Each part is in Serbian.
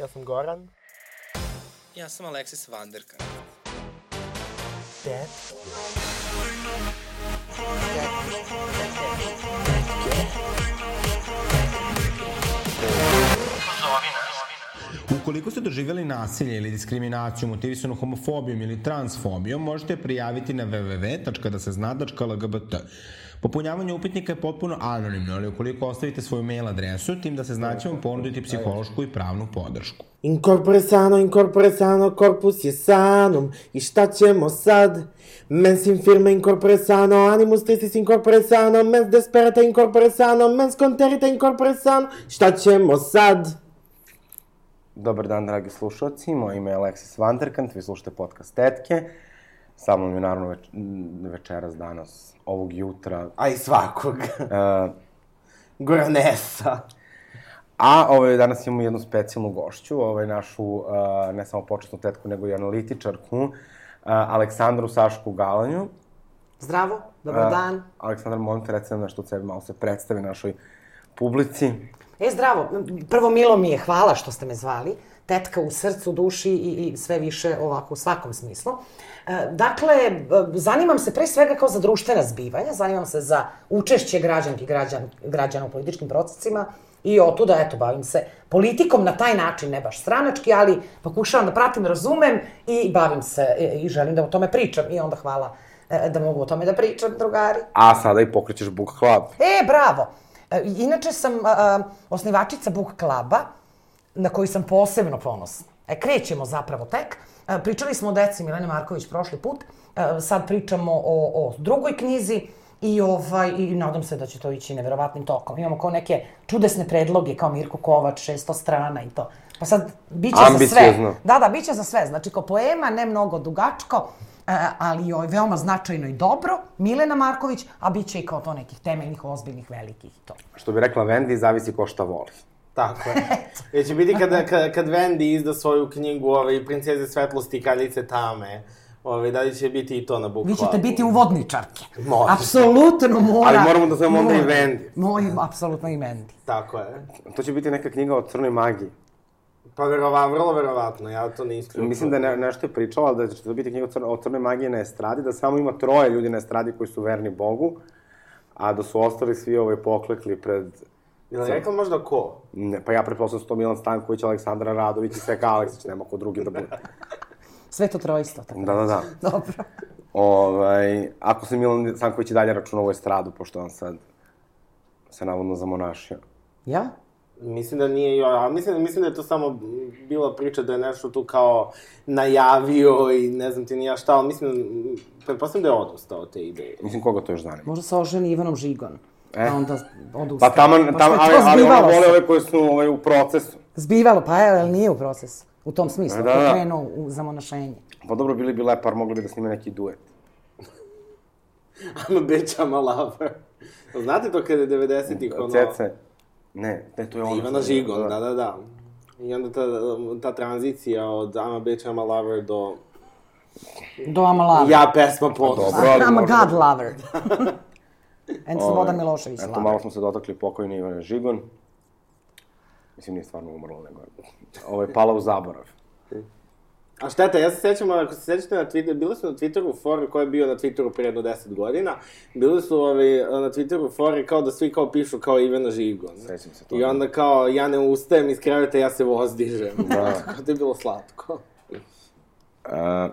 Ja sam Goran. Ja sam Aleksis Vanderkant. Dad. Ukoliko ste doživjeli nasilje ili diskriminaciju motivisanu homofobijom ili transfobijom, možete prijaviti na www.dasezna.lgbt. Popunjavanje upitnika je potpuno anonimno, ali ukoliko ostavite svoju mail adresu, tim da se zna će vam ponuditi psihološku i pravnu podršku. Incorpore sano, incorpore sano, corpus je sanum. I šta ćemo sad? Mens infirme incorpore sano, animus tristis incorpore sano, mens desperata incorpore sano, mens conterita incorpore sano. Šta ćemo sad? Dobar dan, dragi slušalci. Moje ime je Aleksis Vanderkant, vi slušate podcast Tetke. Sa mnom je naravno več, večeras, danas, ovog jutra. A i svakog. Uh, Goranesa. a ovaj, danas imamo jednu specijalnu gošću, ovaj, našu uh, ne samo početnu tetku, nego i analitičarku, uh, Aleksandru Sašku Galanju. Zdravo, dobar Uh, dan. Aleksandar, molim te, reci nam nešto od sebe, malo se predstavi našoj publici. E, zdravo. Prvo, milo mi je, hvala što ste me zvali. Tetka u srcu, duši i, i sve više ovako u svakom smislu. E, dakle, e, zanimam se pre svega kao za društvena zbivanja, zanimam se za učešće građanki i građan, građana u političkim procesima i otuda, eto, bavim se politikom na taj način, ne baš stranački, ali pokušavam da pratim, razumem i bavim se e, i želim da o tome pričam i onda hvala da mogu o tome da pričam, drugari. A sada i pokrećeš Book Club. E, bravo! Inače sam a, osnivačica Book Kluba, na koji sam posebno ponosna. E, krećemo zapravo tek. E, pričali smo o deci Milene Marković prošli put, e, sad pričamo o, o drugoj knjizi i, ovaj, i nadam se da će to ići neverovatnim tokom. Imamo kao neke čudesne predloge, kao Mirko Kovač, 600 strana i to. Pa sad, bit će za sve. Da, da, bit će za sve. Znači, kao poema, ne mnogo dugačko, e, ali joj, veoma značajno i dobro, Milena Marković, a bit će i kao to nekih temeljnih, ozbiljnih, velikih i to. Što bi rekla Wendy, zavisi ko šta voli. Tako je. Jer će biti kada, kad, kad Wendy izda svoju knjigu ovaj, Princeze svetlosti i kraljice tame, ovaj, da li će biti i to na book Vi ćete biti uvodničarke. Može. Apsolutno mora. Ali moramo da zovemo onda i. Vendi. Moj, apsolutno i Vendi. Tako je. To će biti neka knjiga o crnoj magiji. Pa verova, vrlo verovatno, ja to ne isključujem. Mislim da je ne, nešto je pričala da će to biti knjiga o, crno, o crnoj magiji na estradi, da samo ima troje ljudi na estradi koji su verni Bogu, a da su ostali svi ovaj poklekli pred... Jel je rekla možda ko? Ne, pa ja pretpostavljam da su to Milan Stanković, Aleksandra Radović i Seka Aleksić, nema ko drugi da bude. Sveto trojstvo, tako. Da, da, da. Dobro. Ovaj, ako se Milan Stanković i dalje računa u estradu, pošto on sad se navodno zamonašio. Ja? Mislim da nije joj, a mislim, mislim da je to samo bila priča da je nešto tu kao najavio i ne znam ti ni ja šta, ali mislim, pretpostavljam da je odustao od te ideje. Mislim, koga to još zanima? Možda se oženi Ivanom Žigon. E. A onda odustane. Pa taman, Pošto tam, je ali, ali ona vole ove koji su ovaj, u procesu. Zbivalo, pa je, ali nije u procesu. U tom smislu, Da, da, da. da. krenuo u zamonašenje. Pa dobro, bili bi lepar, mogli bi da snime neki duet. I'm a bitch, I'm a lover. Znate to kada je 90-ih ono... Cece. Ne, ne, to je ono. Ivana Žigon, da, da, da. I onda ta, ta tranzicija od I'm a bitch, I'm a lover do Do I'm a lover. ja pesma ponosa. Dobro, ali I'm a god lover. And Slobodan Ovaj, Milošević Eto, malo smo se dotakli pokojne Ivane Žigon. Mislim, nije stvarno umrla, nego ovo je pala u zaborav. A šteta, ja se sećam, ako se sećate na Twitteru, bili su na Twitteru fore, ko je bio na Twitteru pre jedno 10 godina, bili su ovaj, na Twitteru fore kao da svi kao pišu kao Ivana Žigon. Sećam se toga. I onda kao, ja ne ustajem iz kreveta, ja se vozdižem. Da. Tako da je bilo slatko.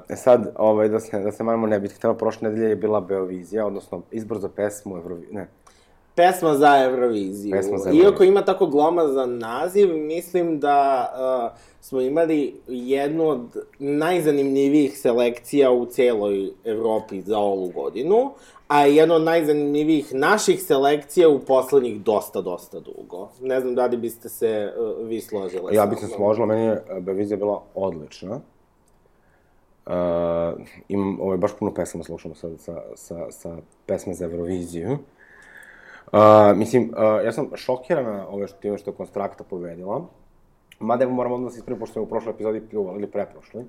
E sad, ovaj, da se, da se manimo ne bih htela, prošle nedelje je bila Beovizija, odnosno izbor za pesmu Evrovi... Ne, Pesma za Euroviziju. Pesma za Euroviziju. Iako ima tako glomazan naziv, mislim da uh, smo imali jednu od najzanimljivijih selekcija u celoj Evropi za ovu godinu, a jednu od najzanimljivijih naših selekcija u poslednjih dosta, dosta dugo. Ne znam da li biste se uh, vi složile ja bih se složila, meni je e, Beovizija bila odlična. Uh, imam, ovaj, baš puno pesama slušamo sad sa, sa, sa pesme za Euroviziju. Uh, mislim, uh, ja sam šokirana ove što, time što je Konstrakta pobedila. Mada evo moram odmah da pošto sam u prošloj epizodi pljuvali, ili preprošloj.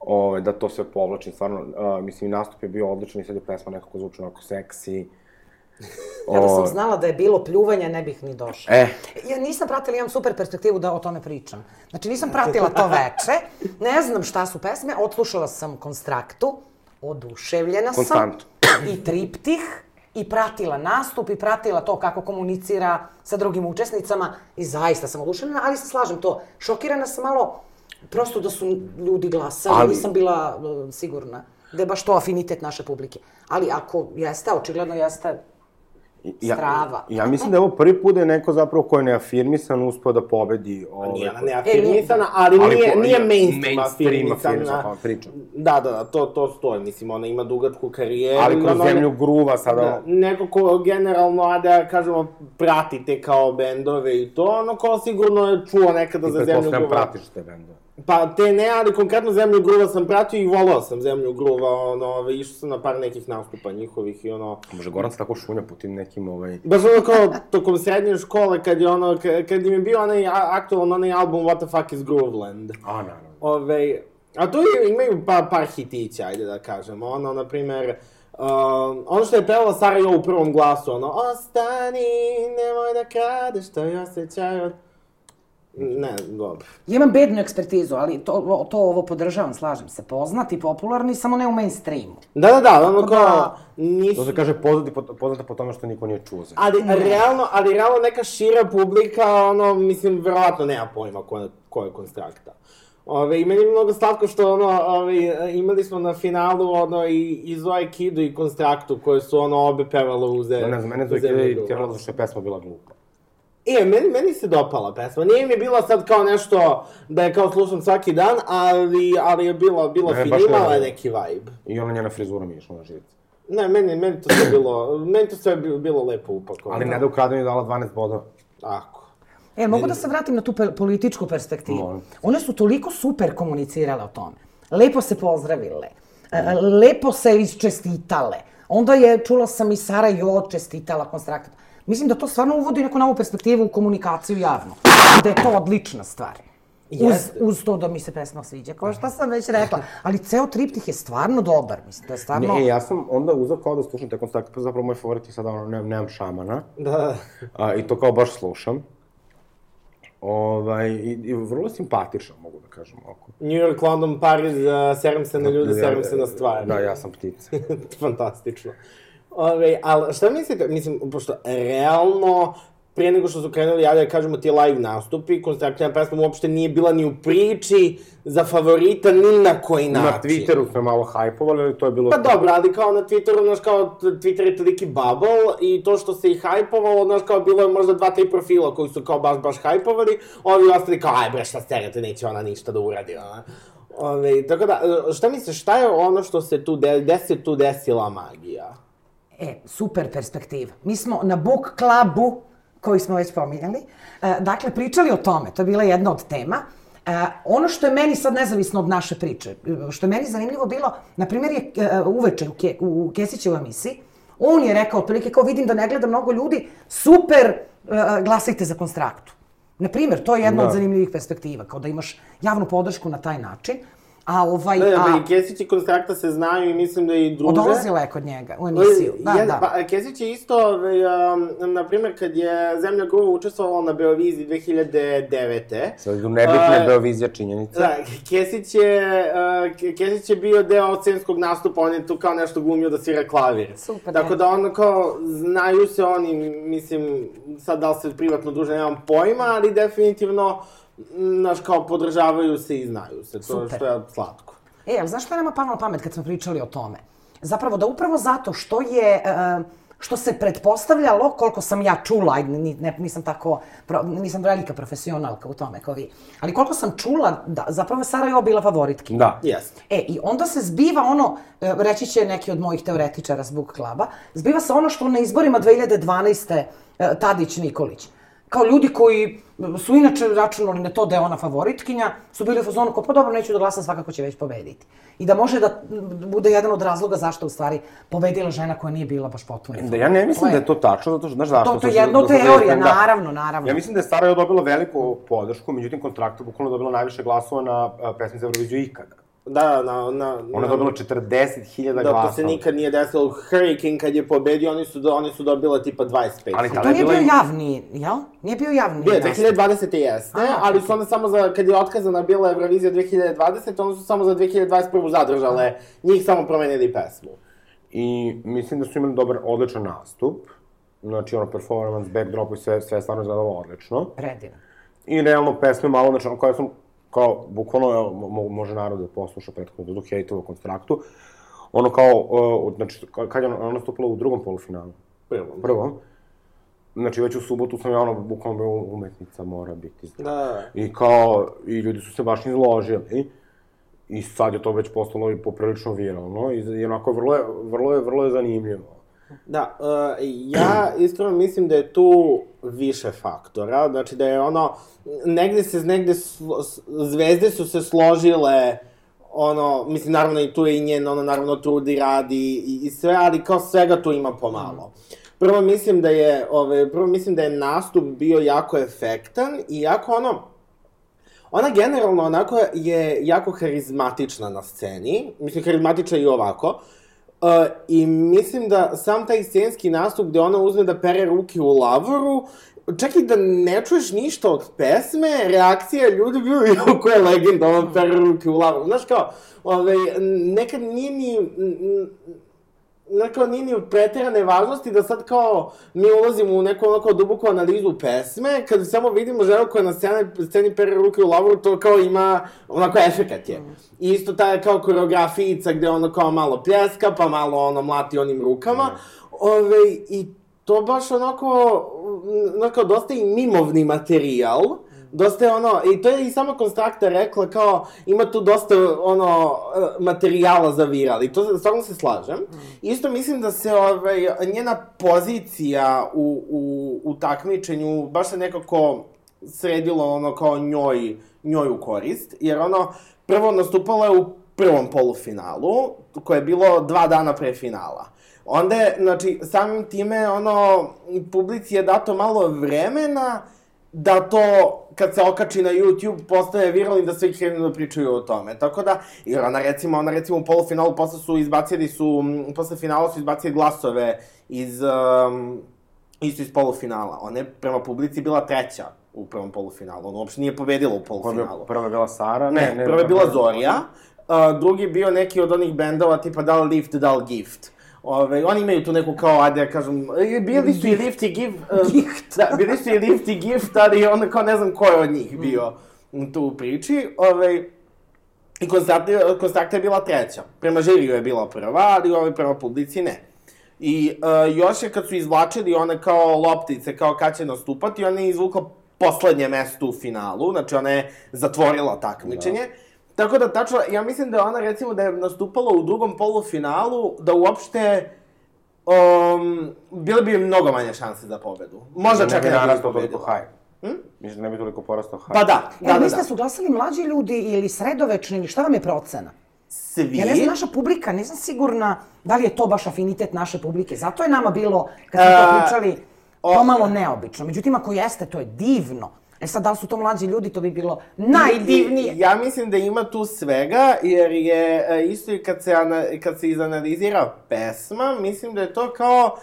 Ove, da to sve povlačim, stvarno, uh, mislim, nastup je bio odličan i sad je pesma nekako zvuči onako seksi. Kada sam znala da je bilo pljuvanja, ne bih ni došla. E, Ja nisam pratila, imam super perspektivu da o tome pričam. Znači, nisam pratila to veče, ne znam šta su pesme, odslušala sam Konstraktu, oduševljena sam. Konstantu. I triptih, i pratila nastup, i pratila to kako komunicira sa drugim učesnicama, i zaista sam oduševljena, ali se slažem to. Šokirana sam malo, prosto da su ljudi glasali, Ali- nisam bila uh, sigurna da je baš to afinitet naše publike. Ali ako jeste, očigledno jeste, ja, Strava. ja mislim da je ovo prvi put da je neko zapravo ko je neafirmisan uspeo da pobedi ovaj... Nije ona neafirmisana, ali, Ali nije, ko- nije je mainstream mainstream afirmisana. afirmisana, kao pričam. Da, da, da, to, to stoji. Mislim, ona ima dugačku karijeru. Ali kroz zemlju gruva sada... Da, neko ko generalno, a da kažemo, pratite kao bendove i to, ono ko sigurno je čuo nekada za zemlju Pretpostavljam gruva. pratiš te bende. Pa te ne, ali konkretno Zemlju gruva sam pratio i volao sam Zemlju gruva, ono, ove, išao sam na par nekih nastupa njihovih i ono... Može Goran se tako šunja po tim nekim, ovaj... Baš ono kao tokom srednje škole, kad je ono, ka- kad im je bio onaj aktualan onaj album What the fuck is Grooveland. A, naravno. Ove, a tu imaju pa, par hitića, ajde da kažemo. Ono, na primer, uh, ono što je pevala Sara Jo u prvom glasu, ono, ostani, nemoj da kradeš, to je osjećaj od... Ne, dobro. Ja imam bednu ekspertizu, ali to, to ovo podržavam, slažem se. Poznati, popularni, samo ne u mainstreamu. Da, da, da, ono kao, da- nisu... To se kaže poznati po, poznata po tome što niko nije čuo za. Ali realno, ali realno neka šira publika, ono, mislim, verovatno nema pojma ko, je- ko je konstrakta. Ove, i meni je mnogo slatko što, ono, ove, imali smo na finalu, ono, i, i Zoe Kidu i Konstraktu, koje su, ono, obe pevale u ze... Da, ne znam, mene u zove Zemlji kada i tjerala što je pesma bila glupa. E, meni, meni se dopala pesma. Nije mi bila sad kao nešto da je kao slušam svaki dan, ali, ali je bila, bila Ne, je imala je neki vibe. I ona njena frizura mi je išla na živce. Ne, meni, meni to sve bilo, meni to sve bilo, bilo lepo upakovano. Ali ne da ukradenu je dala 12 bodova. Tako. E, mogu da se vratim na tu pe- političku perspektivu? Molim. One su toliko super komunicirale o tome. Lepo se pozdravile. e, Lepo se isčestitale. Onda je, čula sam i Sara Jo čestitala konstraktor. Mislim da to stvarno uvodi neku novu perspektivu u komunikaciju javno. Da je to odlična stvar. Uz, Jeste. uz to da mi se pesma sviđa, kao što sam već rekla. Ali ceo triptih je stvarno dobar, mislim, to je stvarno... Ne, e, ja sam onda uzao kao da slušam te konstrakte, pa zapravo moj favorit je sada ono, nemam, nemam šamana. Da. A, I to kao baš slušam. Ovaj, i, i vrlo simpatičan, mogu da kažem ovako. New York, London, Pariz, uh, serim se na ljude, serim se na stvari. Da, ja sam ptica. Fantastično. Ove, ali šta mislite, mislim, pošto realno, prije nego što su krenuli, ja da kažemo ti live nastupi, konstruktivna pesma uopšte nije bila ni u priči za favorita ni na koji način. Na Twitteru smo malo hajpovali, ali to je bilo... Pa dobro, ali kao na Twitteru, znaš, kao Twitter je toliki bubble i to što se i hajpovalo, znaš, kao bilo je možda dva, tri profila koji su kao baš, baš hajpovali, ovi ostali kao, aj bre, šta sterate, neće ona ništa da uradi, ona. Ove, tako da, šta misliš, šta je ono što se tu, de, gde se tu desila magija? E, super perspektiva. Mi smo na book clubu, koji smo već pominjali, e, dakle, pričali o tome, to je bila jedna od tema. E, ono što je meni sad nezavisno od naše priče, što je meni zanimljivo bilo, na primjer je e, uveče u, Ke, u Kesićevoj emisiji, on je rekao, otprilike kao vidim da ne gleda mnogo ljudi, super, glasajte za konstraktu. Na primjer, to je jedna Da. od zanimljivih perspektiva, kao da imaš javnu podršku na taj način, a ovaj... Ne, a, i Kesić i Konstrakta se znaju i mislim da i druže. odolazila je kod njega u emisiju. Da, Je- da. Pa, Kesić je isto, ovaj, um, na primjer, kad je Zemlja Gruva učestvovala na Beoviziji 2009. Sad nebitne A, Beovizija činjenica. Da, Kesić je, uh, Kesić je bio deo scenskog nastupa, on je tu kao nešto glumio da svira klavir. Super, Tako ne. da ono kao, znaju se oni, mislim, sad da li se privatno druže, nemam pojma, ali definitivno, m, znaš, kao podržavaju se i znaju se, to Super. što je slatko. E, ali znaš što je nama palo na pamet kad smo pričali o tome? Zapravo da upravo zato što je, e, što se pretpostavljalo, koliko sam ja čula, ajde, ni- ne, nisam tako, pro, nisam velika profesionalka u tome kao vi, ali koliko sam čula, da, zapravo je Sarajevo bila favoritkinja. Da. Jeste. E, i onda se zbiva ono, e, reći će neki od mojih teoretičara s Book Cluba, zbiva se ono što na izborima 2012. e, Tadić Nikolić. Kao ljudi koji su inače računali na to da je ona favoritkinja, su bili u fazonu kao, pa dobro, neću da glasam, svakako će već pobediti. I da može da bude jedan od razloga zašto u stvari pobedila žena koja nije bila baš potpuno. Da, ja ne mislim da je to tačno, zato što, znaš zašto? To- to je što- teorija, da. naravno, naravno. Ja mislim da je Sarajevo dobila veliku podršku, međutim kontrakta bukvalno dobila najviše glasova na pesmi za Euroviziju ikada. Da, na, na, Ona je dobila 40.000 Da, glasa. to se nikad nije desilo. Hurricane kad je pobedio, oni su, do, oni su dobila tipa 25. Ali To tada nije bila bio i... javni, jel? Nije bio javni Bio je, nastup. 2020. jeste, A, ali su onda samo za, kad je otkazana bila Eurovizija 2020, onda su samo za 2021. zadržale, njih samo promenili pesmu. I mislim da su imali dobar, odličan nastup. Znači, ono, performance, backdrop i sve, sve stvarno izgledalo odlično. Predivno. I realno pesme malo, znači, ono, koja sam, kao, bukvalno, može narod da posluša prethodno, do hejtova konstraktu. Ono kao, uh, znači, ka- kad je ona, ona nastupila u drugom polufinalu? Prvo. Prvom. Znači, već u subotu sam ja, ono, bukvalno bio umetnica mora biti zdrava. Da. I kao, i ljudi su se baš izložili. I sad je to već postalo i poprilično viralno. I, i onako, vrlo je, vrlo je, vrlo je zanimljivo. Da, uh, ja iskreno mislim da je tu više faktora, znači da je ono, negde se, negde slo, zvezde su se složile, ono, mislim, naravno i tu je i njen, ono, naravno trudi, radi i, i sve, ali kao svega tu ima pomalo. Prvo mislim da je, ove, prvo mislim da je nastup bio jako efektan i jako ono, Ona generalno onako je jako harizmatična na sceni, mislim harizmatična i ovako, Uh, I mislim da sam taj scenski nastup gde ona uzme da pere ruke u lavoru, čak i da ne čuješ ništa od pesme, reakcija ljudi bio jako je legenda, ona pere ruke u lavoru. Znaš kao, ovaj, nekad nije ni... n- n- kao nije ni preterane važnosti da sad kao mi ulazimo u neku onako duboku analizu pesme, kad samo vidimo ženu koja na sceni, sceni pere ruke u lavoru, to kao ima, onako efekat je. I isto ta kao koreografijica gde ono kao malo pljeska, pa malo ono mlati onim rukama. Ove, I to baš onako, mm, onako dosta i mimovni materijal. Dosta je ono, i to je i sama Konstrakta rekla kao, ima tu dosta ono, eh, materijala za viral i to stvarno se slažem. Isto mislim da se ovaj, njena pozicija u, u, u takmičenju baš se nekako sredilo ono kao njoj, njoj u korist, jer ono, prvo nastupala je u prvom polufinalu, koje je bilo dva dana pre finala. Onda je, znači, samim time, ono, publici je dato malo vremena da to, kad se okači na YouTube, postaje viralno da svi krenu da pričaju o tome. Tako da, jer ona recimo, ona recimo u polufinalu posle su izbacili su, posle finala su izbacili glasove iz, um, isto iz polufinala. Ona je prema publici bila treća u prvom polufinalu. Ona uopšte nije pobedila u polufinalu. Prva je bila Sara? Ne, ne, prva je bila Zorija, uh, drugi bio neki od onih bendova tipa da li Lift, da li Gift. Ove, oni imaju tu neku kao, ajde da kažem, e, bili su i Lift i Gift. Uh. Da, bili su i Lift i Gift, ali onda kao ne znam ko je od njih bio tu u priči. Ove, I Konstrakta, je bila treća. Prema žiriju je bila prva, ali ove prema publici ne. I uh, još je kad su izvlačili one kao loptice, kao kad će nastupati, ona je izvukla poslednje mesto u finalu, znači ona je zatvorila takmičenje. Tako da, tačno, ja mislim da je ona, recimo, da je nastupala u drugom polufinalu, da uopšte um, bile bi mnogo manje šanse za pobedu. Možda čak i ne bi ne bi narastao toliko pobedila. haj. Hm? Mislim da ne bi toliko porastao haj. Pa da, E, da, da, mislite da. da su glasali mlađi ljudi ili sredovečni ili šta vam je procena? Svi? Ja ne znam, naša publika, nisam sigurna da li je to baš afinitet naše publike. Zato je nama bilo, kad smo to E, pričali, pomalo neobično. Međutim, ako jeste, to je divno. E sad, da li su to mlađi ljudi, to bi bilo najdivnije. I- Ja mislim da ima tu svega, jer je e, isto i kad se, ana, kad se izanalizira pesma, mislim da je to kao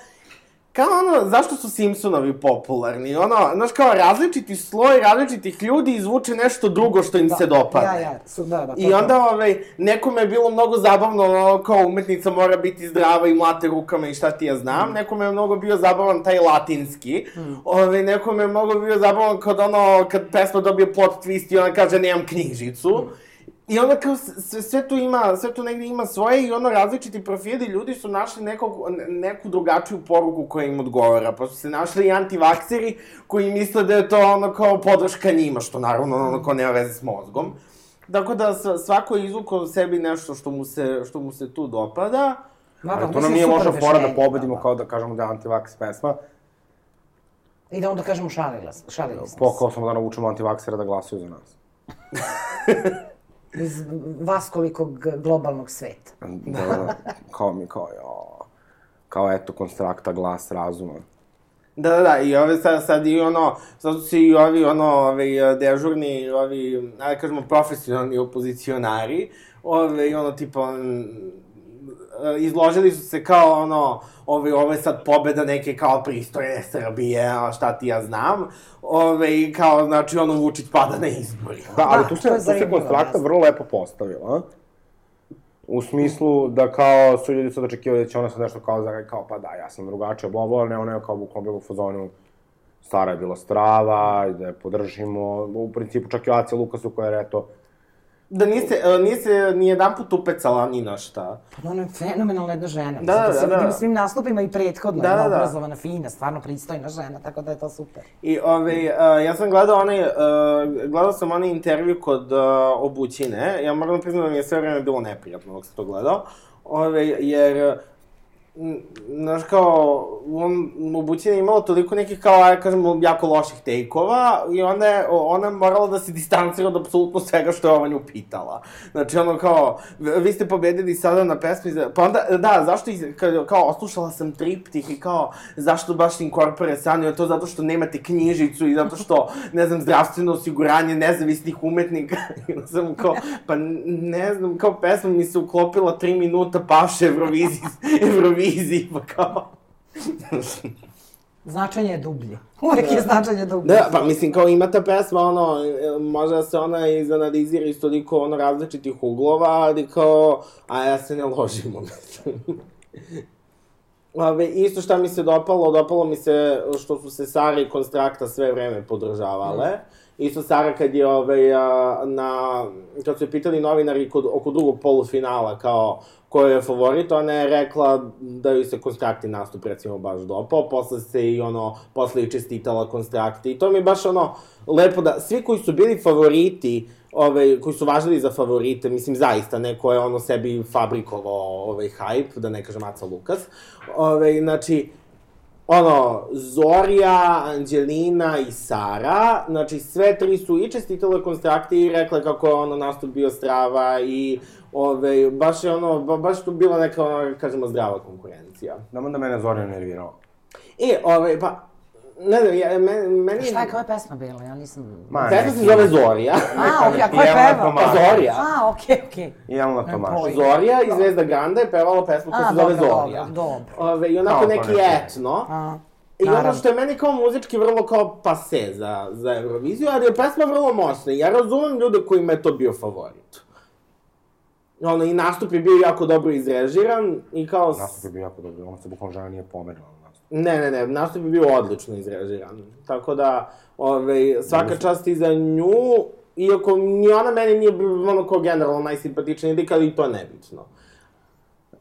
kao ono, zašto su Simpsonovi popularni? Ono, znaš, kao različiti sloj različitih ljudi izvuče nešto drugo što im se dopadne. Ja, ja, su, da, da. I onda, ovaj, nekome je bilo mnogo zabavno, ono, kao umetnica mora biti zdrava i mlate rukama i šta ti ja znam. Nekome je mnogo bio zabavan taj latinski. Ovaj, nekome je mnogo bio zabavan kad ono, kad pesma dobije plot twist i ona kaže nemam knjižicu. I onda kao sve, sve tu ima, sve tu negde ima svoje i ono različiti profili ljudi su našli nekog, ne- neku drugačiju poruku koja im odgovara. Pa su se našli i antivakseri koji misle da je to ono kao podrška njima, što naravno ono kao nema veze s mozgom. Tako da svako je izvukao sebi nešto što mu se, što mu se tu dopada. Da, da, Ali to nam nije loša fora da objašnjenje, pobedimo da, kao da kažemo da je antivaks pesma. da. I da onda kažemo šalila, šalili smo se. kao smo da naučimo antivaksera da glasuju za nas. Iz vaskolikog globalnog sveta. Da, da, kao mi, kao, jo, kao eto, konstrakta, glas razuma. Da, da, da, i ove sad, sad i ono, sad su se i ovi, ono, ovi dežurni, ovi, ajde kažemo, profesionalni opozicionari, ove, i ono, tipa, izložili su se kao ono, ove, ovo je sad pobeda neke kao pristojne Srbije, a šta ti ja znam, ove, i kao, znači, ono, Vučić pada na izbori. Da, ali Da, tu to se, tu se konstrakta jeste. vrlo lepo postavila. U smislu da kao su ljudi sad očekivali da će ona sad nešto kao da kao pa da, ja sam drugačija, bla bla, ne, ona je kao bukvalno bila u fazonu stara je bila strava, i da je podržimo, u principu čak i Acija Lukasu koja je eto, Da nije se, e, nije se ni jedan put upecala ni na šta. Pa ona je fenomenalna jedna žena. Da, Mislim, to se da, vidi da. u svim nastupima i prethodno. Da, Da, da, da. obrazovana, fina, stvarno pristojna žena, tako da je to super. I, ove, uh, ja sam gledao onaj, uh, gledao sam onaj intervju kod uh, Obućine, ja moram da priznam da mi je sve vreme bilo neprijatno dok sam to gledao, ove, jer, m, znaš kao, on, Obućina je imala toliko nekih kao, ajde kažemo, jako loših tejkova i onda je, ona je morala da se distancira od apsolutno svega što je ova nju pitala. Znači, ono kao, vi ste pobedili sada na pesmi, pa onda, da, zašto, iz, kao, kao, oslušala sam triptih i kao, zašto baš inkorpore sanio, to zato što nemate knjižicu i zato što, ne znam, zdravstveno osiguranje nezavisnih umetnika. I sam kao, pa ne znam, kao pesma mi se uklopila tri minuta paše Euroviziji, Euroviziji, pa kao... Značenje je dublje. Uvijek je značenje dublje. Da, pa mislim, kao ima ta pesma, ono, može da se ona izanalizira iz toliko, ono, različitih uglova, ali kao, a ja se ne ložimo, mislim. Ove, isto šta mi se dopalo, dopalo mi se što su se Sara i Konstrakta sve vreme podržavale. Isto Sara kad je ove, a, na, kad su je pitali novinari kod, oko drugog polufinala, kao, ko je favorit, ona je rekla da joj se Konstrakti nastup recimo baš dopao, posle se i ono, posle i čestitala Konstrakti i to mi je baš ono, lepo da, svi koji su bili favoriti, ove, koji su važili za favorite, mislim zaista, neko je ono sebi fabrikovao ovaj hype, da ne kažem Aca Lukas, ove, znači, ono, Zorija, Anđelina i Sara, znači sve tri su i čestitale konstrakti i rekle kako je ono nastup bio strava i ove, baš je ono, ba, baš tu bila neka, ono, kažemo, zdrava konkurencija. Znamo da mene Zorija nervirao. E, ove, pa, ne znam, ja, meni... meni Šta je, koja je pesma bila? Ja nisam... Ma, Pesma se zove Zorija. A, okej, a ko je Jelena pevao? Tomaš. Zorija. A, okej, okej. I Jelena Tomaš. Zorija i Zvezda Granda je pevala pesmu koja se zove dobro, Zorija. dobro, dobro. Ove, I onako neki etno. A, I ono naravno. što je meni kao muzički vrlo kao pase za, za Euroviziju, ali je pesma vrlo moćna. i Ja razumem ljude kojima je to bio favorit. Ono, i nastup je bio jako dobro izrežiran i kao... Nastup je bio jako dobro, on se bukvalno žena nije pomerila. Ne, ne, ne, nastup je bio odlično izrežiran. Tako da, ove, svaka čast i za nju, iako ni ona meni nije ono kao generalno najsimpatičniji lik, ali i to je nebitno.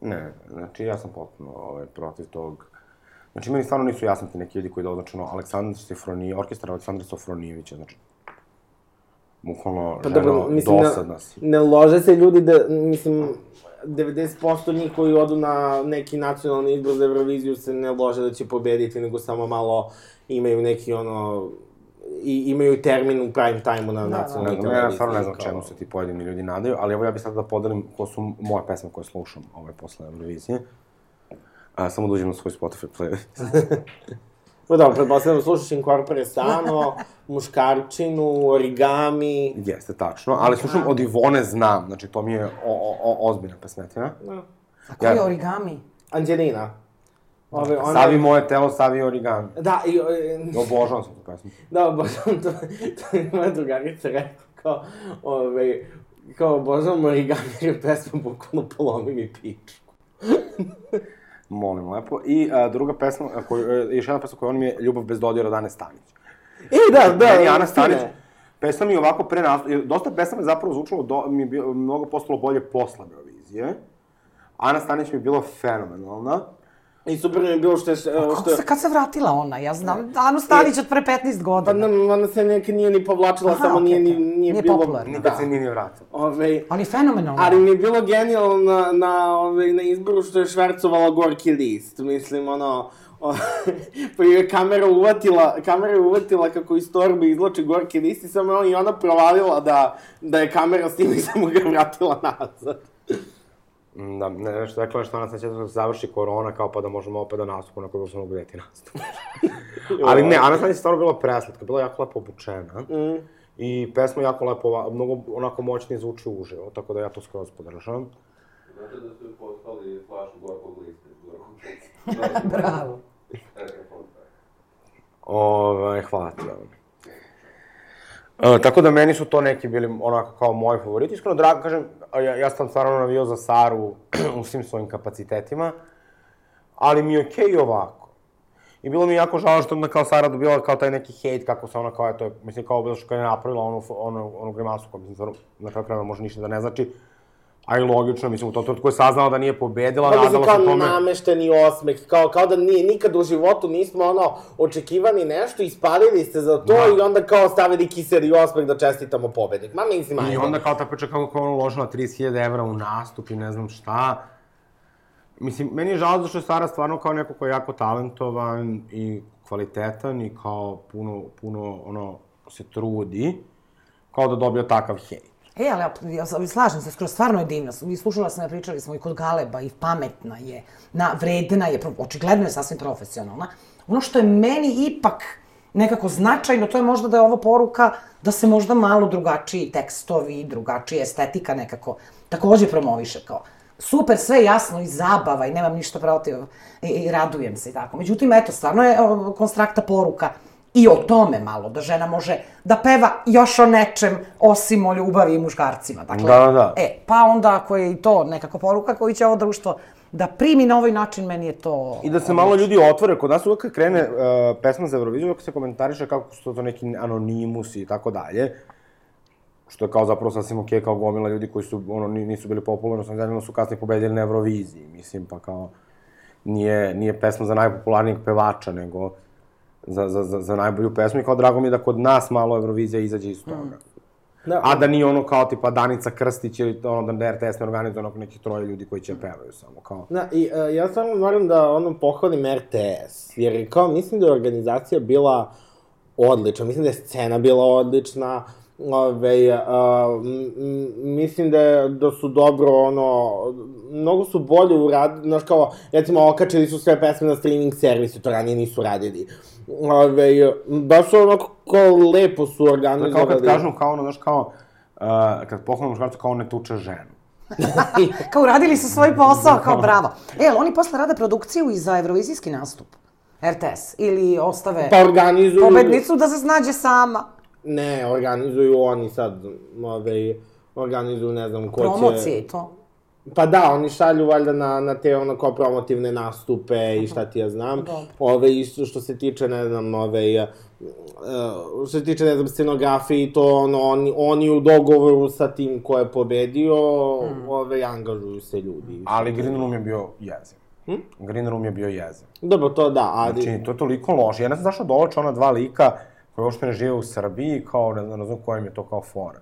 Ne, znači ja sam potpuno ovaj, protiv tog. Znači, meni stvarno nisu jasni ti neki ljudi koji dolaze, znači, Aleksandar Sofronijević, orkestar Aleksandra Sofronijevića, znači, bukvalno, Pa dobro, mislim, dosadna ne, si. ne lože se ljudi da, mislim, 90% njih koji odu na neki nacionalni izbor za Euroviziju se ne lože da će pobediti, nego samo malo imaju neki ono, i imaju termin u prime time-u na da. nacionalnoj Ne, televiziji. ja stvarno ne znam kao- čemu se ti pojedini ljudi nadaju, ali evo ja bih sad da podelim ko su moje pesme koje slušam ovaj, posle Eurovizije. A, samo da uđem na svoj Spotify playlist. Pa dobro, pretpostavljam slušaš Incorpore Sano, Muškarčinu, Origami. Jeste, tačno, ali slušam od Ivone znam, znači to mi je o, o, o, ozbiljna pesmetina. A ko je origami? Anđelina. Ove, ona... Savi moje telo, savi origami. Da, i, e, Obožavam sam tu pesmu. Da, obožavam to, to je moja drugarica rekla, kao, ove, kao, obožavam origami jer je pesma bukvalno polomi mi pičku. Molim lepo. I a, druga pesma, a, koju, e, još jedna pesma koja on mi je Ljubav bez dodira Dane Stanić. E, da, da, Meni Ana Stanić, pesma mi je ovako pre nas... Dosta pesama je zapravo zvučalo, do, mi je bio, mnogo postalo bolje posle Eurovizije. Ana Stanić mi je bila fenomenalna. I super mi je bilo što je, što Kako se, kad se vratila ona? Ja znam Anu Stanić od pre 15 Pa godina. nam, ona se nekad nije ni povlačila, Aha, samo okej, nije, ni, okej. nije, Nije bilo... popularna. Nikad Da. se nije ni vratila. Ove, Ali fenomenalno. Ali mi je bilo genijalno na, na, ove, na izboru što je švercovala gorki list. Mislim, ono, pa je kamera uvatila, kamera je uvatila kako iz torbe izloči gorki list i samo je on i ona provalila da, da je kamera snima i samo ga vratila nazad. Da, ne, nešto rekla je što nas neće da završi korona, kao pa da možemo opet da nastupamo na koga smo mogu deti nastup. Ali ne, Ana Stanić je stvarno bila preslatka, bila je jako lepo obučena. Mm. I pesma jako lepo, mnogo onako moćnije zvuči uživo, tako da ja to skroz podržavam. Znate da su poslali flašu gorkog lista iz gorkog lista. Bravo. Fact. Ovaj, hvala ti. E, tako da meni su to neki bili onako kao moji favoriti. Iskreno, drago, kažem, ja, ja sam stvarno navio za Saru u svim svojim kapacitetima, ali mi je okej i ovako. I bilo mi jako žao što onda kao Sara dobila kao taj neki hejt, kako se ona kao, eto, mislim, kao bilo što je napravila onu, onu, onu grimasu, koja mislim, stvarno, na kraju krajeva može ništa da ne znači, a i logično, mislim, u tom trenutku je saznala da nije pobedila, nadala kao se tome... namešteni osmeh, kao, kao da nije, nikad u životu nismo ono, očekivani nešto, ispalili ste za to Da. i onda kao stavili kiseli osmeh da čestitamo pobednik. Ma mislim, I ajde. onda kao ta priča kako kao ona uložila 30.000 evra u nastup i ne znam šta. Mislim, meni je žao što je Sara stvarno kao neko ko je jako talentovan i kvalitetan i kao puno, puno, ono, se trudi, kao da dobio takav hejt. E, ali ja, ja slažem se, skoro stvarno je divna. I slušala sam je, pričali smo i kod Galeba, i pametna je, na, vredna je, očigledno je sasvim profesionalna. Ono što je meni ipak nekako značajno, to je možda da je ovo poruka da se možda malo drugačiji tekstovi, drugačija estetika nekako takođe promoviše kao super, sve jasno i zabava i nemam ništa protiv i, i radujem se i tako. Međutim, eto, stvarno je o, konstrakta poruka i o tome malo, da žena može da peva još o nečem osim o ljubavi i muškarcima. Dakle, Da, da. E, pa onda ako je i to nekako poruka koju će ovo društvo da primi na ovaj način, meni je to... I da se malo ljudi otvore, kod nas uvek kad krene uh, pesma za Euroviziju, uvek se komentariše kako su to neki anonimusi i tako dalje. Što je kao zapravo sasvim okej, kao gomila ljudi koji su, ono, ni- nisu bili popularni, sam zajedno su kasnije pobedili na Euroviziji, mislim, pa kao, nije, nije pesma za najpopularnijeg pevača, nego za, za, za, za najbolju pesmu i kao drago mi je da kod nas malo Eurovizija izađe iz toga. Da, A da nije ono kao tipa Danica Krstić ili ono da RTS ne organizuje ono neki troje ljudi koji će pevaju samo kao. Da, i uh, ja stvarno moram da ono pohvalim RTS, jer je kao mislim da je organizacija bila odlična, mislim da je scena bila odlična, Ove, uh, mislim da, je, da su dobro, ono, mnogo su bolje uradili, znaš kao, recimo, okačili su sve pesme na streaming servisu, to ranije nisu radili. Ove, baš su onako kao lepo su organizovali. kao kad kažu kao ono, znaš, kao, uh, kad pohvalimo muškarca kao ne tuče ženu. Kao uradili su svoj posao, kao bravo. E, ali oni posle rade produkciju i za evrovizijski nastup? RTS? Ili ostave Pa organizuju... pobednicu da se snađe sama? Ne, organizuju oni sad, ove, organizuju, ne znam, ko će... Promocije i to. Pa da, oni šalju valjda na, na te ono kao promotivne nastupe i šta ti ja znam. Ove, i što, se tiče, ne znam, ove, uh, što se tiče, ne znam, scenografije i to, ono, oni, oni u dogovoru sa tim ko je pobedio, Mm. ove, angažuju se ljudi. Ali Green Room je bio jeziv. Hm? Green Room je bio jeziv. Dobro, to da, ali... Znači, to je toliko loše. Ja ne znam zašto dolače ona dva lika koji uopšte ne žive u Srbiji, kao, ne znam, ne znam kojem je to kao fora.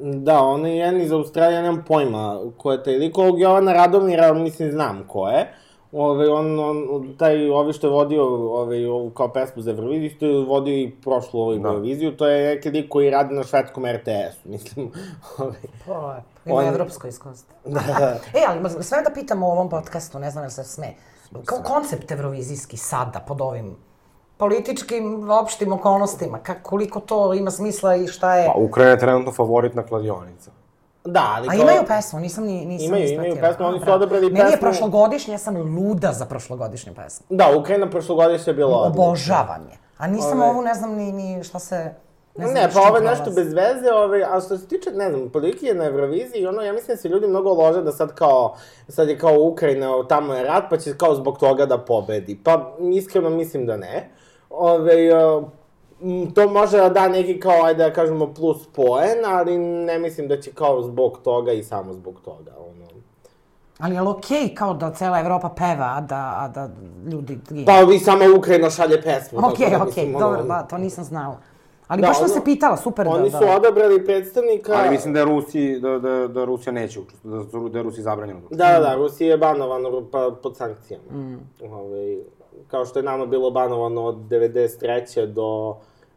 Da, on je jedan iz Australije, ja nemam pojma ko je taj lik. Ovog Jovana Radomira, mislim, znam ko je. Ove, on, on, taj, ovi što je vodio ove, ovu kao pesmu za Euroviziju, isto je vodio i prošlu ovu Da. Euroviziju, to je neki lik koji radi na švedskom RTS-u, mislim. Ove, Pa, ima On- evropsko iskustvo. da, da. E, ali sve da pitamo u ovom podcastu, ne znam jel se sme. Kao koncept evrovizijski sada, pod ovim političkim, opštim okolnostima, ka, koliko to ima smisla i šta je... Pa, Ukrajina je trenutno favoritna kladionica. Da, ali A kao- imaju pesmu, nisam ni nisam Imaju, ni imaju ispratila. pesmu, A, oni su odabrali Meni je pesmu- prošlogodišnja, ja sam luda za prošlogodišnju pesmu. Da, Ukrajina prošlogodišnja je bila odlična. Obožavam je. A nisam Ove- ovu, ne znam ni, ni šta se... Ne, znam ne pa ovo je nešto bez veze, ove, a što se tiče, ne znam, politike na Euroviziji, ono, ja mislim da se ljudi mnogo lože da sad kao, sad je kao Ukrajina, tamo je rat, pa će kao zbog toga da pobedi. Pa, iskreno mislim da ne. Ove, m, to može da da neki kao, ajde da kažemo, plus poen, ali ne mislim da će kao zbog toga i samo zbog toga, ono. Ali je li okej kao da cela Evropa peva, a da, a da ljudi gine? Pa i samo Ukrajina šalje pesmu. Okej, da, okej, mislim, dobro, ono, ba, to nisam znala. Ali Da, baš sam ono- se pitala, super da... Oni da. su odabrali predstavnika... Ali mislim da je Rusiji, da, da, da Rusija neće učestvovati, da, da je Rusiji zabranjeno. da Da, da, da, Rusija je banovana pa, pod sankcijama. Mm. Ove, kao što je nama bilo banovano od 93. do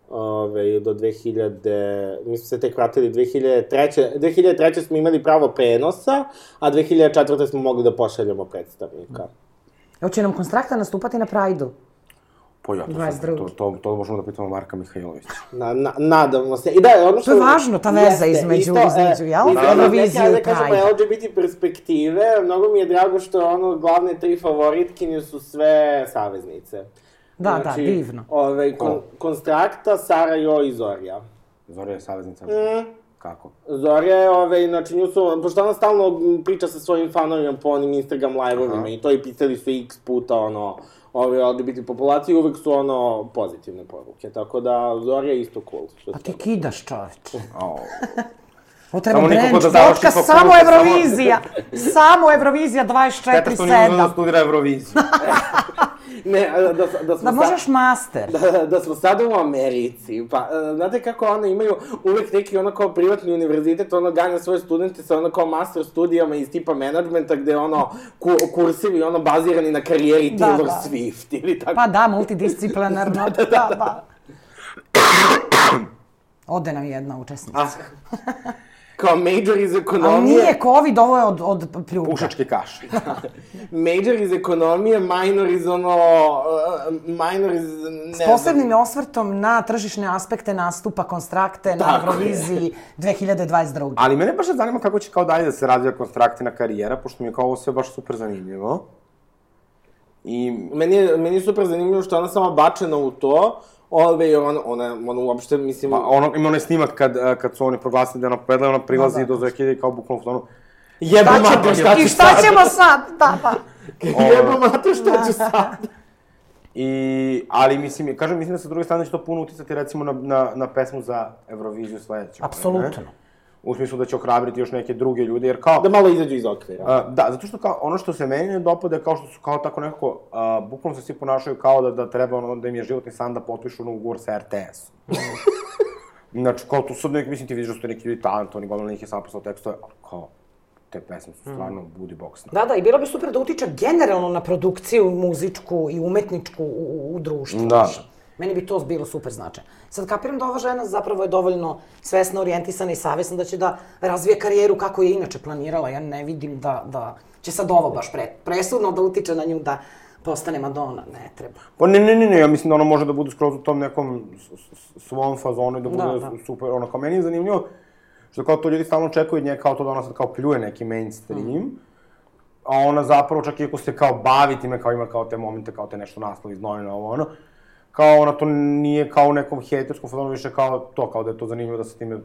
ove, do 2000, mi smo se tek vratili 2003. 2003. smo imali pravo prenosa, a 2004. smo mogli da pošaljemo predstavnika. Hoće nam konstrakta nastupati na Prajdu. Pa ja, to, sam, 22.. to, to, to možemo da pitamo Marka Mihajlovića. Na, na, nadamo se. I da, ono što... To je važno, ta veza Jeste, između- isto, e, između, jel? iz Eurovizije neke, i da kažemo, Pride. LGBT perspektive, mnogo mi je drago što ono, glavne tri favoritkinje su sve saveznice. Da, da, divno. Ove, kon, Konstrakta, Sara Jo i Zorja. Zorja je saveznica. Mm. Kako? Zorja je, ove, znači nju su, pošto ona stalno priča sa svojim fanovima po onim Instagram live-ovima i to i pisali su x puta, ono, ove LGBT populacije, uvek su, ono, pozitivne poruke, tako da Zorja je isto cool. Što Pa se ti kidaš, čoveče. Ovo treba branch, da fakultet, samo samo- Evrovizija. Samo Evrovizija Šteta što nije da 24-7. studira Euroviziju. Ne, da, da, da smo Da možeš master. Da, da smo sad u Americi, pa, e, znate kako ono imaju uvek neki ono kao privatni univerzitet, ono ganja svoje studente sa ono kao master studijama iz tipa menadžmenta, gde ono ku, kursivi ono bazirani na karijeri Da, Taylor da. Swift ili tako. Pa da, multidisciplinarno. da, da, da. Ode nam jedna učesnica. Ah, kao major iz Ali ekonomije, nije COVID, ovo je od, od pljuka. Pušačke kaše. major iz ekonomije, minor iz ono, uh, minor iz, ne S znam. posebnim osvrtom na tržišne aspekte nastupa konstrakte na Tako. Euroviziji 2022. Ali mene baš zanima kako će kao dalje da se razvija konstraktina karijera, pošto mi je kao ovo sve baš super zanimljivo. I Meni je, meni je super zanimljivo što je ona sama bačena u to, ove, jer ona, ona, ona uopšte, mislim... Pa ono, ima onaj snimak kad, eh, kad su oni proglasili da ona pobedila, ona prilazi Da, da. do Zekide kao bukvalno u fotonu. Jebo Šta mater, ćemo, šta I ću šta sad? ćemo sad? Da, pa. Jebo mater, šta ću sad? I, ali mislim, kažem, mislim da sa druge strane će to puno uticati recimo na, na, na pesmu za Euroviziju godine, Apsolutno. ne? U smislu da će ohrabriti još neke druge ljude, jer kao... Da malo izađu iz okvira. A, da, zato što kao, ono što se meni ne dopada kao što su kao tako nekako, a, bukvalno se svi ponašaju kao da, da treba ono, da im je životni san da potpišu ono ugovor sa RTS-om. znači, kao tu sad neki, mislim ti vidiš da su neki ljudi talentovani, njih je sam poslao tekstove, ali kao, te pesme su stvarno budi box. Da, da, i bilo bi super da utiče generalno na produkciju muzičku i umetničku u, u društvu. Da. Meni bi to bilo super značaj. Sad kapiram da ova žena zapravo je dovoljno svesna, orijentisana i savjesna da će da razvije karijeru kako je inače planirala. Ja ne vidim da, da će sad ovo baš pre, presudno da utiče na nju da postane Madonna. Ne treba. Pa ne, ne, ne, ne, ja mislim da ono može da bude skroz u tom nekom svom fazonu i da bude Da, da, da. super, ono, kao meni je zanimljivo, što kao to ljudi stalno očekuju od nje, kao to da ona sad kao pljuje neki mainstream, Mm. a ona zapravo, čak i ako se kao bavi time, kao ima kao te momente, kao te nešto naslovi iz novina, ovo ono, kao ona to nije kao u nekom hejterskom fazonu, više kao to, kao da je to zanimljivo da se time,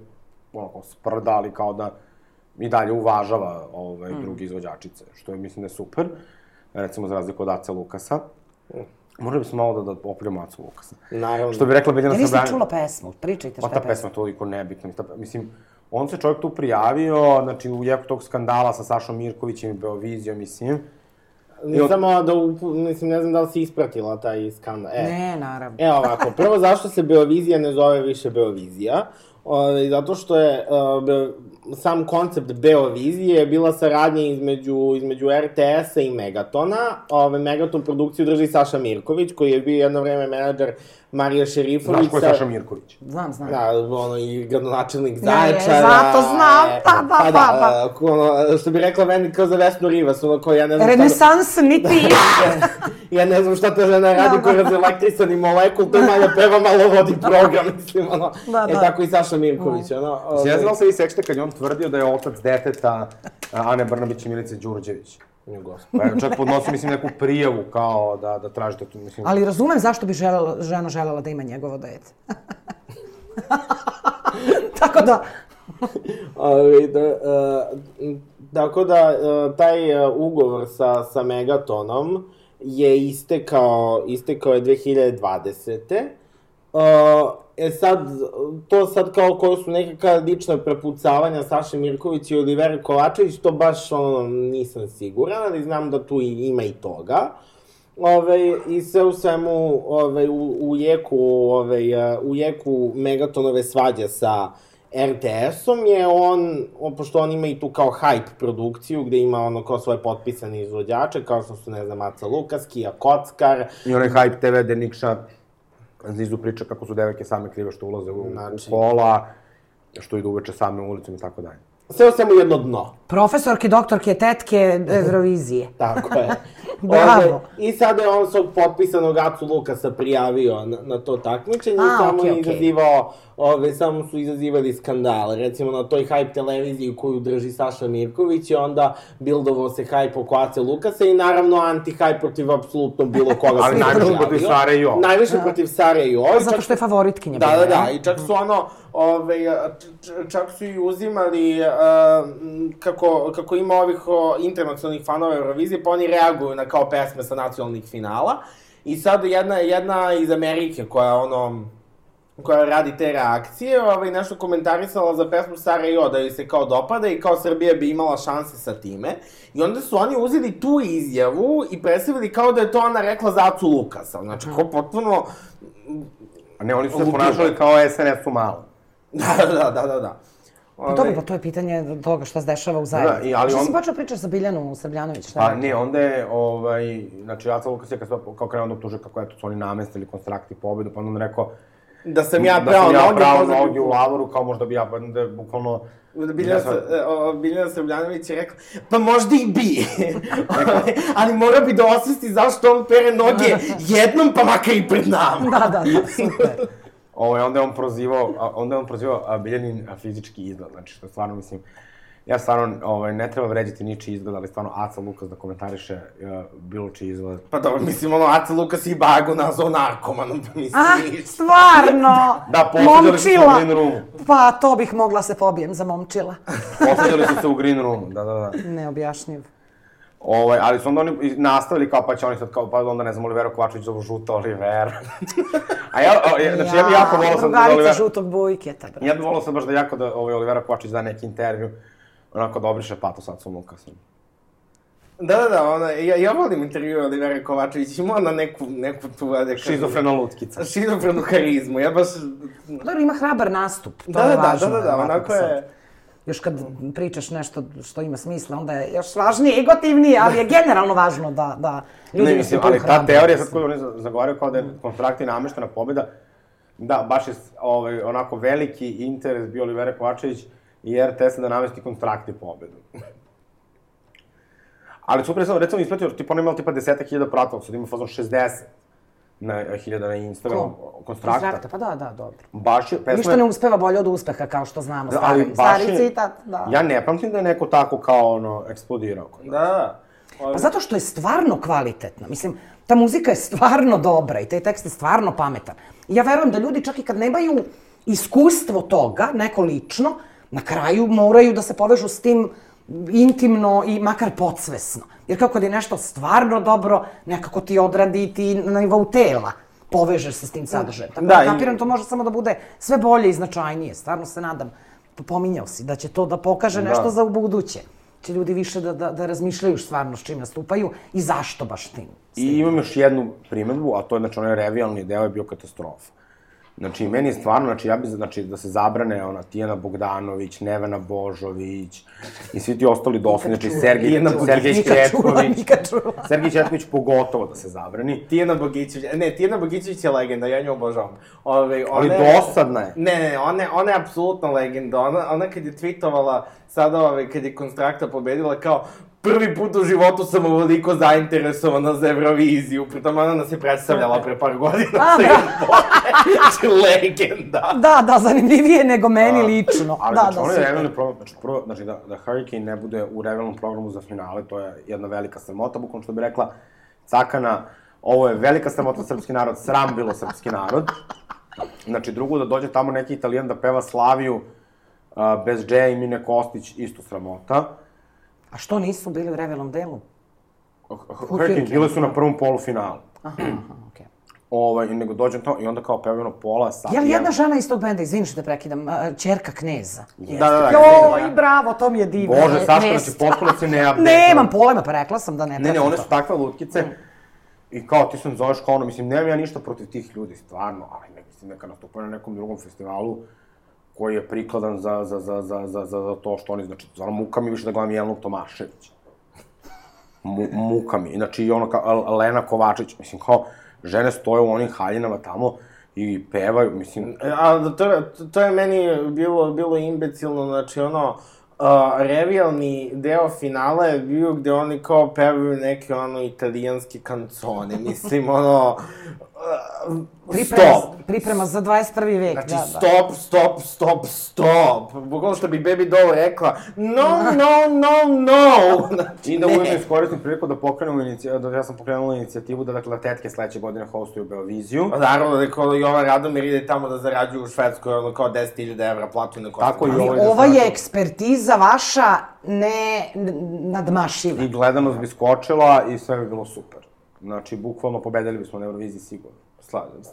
ono, kao sprda, ali kao da i dalje uvažava ovaj, Mm. drugi izvođačice, što je, mislim da je super, recimo za razliku od Ace Lukasa. Možda bismo malo da, da opljamo Acu Lukasa. Naravno. Što bi rekla Biljana Ja nisam čula pesmu, pričajte Pa šta ta je pesma. pesma je toliko nebitna. Mislim, ta- Mislim, on se čovjek tu prijavio, znači u jeku tog skandala sa Sašom Mirkovićem i Beovizijom, mislim. Ni samo da, mislim, ne znam da li si ispratila taj skandal. E, Ne, naravno. Evo ovako, prvo zašto se Beovizija ne zove više Beovizija? O, zato što je uh, be, sam koncept Beovizije je bila saradnja između, između RTS-a i Megatona. Ove, Megaton produkciju drži Saša Mirković, koji je bio jedno vreme menadžer Marija Šerifović. Znaš ko je sa- Saša Mirković? Znam, znam. Da, ono, i gradonačelnik je, Zaječara. zato znam, e, da, da, pa da, da. e, ono, što bi rekla meni kao za Vesnu Rivas, ono kao ja ne znam šta da- Renesans niti Ja ne znam šta ta žena radi Da, koja je elektrisani molekul, to malo peva, malo vodi program, mislim, ono. Da, E, da. tako i Saša Mirković, ono. Ja ovaj, znam se vi sećate kad je on tvrdio da je otac deteta Ane Brnabić i Milice Đurđević. Pa je čak podnosio, mislim, neku prijavu kao da, da tražite tu, mislim... Ali razumem zašto bi želela, žena želela da ima njegovo dete. Tako da, Ovaj, da, uh, tako da, uh, taj uh, ugovor sa, sa Megatonom je istekao, istekao je 2020. Uh, e sad, to sad kao koje su nekakva lična prepucavanja Saše Mirković i Olivera Kovačević, to baš ono, nisam siguran, ali znam da tu ima i toga. Ove, I sve u svemu, ove, u, u jeku, ove, uh, u jeku Megatonove svađe sa RTS-om je on, pošto on ima i tu kao hype produkciju, gde ima ono kao svoje potpisane izvođače, kao što su, ne znam, Aca Lukas, Kija Kockar, I onaj Hype TV, gde Nikša Zizu priča kako su devojke same krive što ulaze u, Znači. u kola, što idu uveče same ulicom i tako dalje. Sve o svemu jedno dno. Profesorke, doktorke, tetke Eurovizije. Tako je. Bravo. Ove, I sada je on svog potpisanog Acu Lukasa prijavio na, na to takmičenje A, i samo okej, je izazivao, ove, samo su izazivali skandale. Recimo na toj hype televiziji koju drži Saša Mirković je onda bildovo se hype oko Ace Lukasa i naravno anti-hype protiv apsolutno bilo koga. Ali se najviše protiv Sare i Jo. Najviše protiv Sare i i Zato što je favoritkinja. Da, da, da, i čak su ono, ove, čak su i uzimali, uh, m, kako, kako ima ovih o, internacionalnih fanova Eurovizije, pa oni reaguju na kao pesme sa nacionalnih finala. I sad jedna, jedna iz Amerike koja ono, koja radi te reakcije, ovaj, nešto komentarisala za pesmu Sara i da joj se kao dopada i kao Srbija bi imala šanse sa time. I onda su oni uzeli tu izjavu i predstavili kao da je to ona rekla za Acu Lukasa. Znači, kao potpuno... A ne, oni su se ponašali kao SNS u malo. Da, da, da, da, da. Pa dobro, pa to je pitanje toga šta se dešava u zajednici. Da, i- ali Što on- si počeo pričaš sa Biljanu Srbljanović? Šta Pa ne, onda je, ovaj, znači, Aca Lukas je sve- kao krenuo da optuže kako eto su oni namestili konstrakti pobedu, pa onda on rekao Da sam ja da pravo sam ja noge, pravo bi- noge u lavoru, kao možda bi ja, pa je bukvalno... Biljana, Ja o, Biljana Srbljanović je rekla, pa možda i bi, ali mora bi da osvesti zašto on pere noge jednom, pa makar i pred nama. Da, da, da, super. Ovaj, onda je on prozivao, onda je on prozivao a, Biljanin a, fizički izgled, znači što stvarno mislim, ja stvarno ovaj, ne treba vređati ničiji izgled, ali stvarno Aca Lukas da komentariše uh, bilo čiji izgled. Pa dobro, mislim, ono, Aca Lukas i Bago nazvao narkomanom, pa mislim, Ah, ništa. stvarno! Da, posvađali su se u Green Roomu. Pa, to bih mogla se pobijem za momčila. Posvađali su se u Green Roomu, da, da, da. Neobjašnjiv. Ovaj, ali su onda oni nastavili kao, pa će oni sad kao, pa onda ne znam, Olivera Kovačević zovu žuta Olivera. a ja, o, ja, znači ja bi jako volao sad da Drugarica Olivera... žutog bujketa, bre. Ja bih volao sad baš da jako da ovaj, Olivera Kovačić da neki intervju, onako da obriše patos Acom Lukasom. Da, da, da, ona, ja, ja volim intervju Olivera Kovačević, ima ona neku, neku tu, ajde, kažem, Šizofrena lutkica. Šizofrenu harizmu, ja baš... Dobro, ima hrabar nastup. To Da, je da, da, važno, da, da, da, verovatno onako sad. Još kad pričaš nešto što ima smisla, onda je još važnije, egotivnije, ali je generalno važno da, da ljudi Ne, mislim, ali ta teorija sad koju oni za- zagovaraju kao da je kontrakti nameštena pobjeda, da, baš je ovaj, onako veliki interes bio Olivera Kovačević i RTS da namesti kontrakti pobjedu. Ali super recimo, ispratio, tipa ona imala tipa desetak hiljada pratila, sad ima fazon 60 na hiljada na Instagramu, konstrakta. Kontrakta, pa da, da, dobro. Baš je, pesma Ništa ne uspeva bolje od uspeha, kao što znamo, Da, stari, ali baš stari je, citat, da. Ja ne pamtim da je neko tako kao ono eksplodirao. Da, da. Pa zato što je stvarno kvalitetna. Mislim, ta muzika je stvarno dobra i taj tekst je stvarno pametan. I ja verujem da ljudi čak i kad nemaju iskustvo toga, neko lično, na kraju moraju da se povežu s tim intimno i makar podsvesno. Jer kako kad je nešto stvarno dobro, nekako ti odradi ti na nivou tela povežeš se s tim sadržajem. Tako da, Da, kapiram, to može samo da bude sve bolje i značajnije. Stvarno se nadam, pominjao si, da će to da pokaže Da. nešto za u buduće. Će ljudi više da, da, da razmišljaju stvarno s čim nastupaju i zašto baš tim. I imam još jednu primedbu, a to je, znači, onaj revijalni deo je bio katastrofa. Znači, meni je stvarno, znači, ja bi, znači, da se zabrane, ona, Tijana Bogdanović, Nevena Božović i svi ti ostali dosledni, znači, Sergej, Tijana Sergej čula, Četković. Sergej Četković pogotovo da se zabrani. Tijana Bogićević, ne, Tijana Bogićević je legenda, ja nju obožavam. Ove, ona Ali je- dosadna je. Ne, ne, ona, ona je apsolutno legenda. Ona, ona kad je tweetovala, sada ove, kad je Konstrakta pobedila, kao, prvi put u životu sam ovoliko zainteresovana za Euroviziju, pritom ona nas je predstavljala pre par godina. A, sa da. Znači, legenda. Da, da, zanimljivije nego meni lično. Ali, da, znači, da, ono je revijalni program, znači, prvo, znači, da, da Hurricane ne bude u revijalnom programu za finale, to je jedna velika sramota, bukvalno što bi rekla Cakana, ovo je velika sramota srpski narod, sram bilo srpski narod. Znači, drugo, da dođe tamo neki italijan da peva Slaviju, a, bez Džeja i Mine Kostić, isto sramota. A što nisu bili u revelom delu? Hurricane Hurricane. bile su na prvom polufinalu. Aha, aha, okej. Ovaj, nego dođem tamo i onda kao pevaju ono pola sata. Je li jedna žena iz tog benda, izvini što te prekidam, a, ćerka kneza? Da, da, da. Joj, bravo, to mi je divno. Bože, Saška, znači, potpuno se ne. Nemam pojma, pa rekla sam da ne Ne, ne, one su takve lutkice. I kao, ti sam zoveš kao ono, mislim, nemam ja ništa protiv tih ljudi, stvarno, ali ne, mislim, neka nastupaju na nekom drugom festivalu koji je prikladan za, za, za, za, za, za, za to što oni, znači, stvarno muka mi više da gledam Jelenu Tomašević. Mu, muka mi. Znači, i ono kao Lena Kovačić, mislim, kao, žene stoje u onim haljinama tamo i pevaju, mislim, E, A to, to je meni bilo, bilo imbecilno, znači ono, uh, revijalni deo finala je bio gde oni kao pevaju neke ono italijanske kancone, mislim ono, Priprema, stop. priprema za 21. vek, Znači, da, da. stop, stop, stop, stop. Bukvalno što bi Baby Doll rekla, no, no, no, no. Znači, I da ujedno iskoristim priliku da pokrenemo inicijativu, da ja sam pokrenula inicijativu da dakle da tetke sledeće godine hostuju Beoviziju. Pa Naravno da je kao Jovan Radomir ide tamo da zarađuju u Švedskoj ono kao 10.000 evra platu na kostima. Tako i Ali ovo je da ova je ekspertiza vaša ne nadmašiva. I gledanost bi skočila i sve bi bilo super. Znači, bukvalno pobedili bismo na Euroviziji sigurno. Slažem se.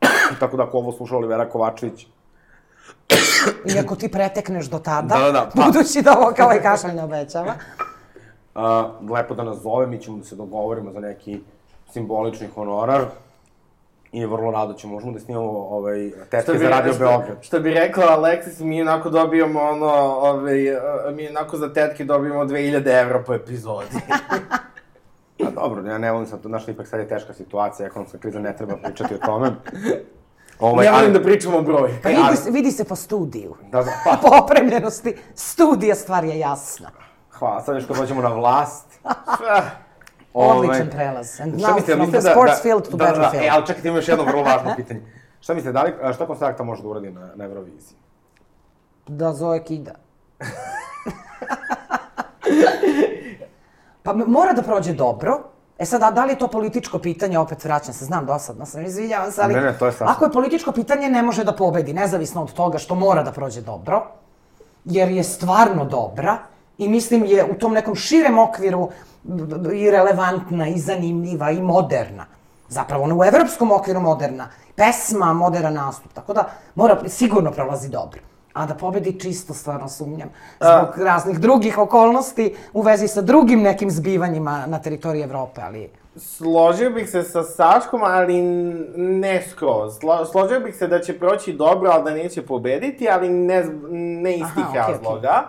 Tako da ako ovo sluša Olivera Kovačević, I ako ti pretekneš do tada, Da, da, da, pa. budući da ovo kao i kašalj ne obećava. uh, lepo da nas zove, mi ćemo da se dogovorimo za neki simbolični honorar. I vrlo rado ćemo, možemo da snimamo ovaj, tetke za Radio Beograd. Što bi rekla Alexis, mi onako dobijamo ono, ovaj, mi onako za tetke dobijamo 2000 evra po epizodi. Pa dobro, ja ne volim sad to, znaš, ipak sad je teška situacija, ekonomska kriza, ne treba pričati o tome. Ovaj, ne volim da pričamo o broju. Pa vidi, se- vidi se po studiju. Da, da, pa, Po opremljenosti studija stvar je jasna. hvala, sad još kad dođemo na vlast. Odličan prelaz. And Šta now mislite, from mislite the da, sports da, field to da, da, da, battlefield. e, ali čekajte, ima još jedno vrlo važno pitanje. Šta mislite, da li, a šta Konstrakta može da uradi na, na Euroviziji? Da Zoe kida. pa mora da prođe dobro. E sad, a da li je to političko pitanje, opet vraćam se, znam, dosadno sam, izvinjavam se, ali... Ne, ne, to je sasvim- Ako je političko pitanje, ne može da pobedi, nezavisno od toga što mora da prođe dobro, jer je stvarno dobra i mislim je u tom nekom širem okviru i relevantna i zanimljiva i moderna. Zapravo ona u evropskom okviru moderna. Pesma, modern nastup. Tako da mora, sigurno prolazi dobro. A da pobedi čisto stvarno sumnjam. Zbog raznih drugih okolnosti u vezi sa drugim nekim zbivanjima na teritoriji Evrope, ali... Složio bih se sa Saškom, ali ne skroz. Slo, složio bih se da će proći dobro, ali da neće pobediti, ali ne, ne iz tih okej, razloga.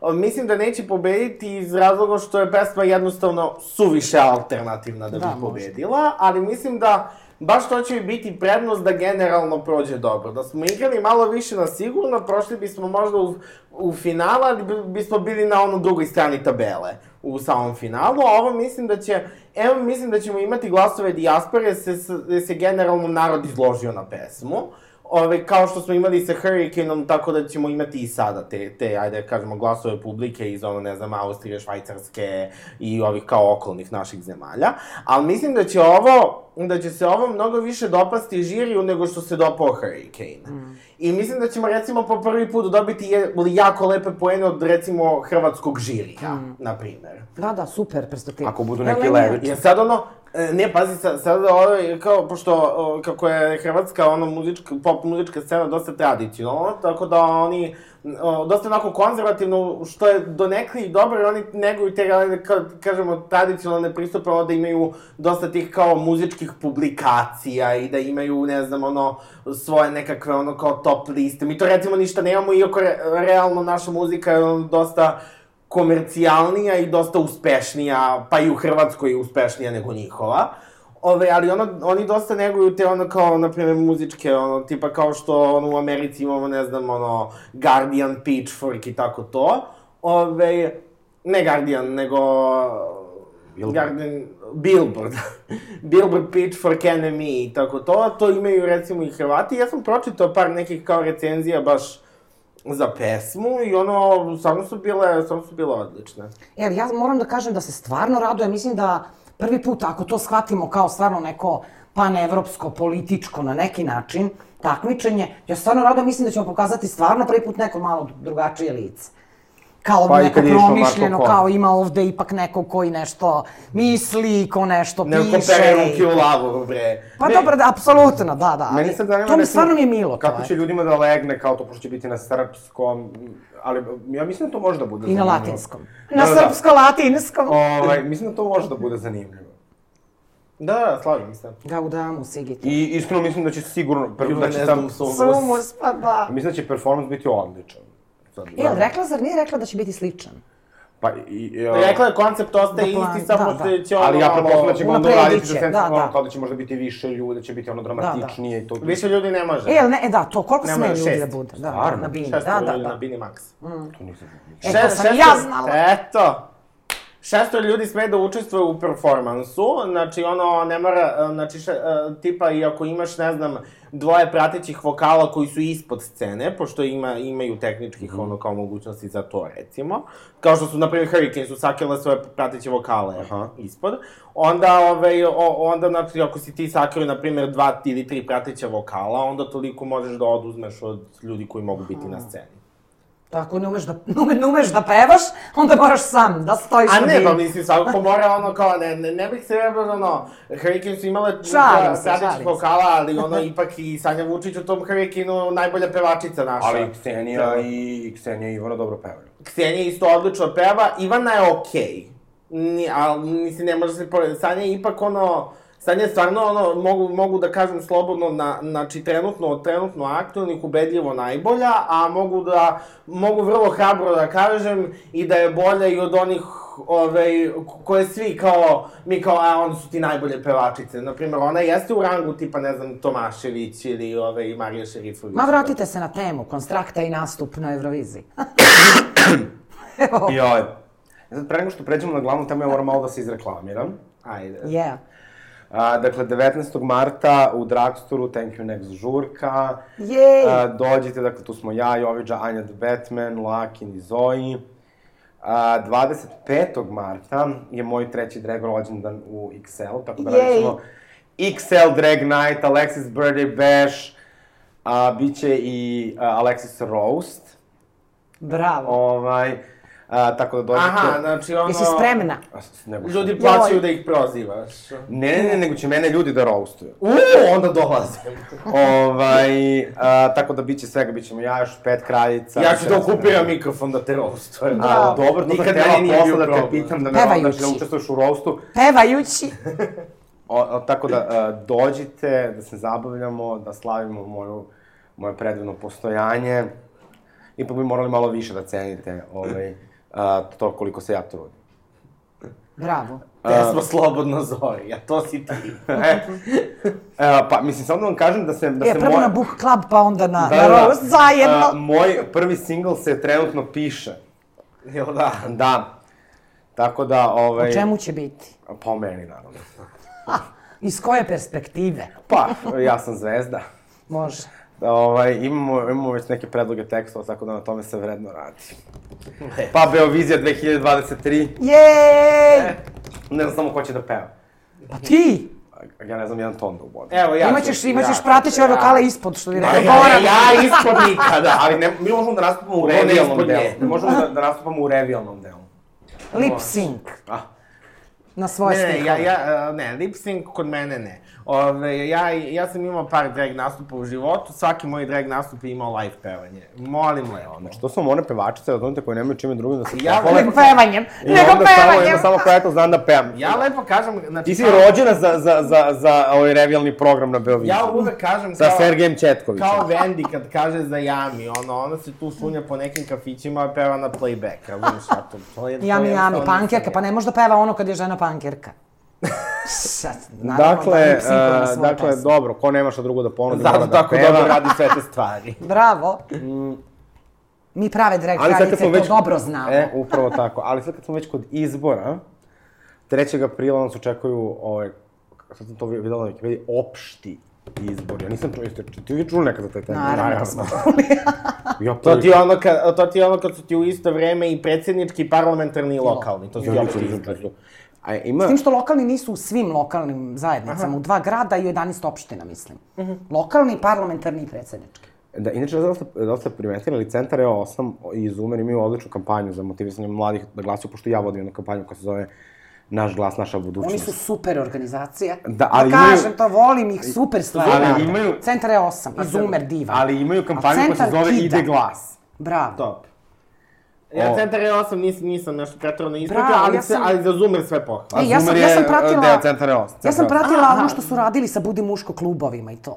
O, Mislim da neće pobediti iz razloga što je pesma jednostavno suviše alternativna da, Da, bi možda. pobedila, ali mislim da baš to će biti prednost da generalno prođe dobro. Da smo igrali malo više na sigurno, prošli bismo možda u, u finala, ali bi- bismo bili na ono drugoj strani tabele u samom finalu, a ovo mislim da će, evo mislim da ćemo imati glasove dijaspore, se, se generalno narod izložio na pesmu. Ove, kao što smo imali sa Hurricaneom, tako da ćemo imati i sada te, te ajde da kažemo, glasove publike iz, ono, ne znam, Austrije, Švajcarske i ovih kao okolnih naših zemalja. Ali mislim da će ovo, da će se ovo mnogo više dopasti žiriju nego što se dopao Hurricane. Mm. I mislim da ćemo recimo po prvi put dobiti je, jako lepe poene od recimo hrvatskog žirija, mm. na primer. Da, da, super perspektiva. Ako budu neki levići. Jer sad ono, ne, pazi, sad, sad je kao, pošto, kako je Hrvatska, ono, muzička, pop muzička scena dosta tradicionalna, tako da oni, dosta onako konzervativno, što je donekli i dobro, oni neguju te, kažemo, tradicionalne pristupe, ono da imaju dosta tih kao muzičkih publikacija i da imaju, ne znam, ono, svoje nekakve, ono, kao top liste. Mi to recimo ništa nemamo, iako re, realno naša muzika je ono, dosta komercijalnija i dosta uspešnija, pa i u Hrvatskoj je uspešnija nego njihova. Ove, ali ono, oni dosta neguju te ono kao, na primjer, muzičke, ono, tipa kao što ono, u Americi imamo, ne znam, ono, Guardian, Pitchfork i tako to. Ove, ne Guardian, nego... Billboard. Guardian, Billboard. Billboard, Pitchfork, NME i tako to. To imaju, recimo, i Hrvati. Ja sam pročitao par nekih kao recenzija baš za pesmu i ono, stvarno su bile, stvarno su bile odlične. Jer ja moram da kažem da se stvarno radujem, mislim da prvi put, ako to shvatimo kao stvarno neko panevropsko, političko na neki način, takmičenje, ja stvarno radujem, mislim da ćemo pokazati stvarno prvi put neko malo drugačije lice. Kao Pa i neko promišljeno, kao ima ovde ipak neko koji nešto misli, ko nešto Ne piše. kopere ruke u lavu, bre. Pa ne, dobro, da, apsolutno, da, da. Meni ali sad zanima, To mi recimo, stvarno mi je milo. Kako to će ljudima da legne, kao to, pošto će biti na srpskom, ali ja mislim da to može da bude I na zanimljivo. latinskom. Na Da, da, da. srpsko-latinskom. Ovaj, mislim da to može da bude zanimljivo. Da, da, slažem se. Gaudamu, Sigit. I iskreno mislim da će sigurno, prvo da će tam, sumus. Sumus, pa da. mislim da će performans biti odličan. Sad, E, ali rekla, zar nije rekla da će biti sličan? Pa, i, i, Rekla je, koncept ostaje Da plan- isti, samo da, što da. će ono Ali ja pretpostavljam da će ga onda Unapredit uraditi će, za sens, da, ono, da. kao da će možda biti više ljude, će biti ono dramatičnije i to. Više ljudi ne može. E, jel ne, e da, to, koliko sme ljudi šest. da bude? Da, Stvarno? na bini, Šesto da, da, ljudi da. na Bini Max. To nisam znao. E, to sam ja znala. Eto. Šesto ljudi sme da učestvuje u performansu, znači ono, ne mora, znači še, e, tipa i ako imaš, ne znam, dvoje pratećih vokala koji su ispod scene, pošto ima, imaju tehničkih Mhm. ono kao mogućnosti za to, recimo, kao što su, na primjer, Hurricane su sakrile svoje prateće vokale Aha. ispod, onda, ovaj, o, onda, znači, ako si ti sakrio, na primjer, dva ili tri prateća vokala, onda toliko možeš da oduzmeš od ljudi koji mogu biti na sceni. Tako, ne umeš da, ne ume- ne umeš da pevaš, onda moraš sam da stojiš A ne, pa mislim, svakako mora ono kao, ne, ne, ne bih se rebao, ono, Hurricane su imale se, šalim se. vokala, ali ono, ipak i Sanja Vučić u tom Hurricaneu najbolja pevačica naša. Ali Ksenija i, i Ksenija i Ivana dobro pevaju. Ksenija isto odlično peva, Ivana je okej. Ni, ali, mislim, ne može se porediti. Sanja je ipak ono, Sanja je stvarno, ono, mogu, mogu da kažem slobodno, na, znači, trenutno, od trenutno aktualnih, ubedljivo najbolja, a mogu da, mogu vrlo hrabro da kažem i da je bolja i od onih ove, koje svi kao, mi kao, a oni su ti najbolje pevačice. Naprimjer, ona jeste u rangu tipa, ne znam, Tomašević ili ove, Marija Šerifović. Ma vratite se na temu, konstrakta i nastup na Euroviziji. Evo, I ovaj, sad pre nego što pređemo na glavnu temu, ja moram malo da se izreklamiram. Ajde. yeah. A, dakle, 19. marta u Dragstoru, Thank You Next žurka. Jej! A, dođite, dakle, tu smo ja, Joviđa, Anja the Batman, Lakin i Zoe. A, 25. marta je moj treći drag rođendan u XL, tako da Jej! radit ćemo XL Drag Night, Alexis Birthday Bash, a, bit će i a, Alexis Roast. Bravo. Ovaj, a, tako da dođete... Aha, znači ono... Jesi spremna? Nego što- Ljudi plaćaju da ih prozivaš. Ne, ne, ne, nego će mene ljudi da roastuju. Uuu, onda dolazim. ovaj, a, tako da biće svega, bit ćemo ja, još pet kraljica. ja ću da okupiram mikrofon da te roastujem. A, dobro, to sam htjela bio da te pitam da me Pevajući. da učestvuješ u roastu. Pevajući. O, o, tako da a, dođite, da se zabavljamo, da slavimo moju, moje predivno postojanje. Ipak bi morali malo više da cenite ovaj, a, to koliko se ja trudim. Bravo. Pesma Slobodno zori, a to si ti. E, e, pa, mislim, samo da vam kažem da se... Da E, se prvo moja- na book club, pa onda na, Da, na da, da. zajedno. A, moj prvi single se trenutno piše. Jel da? Da. Tako da, ovaj... O čemu će biti? Pa o meni, naravno. Iz koje perspektive? Pa, ja sam zvezda. Može. Ovaj, imamo, imamo već neke predloge tekstova, tako da na tome se vredno radi. Pa Beovizija 2023, Jej! ne znam samo ko će da peva. Pa ti! Ja ne znam jedan ton da ubodim. Evo, ja imaćeš, ću- imaćeš ja, prateće ove ja. vokale ispod, što bi rekao. Ja, ja, ja ispod nikada. Ali ne, mi možemo da nastupamo u revijalnom delu. Mi možemo da, da nastupamo u revijalnom delu. Lip sync. Ah. Na svoje Ne, stihove. ja, ja, ne, lip sync kod mene ne. Ove, ja, ja sam imao par drag nastupa u životu, svaki moj drag nastup je imao live pevanje. Molim lepo. Znači, to su one pevačice, razumite, koje nemaju čime drugim da se Ja pohvale. Nego pevanjem, I nego onda samo, pevanjem. ima samo koja eto znam da pevam. Ja lepo kažem, znači... Ti si rođena za, za, za, za ovaj revijalni program na Beoviziji. Ja uvek kažem Sa kao... Sergejem Četkovićem. Kao Vendi kad kaže za Jami, ono, ona se tu šunja po nekim kafićima, peva na playback, razumiješ, ja to, to je... to Jami, je jami, pankerka, pa ne može da peva ono kad je žena pankerka. Sad, naravno Dakle, da uh, svoju dakle, pesmu. dobro, ko nema šta drugo da ponudi, mora Zato da tako peva. dobro radi sve te stvari. Bravo. Mi prave drag kraljice to već... dobro znamo. E, upravo tako. Ali sad kad smo već kod izbora, 3. aprila nas očekuju, ovaj, sad sam to videla na Wikipediji, opšti izbori. Ja nisam čuo, jeste, ti vi čuli nekad za taj termin? Naravno da smo Ja To ti, je ono kad, to ti je ono kad su ti u isto vreme i predsjednički, i parlamentarni i lokalni, to su ti opšti izbori. A ima... S tim što lokalni nisu u svim lokalnim zajednicama, u dva grada i u 11 opština, mislim. Lokalni, parlamentarni i predsjednički. Da, inače, da li ste, da li ste primetili, ali Centar E8 i Zoomer imaju odličnu kampanju za motivisanje mladih da glasaju, pošto ja vodim jednu kampanju koja se zove Naš glas, naša budućnost. Oni su super organizacija. Da, ali da imaju- kažem to, volim ih, super stvari. Ali rade. imaju- Centar je 8 i Zoomer diva. Ali imaju kampanju koja se Centar zove kida. Ide glas. Bravo. Top. Ja O. Centar E8 nisam, nisam nešto pretredno ispratio, Bravo, ali, ja se, sam- ali za Zoomer sve pohvala. E, ja sam, Zoomer ja sam je, pratila... deo Centara E8. Ja sam Centra E8. pratila ono što su radili sa Budi muško klubovima i to.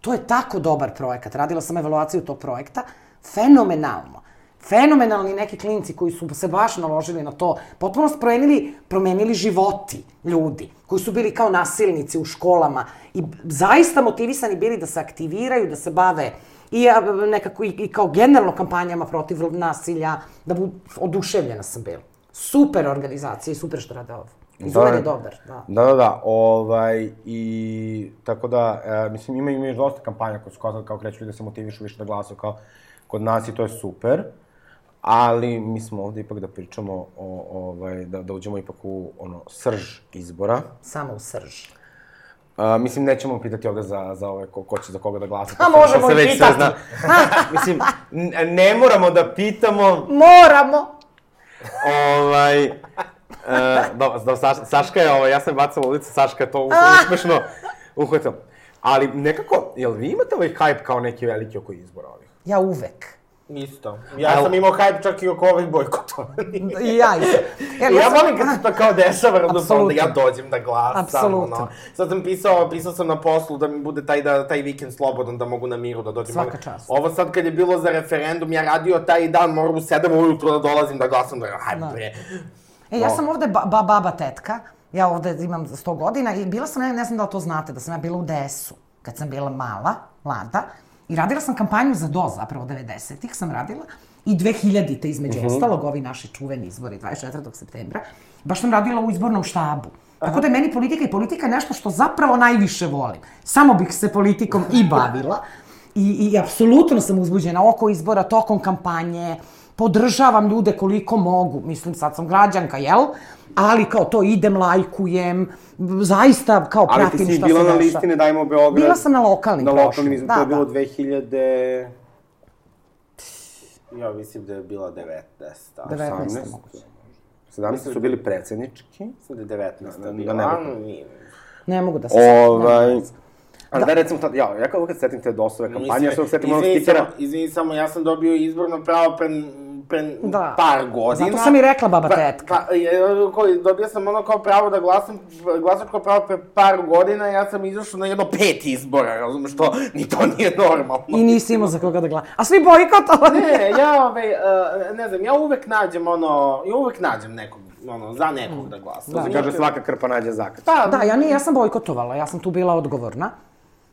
To je tako dobar projekat. Radila sam evaluaciju tog projekta. Fenomenalno. Fenomenalni neki klinci koji su se baš naložili na to, potpuno su promenili, promenili životi ljudi, koji su bili kao nasilnici u školama i zaista motivisani bili da se aktiviraju, da se bave i nekako i, i kao generalno kampanjama protiv nasilja, da bu, oduševljena sam bila. Super organizacija i super što rade ovo. Izgled je dobar, da. Da, da, da, ovaj, i tako da, e, mislim, ima, ima još dosta kampanja koje su kao, kao kreću ljudi da se motivišu više da glasaju kao kod nas i to je super, ali mi smo ovde ipak da pričamo o, ovaj, da, da uđemo ipak u, ono, srž izbora. Samo u srž. Uh, mislim, nećemo pitati ovde za, za ove ko, ko će za koga da glasa. A, možemo i pitati. zna. mislim, ne moramo da pitamo, Moramo! ovaj... Uh, do, do, Saš, Saška je, ovaj, ja sam bacala u ulicu, Saška je to us- uspešno uhvatila. Ali nekako, jel vi imate ovaj hype kao neki veliki oko izbora ovih? Ja uvek. Isto. Ja sam imao hype čak i oko ovih bojkotova. I ja isto. Ja, ja volim kad se to kao dešava, onda pa onda ja dođem da glasam, Apsolutno. ono. Sad sam pisao, pisao sam na poslu da mi bude taj, da, taj vikend slobodan, da mogu na miru da dođem. Svaka čast. Ovo sad kad je bilo za referendum, ja radio taj dan, moram u 7 ujutru da dolazim da glasam, da hajde Da. bre. E, ja sam ovde ba, ba, baba tetka, ja ovde imam 100 godina i bila sam, ne, ne znam da li to znate, da sam ja bila u DS-u, kad sam bila mala, mlada, i radila sam kampanju za DO, zapravo 90-ih sam radila, i 2000-te između ostalog, ovi naši čuveni izbori 24. septembra, baš sam radila u izbornom štabu. Tako da je meni politika i politika je nešto što zapravo najviše volim. Samo bih se politikom i bavila. I, i apsolutno sam uzbuđena oko izbora, tokom kampanje, podržavam ljude koliko mogu. Mislim, sad sam građanka, jel? Ali kao to idem, lajkujem, zaista kao Ali pratim ti si šta bila se na dešava. listi Ne dajmo Beograd. Bila sam na lokalnim Na lokalnim da, to je bilo da. 2000... Ja mislim da je bila 19. 19. 18. moguće. 17 su bili predsednički. Mislim da je 19. Da, bila. da ne. Ne mogu da se... setim, Ovaj... Ali da, recimo, tad, ja, ja kao uvijek setim te dosove kampanje, ja se setim onog stikera. Izvini samo, ja sam dobio izborno pravo pre, pre Da. par godina. Zato sam i rekla baba Pa- tetka. Pa, koji, dobio sam ono kao pravo da glasam, glasačko pravo pre par godina, ja sam izašao na jedno pet izbora, razumeš to, ni to nije normalno. I nisi imao za koga da gleda. A svi bojkotovali. Ne, ja, ovaj, uh, ne znam, ja uvek nađem ono, ja uvek nađem nekog, ono, za nekog da glasam. Da. Se kaže svaka krpa nađe zakat. Pa, Da, ja, nije, ja sam bojkotovala, ja sam tu bila odgovorna.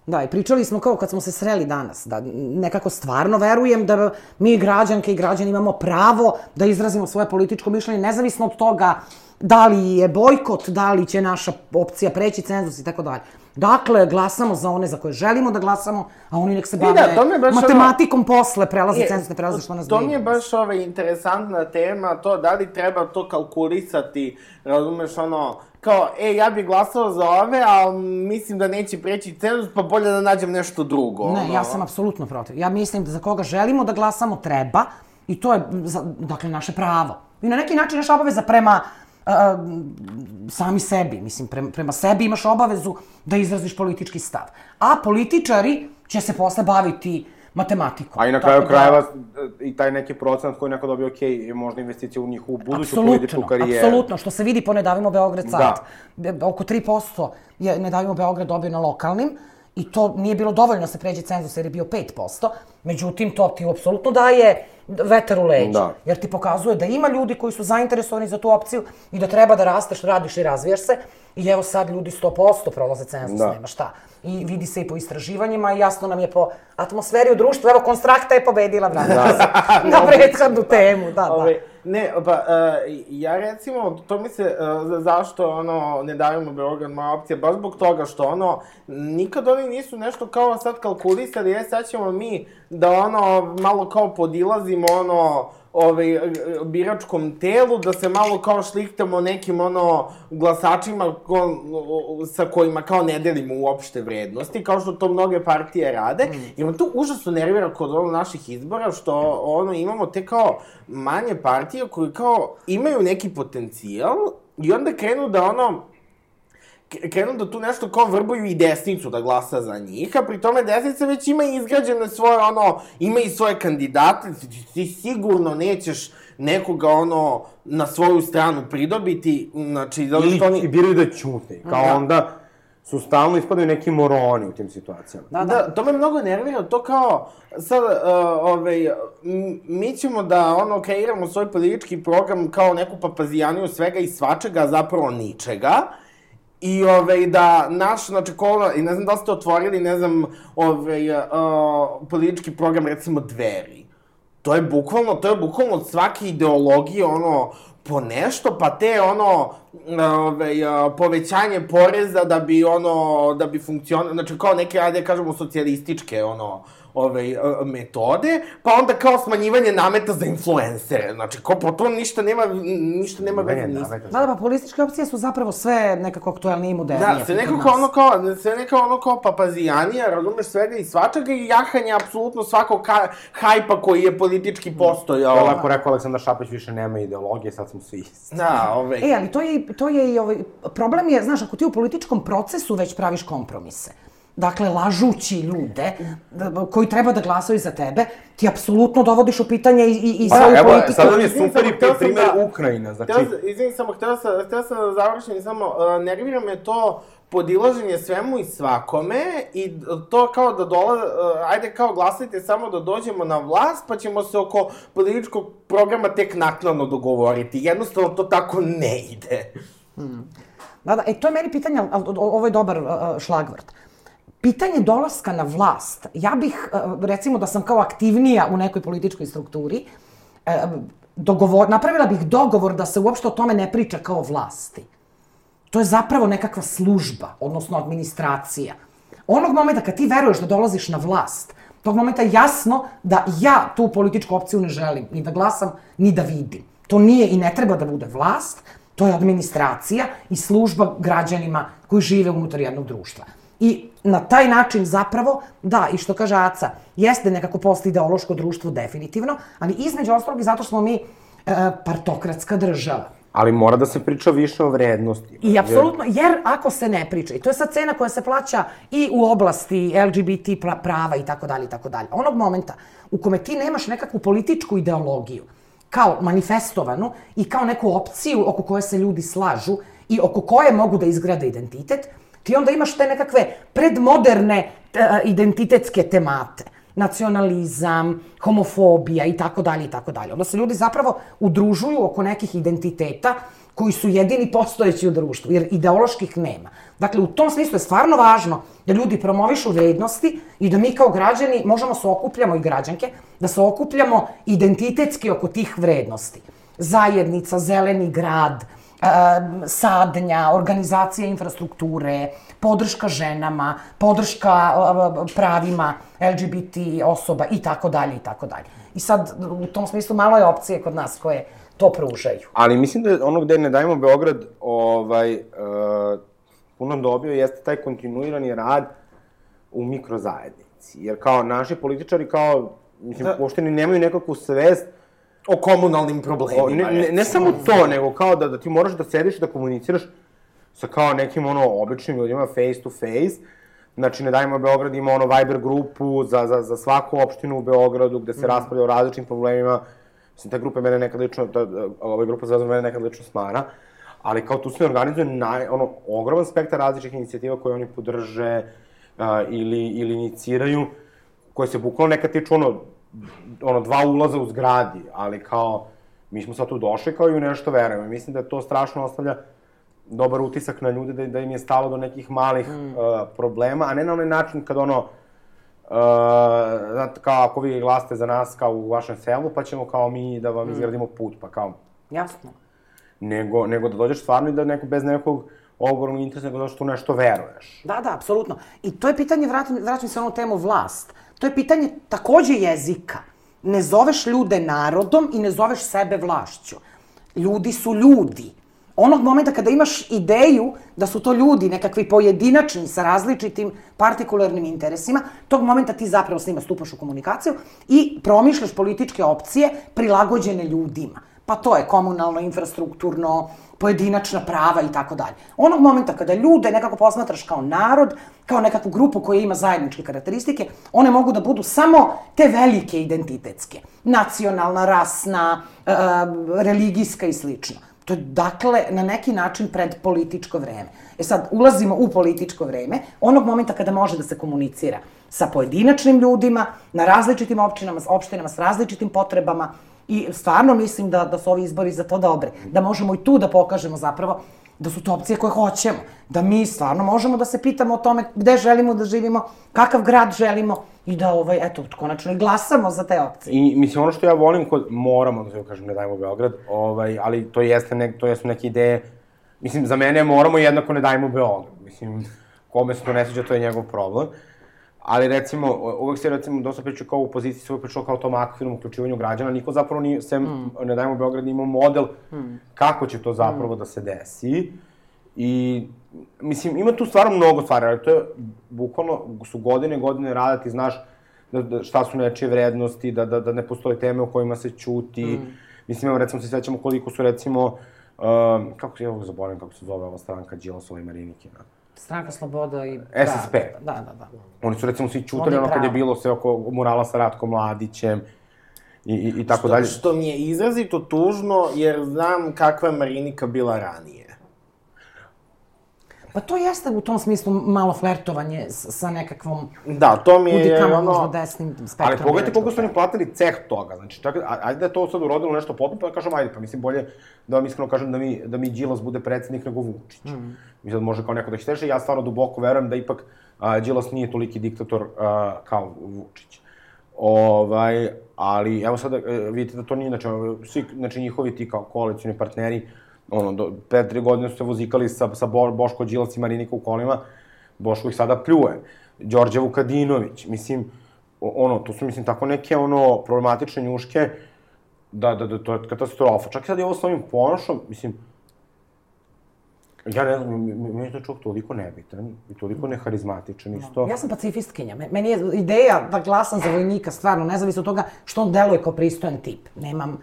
Da, i pričali smo kao kad smo se sreli danas, da nekako stvarno verujem da mi građanke i građani imamo pravo da izrazimo svoje političko mišljenje, nezavisno od toga da li je bojkot, da li će naša opcija preći cenzus i tako dalje. Dakle, glasamo za one za koje želimo da glasamo, a oni nek se bave da, matematikom posle, prelaze Je, cenzus, ne prelaze što nas To mi briga. je baš ovaj, interesantna tema, to da li treba to kalkulisati, razumeš, ono, kao, e, ja bih glasao za ove, a mislim da neće preći cenzus, pa bolje da nađem nešto drugo. Ne, ono. ja sam apsolutno protiv. Ja mislim da za koga želimo da glasamo treba i to je, za, dakle, naše pravo. I na neki način naša obaveza prema uh, sami sebi. Mislim, prema, prema sebi imaš obavezu da izraziš politički stav. A političari će se posle baviti matematikom. A i na Tako kraju da- krajeva i taj neki procenat koji neko dobio, okej, je možda investicija u njihovu buduću političku karijeru. Apsolutno, što se vidi po Ne davimo Beograd sad. Da. Oko 3% je Ne davimo Beograd dobio na lokalnim i to nije bilo dovoljno da se pređe cenzus jer je bio 5%. Međutim, to ti apsolutno daje vetar u leđa. Da. Jer ti pokazuje da ima ljudi koji su zainteresovani za tu opciju i da treba da rasteš, radiš i razvijaš se. I evo sad ljudi 100% prolaze cenzus, Da. nema šta. I vidi se i po istraživanjima i jasno nam je po atmosferi u društvu. Evo, Konstrakta je pobedila, brate. Da. na prethodnu temu, da, da. Ove, ne, pa, uh, ja recimo, to mi se, uh, za- zašto, ono, ne davimo Beograd moja opcija, baš zbog toga što, ono, nikad oni nisu nešto kao sad kalkulisali, je, sad ćemo mi da, ono, malo kao podilazimo, ono, ovaj, biračkom telu, da se malo kao šlihtamo nekim, ono, glasačima ko, sa kojima kao ne delimo uopšte vrednosti, kao što to mnoge partije rade, jer me to užasno nervira kod ono naših izbora, što ono, imamo te kao manje partije koje kao imaju neki potencijal i onda krenu da ono, krenu da tu nešto kao vrbuju i desnicu da glasa za njih, a pri tome desnica već ima izgrađene svoje, ono, ima i svoje kandidate, ti, sigurno nećeš nekoga, ono, na svoju stranu pridobiti, znači, zato što oni... oni... biraju da ćute. Kao Da. onda, su stalno ispadaju neki moroni u tim situacijama. Da, da. Da, to me mnogo nervira, to kao, sad, uh, ovaj, mi ćemo da, ono, kreiramo svoj politički program kao neku papazijaniju svega i svačega, a zapravo ničega. I ovaj, da naš, znači, kola, i ne znam da ste otvorili, ne znam, ovaj, uh, politički program, recimo, dveri. To je bukvalno, to je bukvalno od svake ideologije, ono, po nešto, pa te, ono, ove, povećanje poreza da bi, ono, da bi funkcionalo, znači, kao neke, ajde, da kažemo, socijalističke, ono, ove, metode, pa onda kao smanjivanje nameta za influencere. Znači, kao po to ništa nema, ništa nema veze. Da, da, pa političke opcije su zapravo sve nekako aktuelnije i modernije. Da, sve nekako ono kao, sve nekako ono kao papazijanija, razumeš svega i svačega i jahanje apsolutno svakog ka, hajpa koji je politički postojao. Ja lako rekao Aleksandar Šapić, više nema ideologije, sad smo svi isti. Da, ovaj. E, ali to je, to je i ovaj, problem je, znaš, ako ti u političkom procesu već praviš kompromise, dakle, lažući ljude da- koji treba da glasaju za tebe, ti apsolutno dovodiš u pitanje i, i, i Pa, svoju evo, politiku. sad nam je super i primer da- Ukrajina, znači... Izvini, samo hteo sam, hteo sam da završim samo, uh, nervira me to podilaženje svemu i svakome i to kao da dola, uh, ajde kao glasajte samo da dođemo na vlast, pa ćemo se oko političkog programa tek naknadno dogovoriti. Jednostavno to tako ne ide. Da, da, e, to je meni pitanje, ali ovo je dobar uh, šlagvrt. Pitanje dolaska na vlast, ja bih, uh, recimo da sam kao aktivnija u nekoj političkoj strukturi, uh, dogovor, napravila bih dogovor da se uopšte o tome ne priča kao vlasti. To je zapravo nekakva služba, odnosno administracija. Onog momenta kad ti veruješ da dolaziš na vlast, tog momenta je jasno da ja tu političku opciju ne želim ni da glasam, ni da vidim. To nije i ne treba da bude vlast, to je administracija i služba građanima koji žive unutar jednog društva. I na taj način zapravo, da, i što kaže Aca, jeste nekako post-ideološko društvo definitivno, ali između ostalog i zato smo mi e, partokratska država. Ali mora da se priča više o vrednosti. I apsolutno, jer ako se ne priča, i to je sad cena koja se plaća i u oblasti LGBT pra- prava i tako dalje i tako dalje. Onog momenta u kome ti nemaš nekakvu političku ideologiju kao manifestovanu i kao neku opciju oko koje se ljudi slažu i oko koje mogu da izgrade identitet, ti onda imaš te nekakve predmoderne e, identitetske temate nacionalizam, homofobija i tako dalje i tako dalje. Onda se ljudi zapravo udružuju oko nekih identiteta koji su jedini postojeći u društvu, jer ideoloških nema. Dakle, u tom smislu je stvarno važno da ljudi promovišu vrednosti i da mi kao građani možemo se okupljamo i građanke, da se okupljamo identitetski oko tih vrednosti. Zajednica, zeleni grad, sadnja, organizacija infrastrukture, podrška ženama, podrška pravima LGBT osoba i tako dalje i tako dalje. I sad, u tom smislu, malo je opcije kod nas koje to pružaju. Ali mislim da ono gde ne dajemo Beograd ovaj, uh, puno dobio jeste taj kontinuirani rad u mikrozajednici. Jer kao naši političari kao, mislim, da. uopšte ni nemaju nekakvu svest O komunalnim problemima. O, ne, ne, ne samo to, nego kao da, da ti moraš da sediš i da komuniciraš sa kao nekim ono običnim ljudima face to face. Znači, ne dajmo Beograd ima ono Viber grupu za, za, za svaku opštinu u Beogradu gde se mm. raspravlja o različitim problemima. Mislim, ta grupa mene nekad lično, ta, ova grupa za mene nekad lično smara. Ali kao tu se organizuje naj, ono, ogroman spektar različitih inicijativa koje oni podrže uh, ili, ili iniciraju, koje se bukvalno nekad tiču ono, ono, dva ulaza u zgradi, ali kao, mi smo sad tu došli kao i u nešto verujemo. Mislim da to strašno ostavlja dobar utisak na ljude, da, da im je stalo do nekih malih mm. uh, problema, a ne na onaj način kad ono, uh, znate, kao ako vi glasate za nas kao u vašem selu, pa ćemo kao mi da vam mm. izgradimo put, pa kao, Jasno. nego, nego da dođeš stvarno i da neko, bez nekog ogromnog interesa, nego da što nešto veruješ. Da, da, apsolutno. I to je pitanje, vraćam, vraćam se na onu temu vlast, to je pitanje takođe jezika. Ne zoveš ljude narodom i ne zoveš sebe vlašću. Ljudi su ljudi. Onog momenta kada imaš ideju da su to ljudi nekakvi pojedinačni sa različitim partikularnim interesima, tog momenta ti zapravo s njima stupaš u komunikaciju i promišljaš političke opcije prilagođene ljudima. Pa to je komunalno, infrastrukturno, pojedinačna prava i tako dalje. Onog momenta kada ljude nekako posmatraš kao narod, kao nekakvu grupu koja ima zajedničke karakteristike, one mogu da budu samo te velike identitetske. Nacionalna, rasna, e, religijska i slično. To je, dakle, na neki način pred političko vreme. E sad, ulazimo u političko vreme, onog momenta kada može da se komunicira sa pojedinačnim ljudima, na različitim općinama, opštinama s različitim potrebama, I stvarno mislim da, da su ovi izbori za to dobri. Da možemo i tu da pokažemo zapravo da su to opcije koje hoćemo. Da mi stvarno možemo da se pitamo o tome gde želimo da živimo, kakav grad želimo i da, ovaj, eto, konačno i glasamo za te opcije. I mislim, ono što ja volim kod, moramo da se kažem, ne dajmo Beograd, ovaj, ali to jeste, nek, to jesu neke ideje, mislim, za mene moramo jednako ne dajmo Beograd. Mislim, kome se to ne sviđa, to je njegov problem. Ali recimo, uvek se recimo dosta priča kao u opoziciji, se uvek pričao kao tom aktivnom uključivanju građana, niko zapravo nije, sem mm. ne dajmo Beograd, imao model mm. kako će to zapravo mm. da se desi. I, mislim, ima tu stvarno mnogo stvari, ali to je, bukvalno, su godine, godine rada, ti znaš da, da, šta su nečije vrednosti, da, da, da ne postoje teme o kojima se ćuti. Mm. Mislim, evo, recimo, se sećamo koliko su, recimo, uh, kako se, ja zaboravim kako se zove ova stranka Đilasova i Marinike, na? Stranka Sloboda i... SSP. Da, da, da. Oni su recimo svi čutali ono kad je bilo sve oko murala sa Ratkom Mladićem i, i, i tako što, dalje. Što mi je izrazito tužno, jer znam kakva je Marinika bila ranije. Pa to jeste u tom smislu malo flertovanje sa nekakvom... Da, to mi je kudikamo ono... možda desnim spektrom. Ali pogledajte koliko su oni platili ceh toga. Znači, čak, ajde da je to sad urodilo nešto potpuno, pa da kažem, ajde, pa mislim bolje da vam iskreno kažem da mi, da mi Đilas bude predsednik nego Vučić. Mm. Mi sad može kao neko da će ja stvarno duboko verujem da ipak a, Đilas nije toliki diktator a, kao Vučić. Ovaj, ali evo sad e, vidite da to nije, znači, svi, znači njihovi ti kao koalicijni partneri, ono, do, pet, tri godine su se vozikali sa, sa Bo, Boško Đilas i Marinika u kolima, Boško ih sada pljuje. Đorđe Vukadinović, mislim, ono, to su, mislim, tako neke, ono, problematične njuške, da, da, da, to je katastrofa. Čak i sad je ovo s ovim ponošom, mislim, ja ne znam, meni je to čovjek toliko nebitan i toliko neharizmatičan isto. Ja sam pacifistkinja. Me- Meni je ideja da glasam za vojnika, stvarno, nezavisno od toga što on deluje kao pristojan tip. Nemam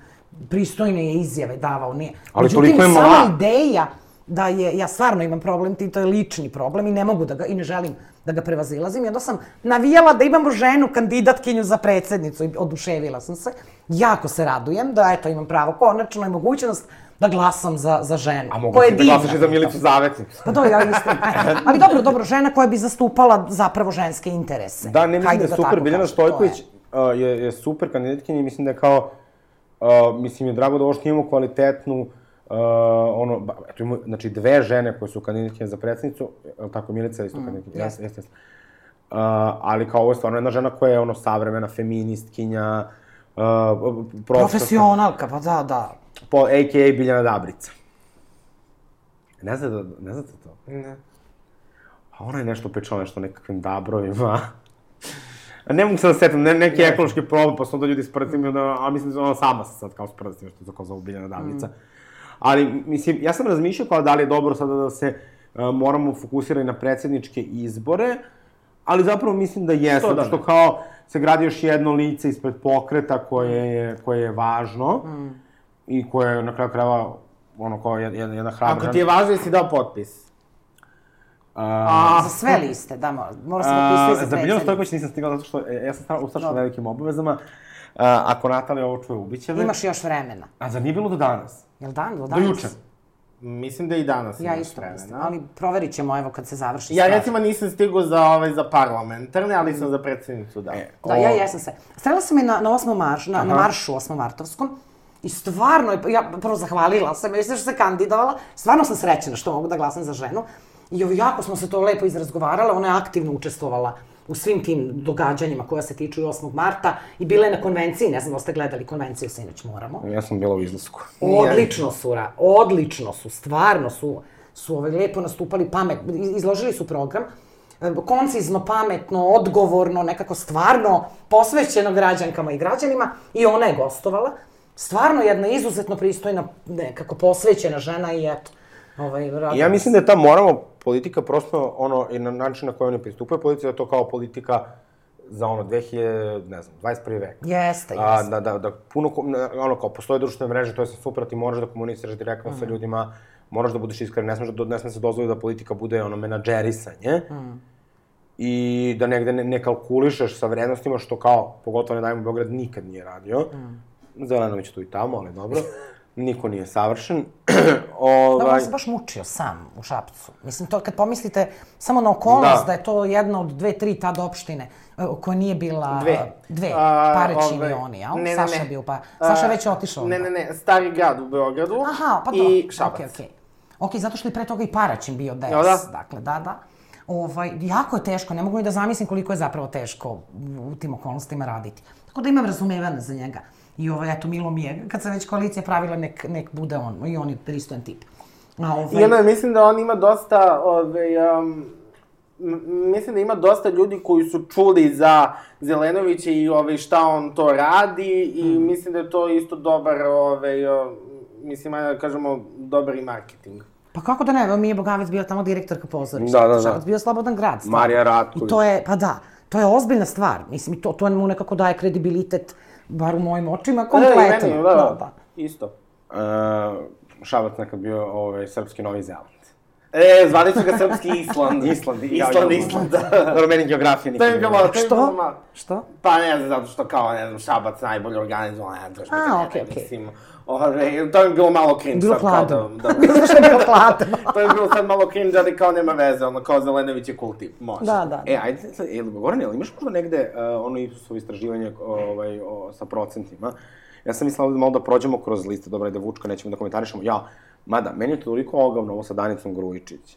pristojne je izjave davao, nije. Ali Međutim, toliko je sama mlad. ideja da je, ja stvarno imam problem, ti to je lični problem i ne mogu da ga, i ne želim da ga prevazilazim. I onda sam navijala da imamo ženu kandidatkinju za predsednicu i oduševila sam se. Jako se radujem da, eto, imam pravo konačno i mogućnost da glasam za, za ženu. A mogu je si da glasaš i za Milicu Zavetnicu. Pa to ja isto. Ajde. Ali dobro, dobro, žena koja bi zastupala zapravo ženske interese. Da, ne mislim Hajde da je tako super, Biljana je. Stojković uh, je, je super kandidatkinja i mislim da je kao, uh, mislim je drago da ovo što imamo kvalitetnu, uh, ono, ba, eto imamo, znači dve žene koje su kandidatkinje za predsednicu, je li tako, Milica je isto mm, kandidatkinja, jeste, jeste. jeste. Uh, ali kao ovo je stvarno jedna žena koja je ono savremena feministkinja, uh, Profesionalka, pa da, da. po, a.k.a. Biljana Dabrica. Ne znate, da, ne znate to? Ne. A ona je nešto pričala nešto o nekakvim dabrovima. Ne mogu se da setim, ne, neki ekološki problem, pa su onda ljudi sprdili, da, a mislim da ona sama se sad kao sprdili, što je kao zove Biljana Davica. Mm. Ali, mislim, ja sam razmišljao kao da li je dobro sada da se uh, moramo fokusirati na predsedničke izbore, ali zapravo mislim da jeste, da što ne. kao se gradi još jedno lice ispred pokreta koje je, koje je važno mm. i koje je na kraju krajeva ono kao jedna, jedna hrabra... Ako ti je važno, jesi dao potpis. A, Za sve liste, da, mora, mora se napisati za za Biljanu. Stojković nisam stigao zato što e, ja sam stvarno u strašno velikim obavezama. A, ako Natalija ovo čuje, ubiće me. Imaš još vremena. A zar nije bilo do danas? Jel dan, do Do danas? juče? Mislim da i danas Ja imaš isto vremena. mislim, ali proverit ćemo evo kad se završi Ja stvar. recimo nisam stigao za, ovaj, za parlamentarne, ali sam za predsednicu dao. E, Da, ja jesam se. Stela sam i na, na 8. marš, na, na maršu 8. martovskom. I stvarno, ja prvo zahvalila sam, jer što se kandidovala, stvarno sam srećena što mogu da glasam za ženu. I ovo, jako smo se to lepo izrazgovarale, ona je aktivno učestvovala u svim tim događanjima koja se tiču i 8. marta i bila je na konvenciji, ne znam da ste gledali konvenciju sinoć moramo. Ja sam bila u izlasku. Odlično su, ra, odlično su, stvarno su, su ovaj, lepo nastupali, pamet, izložili su program, e, koncizno, pametno, odgovorno, nekako stvarno posvećeno građankama i građanima i ona je gostovala. Stvarno jedna izuzetno pristojna, nekako posvećena žena i eto, ovaj, radila Ja mislim da je ta moramo politika prosto ono, i na način na koji oni pristupaju politici, da to kao politika za ono 2000, ne znam, 21. vek. Jeste, A, jeste. da, da, da puno, ono, kao postoje društvene mreže, to je super, ti moraš da komuniciraš direktno Mhm. sa ljudima, moraš da budeš iskren, ne smeš da, ne sme se dozvoli da politika bude ono menadžerisanje. Mhm. I da negde ne, ne kalkulišeš sa vrednostima, što kao, pogotovo ne dajemo Beograd, nikad nije radio. Mhm. Zelenović tu i tamo, ali dobro. niko nije savršen. Da, on ovaj, se baš mučio sam u Šapcu. Mislim, to kad pomislite samo na okolnost da, Da. je to jedna od dve, tri tad opštine e, koja nije bila... Dve. Dve. A, Parećin ovaj, i oni, jel? ne, ne, Saša ne. bio pa... Saša je već A, otišao. Ne, ne, ne, stari grad u Beogradu Aha, pa to. i Šabac. Okej, okej. Okej, zato što je pre toga i Paraćin bio DS. Jel da? Dakle, da, da. Ovaj, jako je teško, ne mogu ni da zamislim koliko je zapravo teško u tim okolnostima raditi. Tako da imam razumevanja za njega. I ovaj, eto, milo mi je, kad se već koalicija pravila, nek, nek bude on. I on je pristojan tip. A, ovaj, I ono, mislim da on ima dosta, ovaj, um, mislim da ima dosta ljudi koji su čuli za Zelenovića i ovaj, šta on to radi i Hmm. mislim da je to isto dobar, ovaj, o, mislim, da kažemo, dobar i marketing. Pa kako da ne, evo Mije Bogavec bio tamo direktorka pozorišta. Da, da, da. Šabac bio slobodan grad. stvarno. Marija Ratković. I to je, pa da, to je ozbiljna stvar. Mislim, to, to mu nekako daje kredibilitet, bar u mojim očima, kompletno. Da, i meni, da, da, da. isto. uh, Šabac nekad bio ovaj, srpski Novi Zeland. E, zvali su ga srpski Island. Island, Island, Island, da. Dobro, meni geografija nikad bilo, bila. to je bilo Što? malo. Što? Pa ne znam, zato što kao, ne znam, Šabac najbolje organizovan, ne znam, A, okej, okej. Mislim, ove, to je bilo malo cringe Bilo hladno. da, da, što je bilo hladno. to je bilo sad malo cringe, ali kao nema veze, ono, kao Zelenović je cool tip, može. Da, da. E, ajde, sad, jel, Goran, jel imaš možda negde uh, ono Ipsosovo istraživanje ovaj, o, sa procentima? Ja sam mislila da malo da prođemo kroz liste, dobro, ajde Vučka, nećemo da komentarišemo. Ja, mada, meni je to toliko ogavno ovo sa Danicom Grujičić.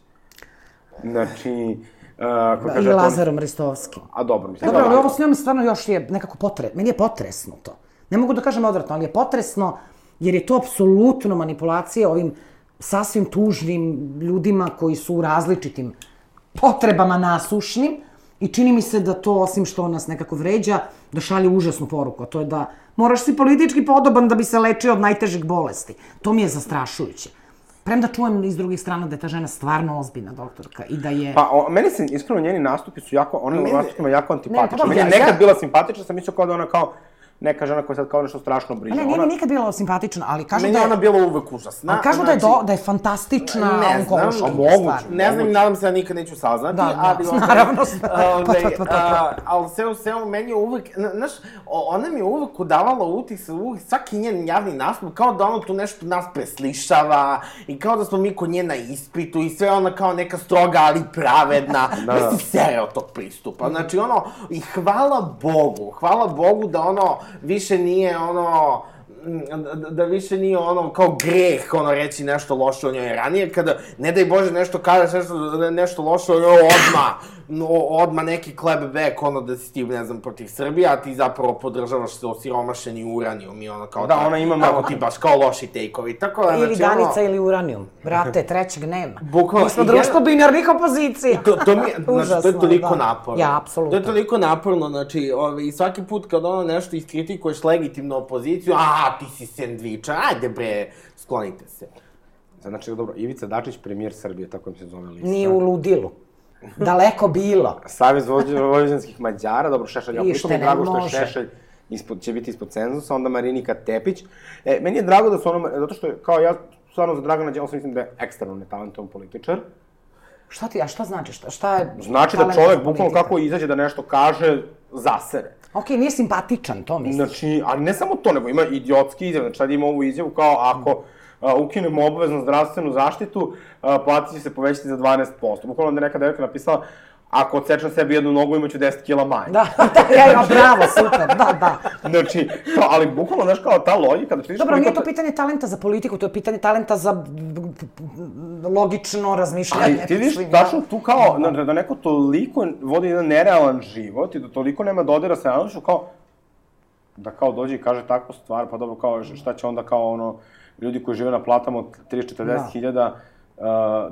Znači, uh, kako I kaže... to- Lazarom Ristovskim. A dobro, mislim. Dobro, ali da, ovo s njom stvarno još je nekako potre... Meni je potresnuto. Ne mogu da kažem odvratno, ali je potresno jer je to apsolutno manipulacija ovim sasvim tužnim ljudima koji su u različitim potrebama nasušnim i čini mi se da to, osim što nas nekako vređa, da šalje užasnu poruku, a to je da moraš si politički podoban da bi se lečio od najtežih bolesti. To mi je zastrašujuće. Premda čujem iz drugih strana da je ta žena stvarno ozbiljna doktorka i da je... Pa, o, meni se, iskreno, njeni nastupi su jako, ona nastupima jako antipatični. Ne, pa meni je ja- nekad ja- bila simpatična, sam mislio kao da ona kao neka žena koja sad kao nešto strašno A briže. ne, nije ona, nikad bila simpatična, ali kažu Meni da je ona bila uvek užasna. Ali kažu da je, znači, do, da je fantastična Ne onkološka moguće. stvar. Ne znam, nadam se da nikad neću saznati, Da, da, ali... ovaj, naravno. ovaj, Pa pa to, pa. a, ali sve u svemu, meni je uvek, zna- znaš, ona mi je uvek udavala utisak, uvek, svaki njen javni nastup, kao da ona tu nešto nas preslišava i kao da smo mi kod nje na ispitu i sve ona kao neka stroga, ali pravedna. da, da. si sere od tog pristupa. Znači, ono, i hvala Bogu, hvala Bogu da ono, više nije ono, da, da više nije ono kao greh ono reći nešto loše o njoj. Ranije kada ne daj bože nešto kažeš nešto nešto loše o njoj odma no, odma neki clapback ono da si ti ne znam protiv Srbije a ti zapravo podržavaš se osiromašeni uranijum i ono kao Da, ona ima malo- ti baš kao loši tejkovi tako da Ili znači, Danica ono, ili Uranijum. Brate, trećeg nema. Bukvalno, Mi smo društvo jedan- binarnih opozicija. To, to mi je, znači, to je Užasno, toliko da. naporno. Ja, apsolutno. To je toliko naporno, znači, ovaj, svaki put kad ono nešto iskritikuješ legitimnu opoziciju, a, ti si sendviča, ajde bre, sklonite se. Znači, dobro, Ivica Dačić, premijer Srbije, tako im se zove lista. Nije u ludilu. Daleko bilo. Savez vojvođanskih Mađara, dobro, Šešelj, pritom mi je drago što je. Šešelj ispod, će biti ispod cenzusa, onda Marinika Tepić. E, meni je drago da su ono, zato što je, kao ja, stvarno za Dragana Đilasa mislim da je ekstremno netalentovan političar. Šta ti, a šta znači? Šta, šta je... Znači da čovek, bukvalno kako izađe da nešto kaže, zasere. Okej, nije simpatičan, to misliš. Znači, ali ne samo to, nego ima idiotski izjav. Znači, sad ima ovu izjavu kao ako a, ukinemo obaveznu zdravstvenu zaštitu, plati će se povećati za 12%. Bukvalno da je neka devojka napisala, ako odsečem sebi jednu nogu, imaću 10 kila manje. Da, da, ja, ja, bravo, super, da, da. Znači, to, ali bukvalno, znaš, kao ta logika, da Dobro, koliko nije to pitanje talenta za politiku, to je pitanje talenta za logično razmišljanje. Ali ti vidiš tačno tu kao, da, da neko toliko vodi jedan nerealan život i da toliko nema dodira sa javnošću, kao, da kao dođe i kaže takvu stvar, pa dobro, kao, šta će onda kao ono, ljudi koji žive na platama od 30-40 Da. hiljada, uh,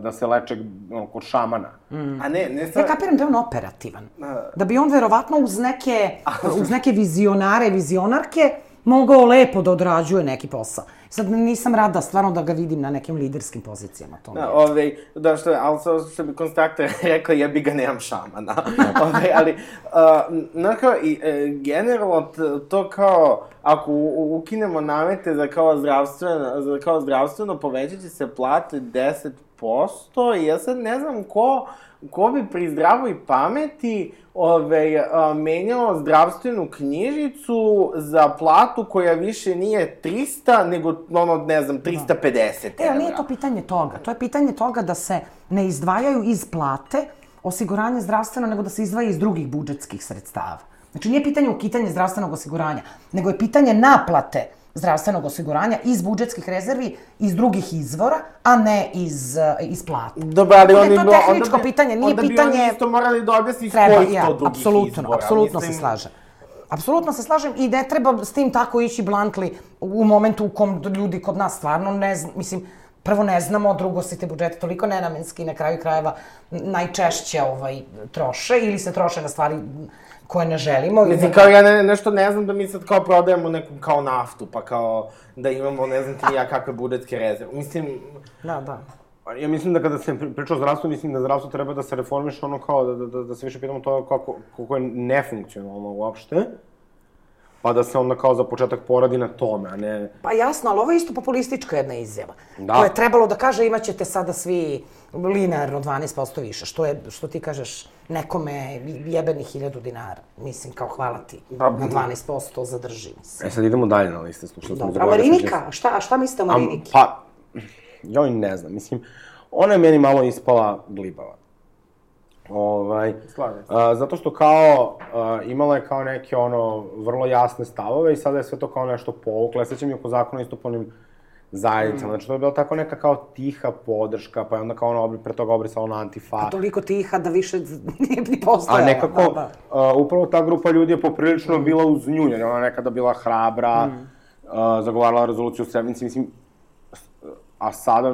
da se leče ono, kod šamana. A ne, ne Ja sad... kapiram da je on operativan. Da bi on verovatno uz neke, uz neke vizionare, vizionarke mogao lepo da odrađuje neki posao. Sad nisam rada stvarno da ga vidim na nekim liderskim pozicijama. To. Da, ovaj, da što je, ali što, što bi konstruktor rekao, jebi ga, nemam šamana. ovaj, ali, uh, no kao, i, e, generalno to kao, ako ukinemo namete za kao zdravstveno, za kao zdravstveno, povećat će se plate 10%, posto ja sad ne znam ko, ko bi pri zdravoj pameti ove, a, menjao zdravstvenu knjižicu za platu koja više nije 300, nego, ono, ne znam, 350 E, ali nije evra. to pitanje toga. To je pitanje toga da se ne izdvajaju iz plate osiguranje zdravstveno, nego da se izdvaja iz drugih budžetskih sredstava. Znači, nije pitanje ukitanja zdravstvenog osiguranja, nego je pitanje naplate zdravstvenog osiguranja iz budžetskih rezervi, iz drugih izvora, a ne iz, eh, iz plate. Dobro, ali Onda oni... je to bi- tehničko onda bi- pitanje, nije onda bi pitanje- oni isto morali da objasni iz Treba, kojih ja, to drugih apsolutno, izvora. apsolutno se Mislim, slažem. Apsolutno se slažem i ne treba s tim tako ići blantli u momentu u kom ljudi kod nas stvarno ne znam, mislim, prvo ne znamo, drugo se te budžete toliko nenamenski na kraju krajeva najčešće ovaj, troše ili se troše na stvari koje ne želimo. Mislim, kao ja ne, nešto ne znam da mi sad kao prodajemo neku kao naftu, pa kao da imamo ne znam ti ja kakve budžetske rezerve. Mislim, Da, da. Ja mislim da kada se pri- priča o zdravstvu, mislim da zdravstvo treba da se reformiše ono kao da, da, da, da se više pitamo to kako, kako je nefunkcionalno uopšte. Pa da se onda kao za početak poradi na tome, a ne... Pa jasno, ali ovo je isto populistička jedna izjava. Da. Koja je trebalo da kaže imaćete sada svi linearno 12% više, što je, što ti kažeš, nekome jebeni hiljadu dinara. Mislim, kao hvala ti. Pa, na 12% zadrži, mislim. E sad idemo dalje na liste, što smo Dobro, a Marinika, šta, a šta mislite o Am- Mariniki? Pa, joj ne znam, mislim, ona je meni malo ispala glibava. Ovaj, se. a, zato što kao, a, imala je kao neke ono, vrlo jasne stavove i sada je sve to kao nešto povukla. Sećam i oko zakona istoponim zajednicama. Znači, to je bila tako neka kao tiha podrška, pa je onda kao ona obri, pre toga obrisala ona antifa. A toliko tiha da više nije ni postojala. A nekako, Da, da. a, upravo ta grupa ljudi je poprilično bila uz nju, jer je ona nekada bila hrabra, a, zagovarala rezoluciju u Srebrenici, mislim, a sada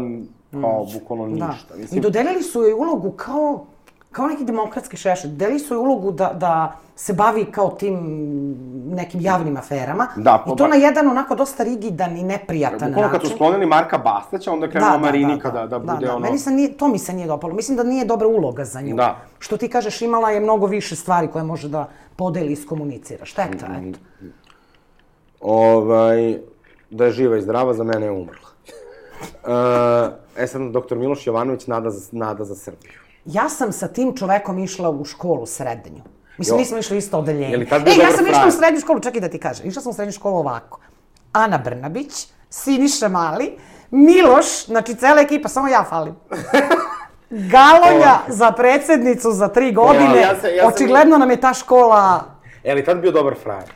kao bukvalno Da. ništa. I Mislim, dodelili su joj ulogu kao, kao neki demokratski šešelj. Su joj ulogu da, da se bavi kao tim nekim javnim aferama. Da, I pa to ba- na jedan onako dosta rigidan i neprijatan bukvalno kad su način. sklonili Marka Bastaća, onda je krenula Marinika da, da, bude da, da. ono... Meni se nije, to mi se nije dopalo. Mislim da nije dobra uloga za nju. Da. Što ti kažeš, imala je mnogo više stvari koje može da podeli i iskomunicira. Šteta, Mm, eto. Ovaj, da je živa i zdrava, za mene je umrla. E, e sad, doktor Miloš Jovanović nada za, nada za Srbiju. Ja sam sa tim čovekom išla u školu srednju. Mislim, Jo. mi smo išli isto odeljenje. E, ja sam išla u srednju školu, čekaj da ti kažem. Išla sam u srednju školu ovako. Ana Brnabić, Siniša Mali, Miloš, znači cela ekipa, samo ja falim. Galonja za predsednicu za tri godine. Ja se- ja sam- Očigledno nam je ta škola... Je li tad bio dobar frajer?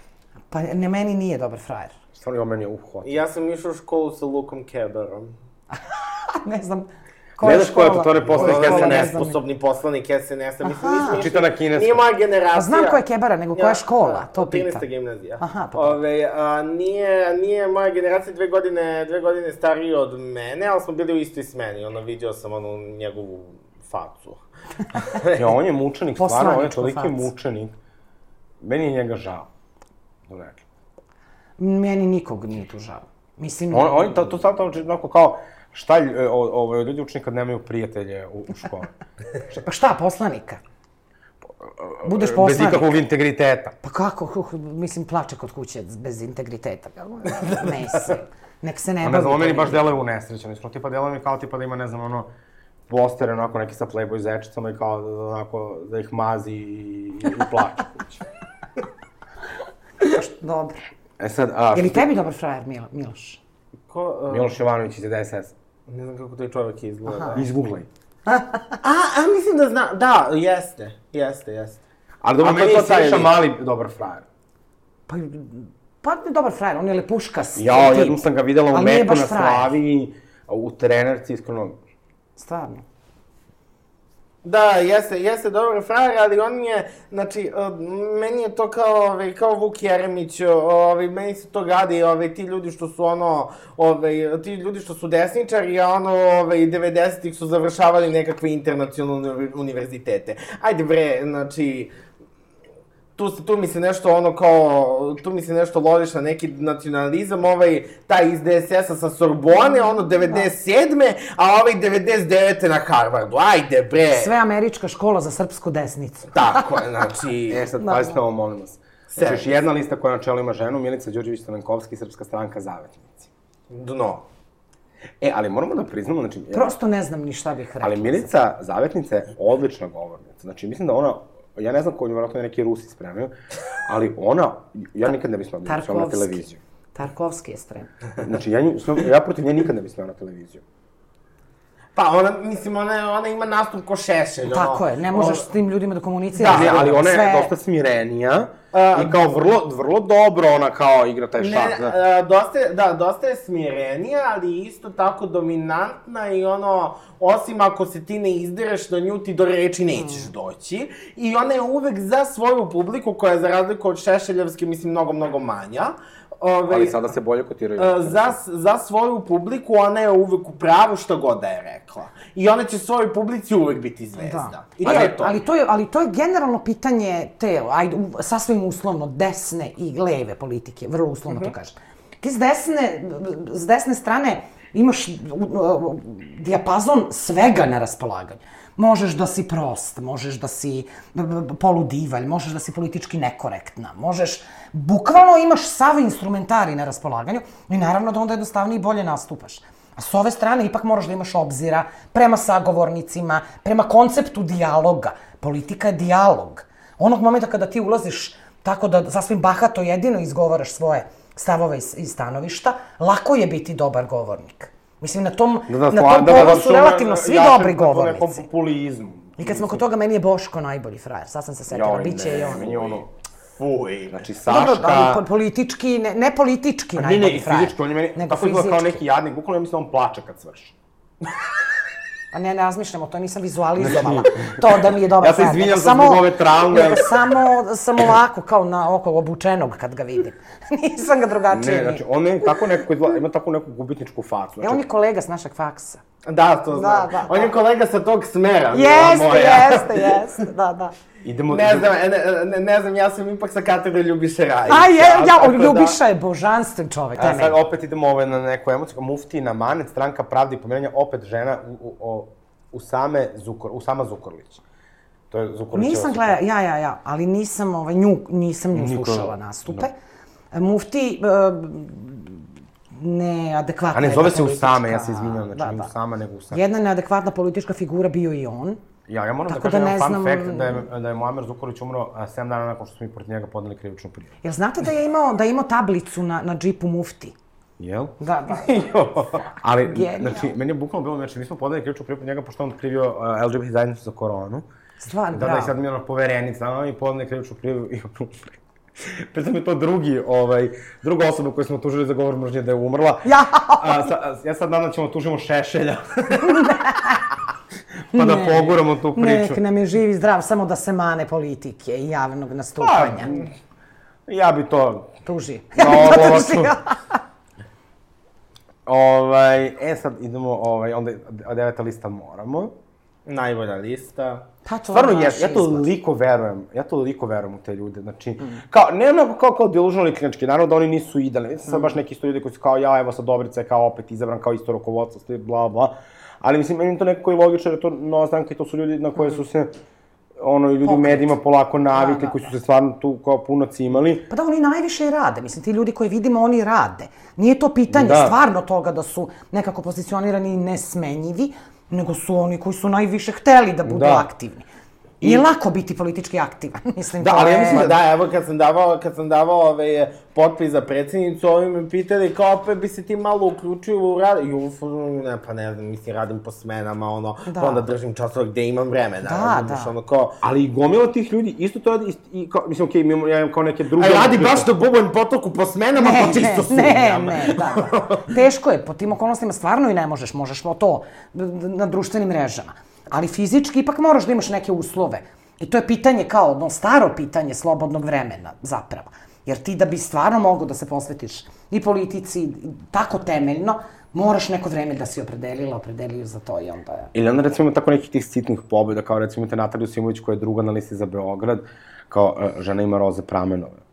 Pa ne, meni nije dobar frajer. Stvarno, on meni je uhvat. Ja sam išao u školu sa Lukom Keberom. ne znam koja Ne znaš ko je to, škola. to onaj poslanik SNS, ne Ne znam ni. sposobni poslanik SNS-a. Mislim, išli- Čita na kineskom. Nije moja generacija. A znam ko je Kebara, nego koja je škola, to 13. pitam. gimnazija. Aha, pa- Ove, a, nije, nije moja generacija dve godine, dve godine stariji od mene, ali smo bili u istoj smeni. Ono, vidio sam onu njegovu facu. Ja, on je mučenik, stvarno, on je toliki facu. mučenik. Meni je njega žao. Da ne rekli. Meni nikog nije tu žao. Mislim, On, on to, to sad tamo onako kao, šta o, ovo, ljudi učeni kad nemaju prijatelje u, u školi? Pa šta, poslanika? Budeš Bez poslanik. ikakvog integriteta. Pa kako, mislim, plače kod kuće bez integriteta. Mislim, nek se ne bavi. ne znam, meni baš deluje unesrećan. Iskreno, tipa deluje mi kao tipa da ima, ne znam, ono, postere, onako, neki sa Playboy zečicama i kao, da, onako, da ih mazi i, i, i plače kuće. Dobro. E sad, a, Je li tebi dobar frajer, Milo, Miloš? Ko, uh, Miloš Jovanović iz DSS. Ne znam kako taj čovjek izgleda. Izgooglaj. A, a mislim da zna, da, jeste, jeste, jeste. Ali dobro, meni je lik. Mali dobar frajer. Pa, pa ne dobar frajer, on je lepuškas. Ja, jednom sam ga videla u baš na frajer. Slavi, u trenerci, iskreno. Stvarno. Da, jeste, jeste dobar frajer, ali on je, znači, uh, meni je to kao, ovaj, kao Vuk Jeremić, ovaj, meni se to gadi, ovaj, ti ljudi što su ono, ovaj, ti ljudi što su desničari, a ono, ovaj, 90-ih su završavali nekakve internacionalne uni- univerzitete. Ajde bre, znači, tu, tu mi se nešto ono kao, tu mi se nešto lodiš na neki nacionalizam, ovaj, taj iz DSS-a sa Sorbone, ono 97. a ovaj 99. na Harvardu. Ajde bre! Sve američka škola za srpsku desnicu. Tako je, znači... E, sad, pazite ovo, molim vas. Znači, još jedna lista koja na čelu ima ženu, Milica Đurđević Stavenkovski, Srpska stranka Zavetnici. Dno. E, ali moramo da priznamo, znači... Prosto ne znam ni šta bih rekla. Ali Milica Zavetnica je odlična govornica. Znači, mislim da ona, ja ne znam ko je vjerojatno je neki Rusi spremio, ali ona, ja nikad ne bih smela da na televiziju. Tarkovski je strem. Znači, ja, nju, ja protiv nje nikad ne bih smela na televiziju. Pa ona, mislim, ona, ona ima nastup ko šešelj, ono. Tako je, ne možeš s tim ljudima da komuniciraš. Ne, ali ona je Sve- dosta smirenija i kao vrlo, vrlo dobro ona kao igra taj Ne, šah. da. a, dosta je, da, dosta je smirenija, ali isto tako dominantna i ono, osim ako se ti ne izdereš na nju, ti do reči nećeš doći. I ona je uvek za svoju publiku, koja je za razliku od Šešeljevske, mislim, mnogo, mnogo manja. Ove, Ali sada se bolje kotiraju. E, za, za svoju publiku ona je uvek u pravu što god da je rekla. I ona će svojoj publici uvek biti zvezda. Da. I to ali, je to. Ali to je, ali to je generalno pitanje te, ajde, sasvim uslovno, desne i leve politike, vrlo uslovno Mhm. to kažem. Ti s desne, s desne strane imaš u- u- dijapazon svega na raspolaganju. Možeš da si prost, možeš da si poludivalj, možeš da si politički nekorektna, možeš, bukvalno imaš sav instrumentari na raspolaganju i naravno da onda jednostavnije i bolje nastupaš. A s ove strane ipak moraš da imaš obzira prema sagovornicima, prema konceptu dijaloga. Politika je dijalog. Onog momenta kada ti ulaziš tako da sasvim bahato jedino izgovaraš svoje stavove i stanovišta, lako je biti dobar govornik. Mislim, na tom, na tom polu su relativno svi jačem dobri govornici. populizmu. I kad smo kod toga, meni je Boško najbolji frajer. Sad sam se setila, Joj, bit će ne, i on. meni je ono... Fuj. Znači, Dobro, Saška... ali po- politički, ne, ne politički Ne, najbolji ne, i frajer. fizički, on je meni nego tako izgleda kao neki jadnik, bukvalno ja mislim da on plače kad svrši. A ne, ne razmišljam o to, nisam vizualizovala. To da mi je dobar Ja se izvinjam za samo- zbog ove traume. Nego samo, sam ovako, kao na oko obučenog kad ga vidim. nisam ga drugačije. Ne, znači, on je tako nekako ima tako neku gubitničku facu. E, Znači, on je kolega s našeg faksa. Da, to znam. da, On je da. kolega sa tog smera. Jeste, moja. jeste, jeste, da, da. idemo... Ne znam, ne, ne, ne znam, ja sam ipak sa katedre Ljubiše Rajića. A je, ja, tako o, Ljubiša je božanstven čovek, A je sad opet idemo ovaj na neku emociju. Muftina Manet, stranka pravde i pomirenja, opet žena u, u, o, u same Zukor, u sama Zukorlić. To je Zukorlićeva Nisam supruga. gleda, ja, ja, ja, ali nisam, ovaj, nju, nisam nju Niko- slušala nastupe. Mufti, uh, neadekvatna A ne, zove se Usame, ja se izvinjam, znači da, ne da. Usama, nego Usame. Jedna neadekvatna politička figura bio i on. Ja, ja moram Tako da da kažem ne jedan fun znam- fact da je, da je Muamer Zukorlić umro a, 7 dana nakon što smo mi protiv njega podneli krivičnu prijavu. Jel znate da je imao, da je imao tablicu na, na džipu Mufti? Jel? Da, da. Ali, Genijalno. znači, meni je bukvalno bilo, znači, mi smo podali krivičnu prijavu njega pošto on krivio uh, LGBT zajednicu za koronu. Stvarno, Da, da, i sad mi je ono poverenica, i podali krivičnu prijavu i Pritom je to drugi, ovaj, druga osoba koju smo tužili za govor mržnje da je umrla. Ja! A, sa, a, ja sad nadam da ćemo tužimo Šešelja. pa da poguramo tu priču. Nek nam je živ i zdrav, samo da se mane politike i javnog nastupanja. Ja bi to Tuži. Dobro, Tuži. ovako. Ovaj, e sad idemo, ovaj, onda deveta lista moramo. Najbolja lista. Pa to Stvarno, je ja, toliko verujem, ja toliko verujem u te ljude, znači, kao, ne onako kao, kao delužnali klinički, naravno da oni nisu idealni, mislim sad baš neki isto ljudi koji su kao, ja, evo sad Dobrica je kao opet izabran kao isto rukovodstvo, sve bla, bla, ali mislim, meni to nekako i logično, jer je to nova stranka i to su ljudi na koje su se, ono, i ljudi u Pokret. medijima polako navikli, Da, da, koji su se stvarno tu kao puno cimali. Pa da, oni najviše i rade. Mislim, ti ljudi koje vidimo, oni rade. Nije to pitanje Da. stvarno toga da su nekako pozicionirani i nesmenjivi, nego su oni koji su najviše hteli da budu Da. aktivni. Nije lako biti politički aktivan. Mislim, Da, ali ja mislim Ma da, evo kad sam davao, kad sam davao ove, potpis za predsjednicu, ovi me pitali kao opet bi se ti malo uključio u rad, i u fazonu, ne, pa ne znam, mislim, radim po smenama, ono, Da. pa onda držim časova gde imam vremena, Da, razumiješ, da. ono kao, Ali i gomila tih ljudi isto to radi, i kao, mislim, okej, okay, ja imam kao neke druge... a radi baš da bubanj potoku po smenama, Ne, pa čisto ne, ne, sumnjam. ne, da, da. Teško je, po tim okolnostima stvarno i ne možeš, možeš o to na društvenim mrežama. Ali fizički ipak moraš da imaš neke uslove. I to je pitanje kao, ono, staro pitanje slobodnog vremena, zapravo. Jer ti da bi stvarno mogao da se posvetiš i politici tako temeljno, moraš neko vreme da si opredelila, opredelio za to i onda je... Ili onda recimo ima tako nekih tih sitnih pobjeda, kao recimo imate Nataliju Simović koja je druga na listi za Beograd, kao e, žena ima roze pramenove.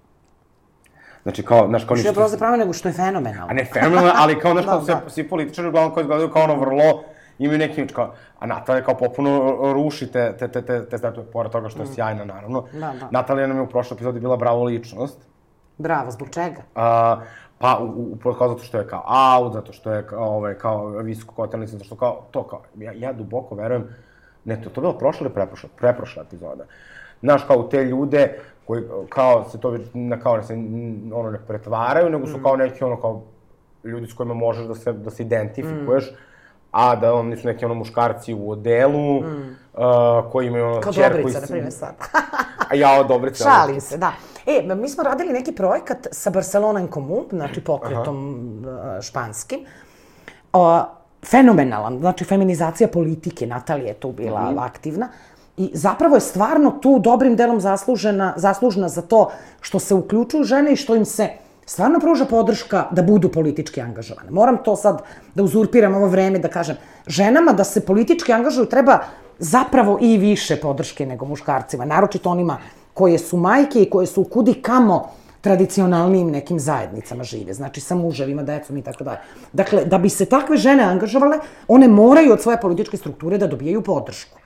Znači kao, znaš, kao Što je proze pravo nego što je fenomenalno. A ne fenomenalno, ali kao, znaš, Da, kao da. svi političari uglavnom koji izgledaju kao ono vrlo, imaju neki, kao, a Natalija kao popuno ruši te, te, te, te, te statue, pored toga što je sjajna, naravno. Da, da. Natalija nam je u prošloj epizodi bila bravo ličnost. Bravo, zbog čega? A, Pa, u, u, kao zato što je kao out, zato što je kao, ovaj, kao visoko kotelnica, zato što kao, to kao, ja, ja duboko verujem, ne, to, to je bila prošla ili preprošla, preprošla epizoda. Znaš, kao te ljude koji, kao, se to, na, kao, ne se, n- ono, ne pretvaraju, nego su kao neki, ono, kao, ljudi s kojima možeš da se, da se identifikuješ, a da oni su neki ono muškarci u odelu, mm. uh, koji imaju ono Kao ćerku Dobrica, i na primjer sad. A ja, Dobrica. Šalim se, da. E, mi smo radili neki projekat sa Barcelona en Comú, znači pokretom uh, španskim. O, fenomenalan, znači feminizacija politike, Natalija je tu bila aktivna. I zapravo je stvarno tu dobrim delom zaslužena, zaslužna za to što se uključuju žene i što im se stvarno pruža podrška da budu politički angažovane. Moram to sad da uzurpiram ovo vreme da kažem. Ženama da se politički angažuju treba zapravo i više podrške nego muškarcima, naročito onima koje su majke i koje su kudi kamo tradicionalnim nekim zajednicama žive, znači sa muževima, decom i tako dalje. Dakle, da bi se takve žene angažovale, one moraju od svoje političke strukture da dobijaju podršku.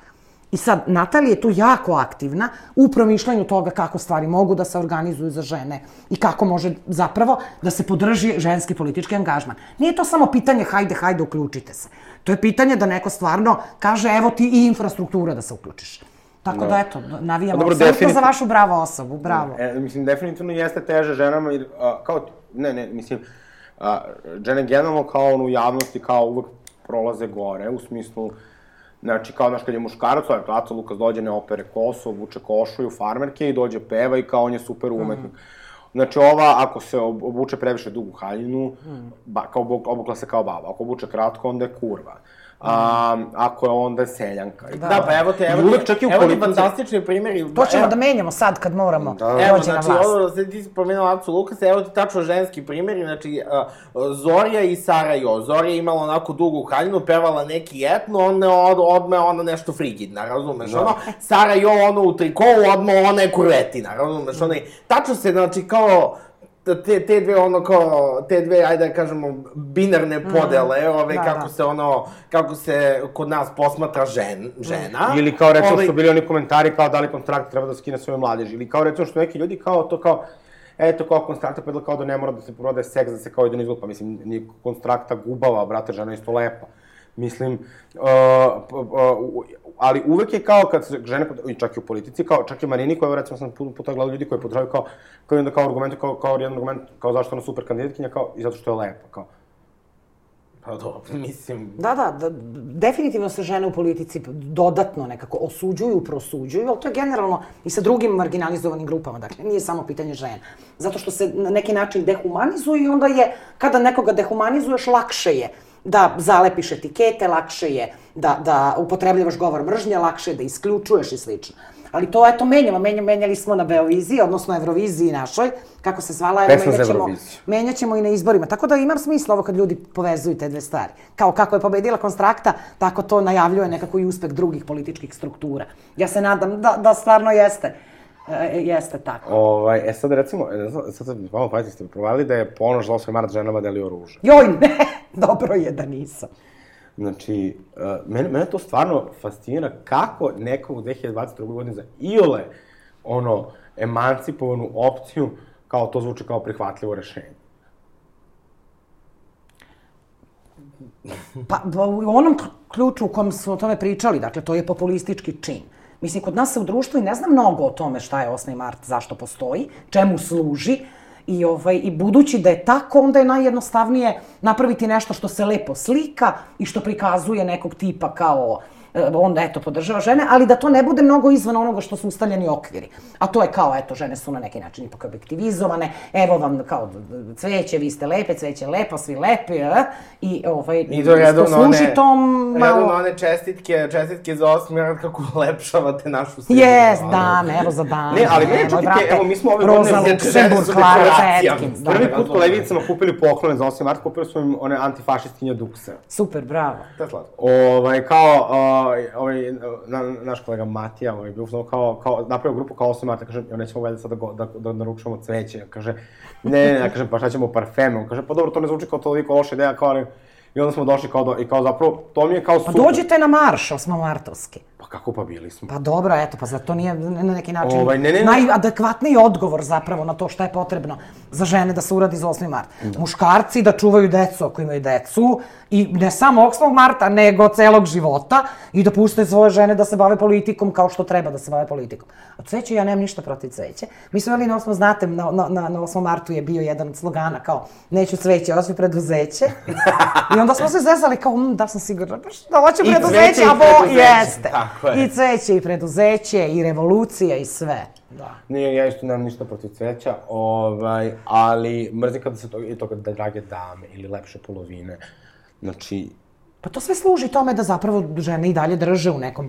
I sad, Natalija je tu jako aktivna u promišljanju toga kako stvari mogu da se organizuju za žene i kako može zapravo da se podrži ženski politički angažman. Nije to samo pitanje hajde, hajde, uključite se. To je pitanje da neko stvarno kaže evo ti i infrastruktura da se uključiš. Tako da, eto, navijamo Pa dobro, apsolutno za vašu bravo osobu, bravo. E, mislim, definitivno jeste teže ženama, jer, a, kao, ne, ne, mislim, a, žene generalno kao ono u javnosti kao uvek prolaze gore, u smislu, znači, kao, znaš, kad je muškarac, ovaj Aca Lukas dođe, ne opere kosu, obuče košulju, farmerke i dođe peva i kao on je super umetnik. Znači, ova, ako se ob- obuče previše dugu haljinu, ba, kao obuk- obukla se kao baba. Ako obuče kratko, onda je kurva. A, ako je onda seljanka. I Da, pa evo te, evo uvek čak i u evo ti fantastični primjeri. To ćemo evo, da menjamo sad kad moramo Da. Evo, znači, vlast. ovo, sad ti si pomenuo Acu Lukasa, evo ti tačno ženski primjeri, znači, uh, Zorja i Sara Jo. Zorja je imala onako dugu haljinu, pevala neki etno, onda od, odme ona nešto frigidna, razumeš, Da. ono, Sara Jo, ono u trikovu, odme ona je kurvetina, razumeš, ono, tačno se, znači, kao, te, te dve ono kao, te dve, ajde da kažemo, binarne podele, ove, Da, kako da. se ono, kako se kod nas posmatra žen, žena. Ili kao recimo Ovaj, što bili oni komentari kao da li kontrakt treba da skine svoje mladeži. Ili kao recimo što neki ljudi kao to kao eto kao konstrakta predla kao da ne mora da se prodaje seks, da se kao ide izgled, pa mislim, ni konstrakta gubava, brate, žena isto lepa. Mislim, uh, p- uh, ali uvek je kao kad se žene, i čak i u politici, kao čak i Marini, koja recimo sam puno puta gledao ljudi koji podržavaju kao, kao onda kao argument, kao, kao jedan argument, kao zašto ona super kandidatkinja, kao i zato što je lepa, kao. Pa dobro, mislim, Da, da, da, definitivno se žene u politici dodatno nekako osuđuju, prosuđuju, ali to je generalno i sa drugim marginalizovanim grupama, dakle, nije samo pitanje žena. Zato što se na neki način dehumanizuju i onda je, kada nekoga dehumanizuješ, lakše je da zalepiš etikete, lakše je da, da upotrebljavaš govor mržnje, lakše je da isključuješ i slično. Ali to, eto, menjamo. Menja, menjali smo na Beoviziji, odnosno Euroviziji našoj, kako se zvala, evo, Pesma za Euroviziju. menjat ćemo i na izborima. Tako da ima smisla ovo kad ljudi povezuju te dve stvari. Kao kako je pobedila Konstrakta, tako to najavljuje nekako i uspeh drugih političkih struktura. Ja se nadam da, da stvarno jeste. E, jeste tako. Ovaj, e sad recimo, e, ne znam, sad sad malo pazite, ste provalili da je ponoš za 8. mart ženama delio oružje. Joj, ne, dobro je da nisam. Znači, uh, mene, mene to stvarno fascinira kako neko u 2022. godini za iole, ono, emancipovanu opciju, kao to zvuči kao prihvatljivo rešenje. Pa u onom ključu u kom smo o tome pričali, dakle, to je populistički čin. Mislim, kod nas se u društvu i ne zna mnogo o tome šta je 8. mart, zašto postoji, čemu služi, I, ovaj, I budući da je tako, onda je najjednostavnije napraviti nešto što se lepo slika i što prikazuje nekog tipa kao e, onda eto podržava žene, ali da to ne bude mnogo izvan onoga što su ustaljeni okviri. A to je kao eto žene su na neki način ipak objektivizovane, evo vam kao cveće, vi ste lepe, cveće lepo, svi lepi, eh? i ovaj I to redovno one, tom malo... redovno one čestitke, čestitke za osmi rad kako ulepšavate našu sredinu. Jes, dame, evo za dame. Ne, ali te- brate, evo, mi smo ove Roza godine- Luksemburg, žene su Klara. Cetkins. Da. Prvi put kolegicama kupili poklone za 8. mart, kupili smo im one antifašistkinje dukse. Super, bravo. To je slatko. Ovaj, kao, uh, ovaj, na, naš kolega Matija, ovaj, bio samo kao, kao, napravio grupu kao 8. marta, kaže, ja nećemo valjda sad da, go- da, da naručujemo cveće, kaže, ne, ne, ja kažem, pa šta ćemo parfeme, on kaže, pa dobro, to ne zvuči kao toliko loša ideja, kao, ali, I onda smo došli kao do, i kao zapravo, to mi je kao Pa super. dođite na marš, 8. Pa kako pa bili smo? Pa dobro, eto, pa zar to nije na neki način Ovaj, ne, ne, ne. najadekvatniji odgovor zapravo na to šta je potrebno za žene da se uradi za 8. mart. Muškarci da čuvaju decu ako imaju decu i ne samo 8. marta, nego celog života i da puste svoje žene da se bave politikom kao što treba da se bave politikom. A cveće, ja nemam ništa protiv cveće. Mi smo imali na 8. znate, na, na, na, na 8. martu je bio jedan od slogana kao neću cveće, osim preduzeće. I onda smo se zezali kao, mm, da sam sigurna, da hoću preduzeće, a bo, jeste. Tako je. I cveće i preduzeće i revolucija i sve. Da. Nije, ja isto nemam ništa protiv cveća, ovaj, ali mrzim kada se to, i to kada drage dame ili lepše polovine. Znači, Pa to sve služi tome da zapravo žene i dalje drže u nekom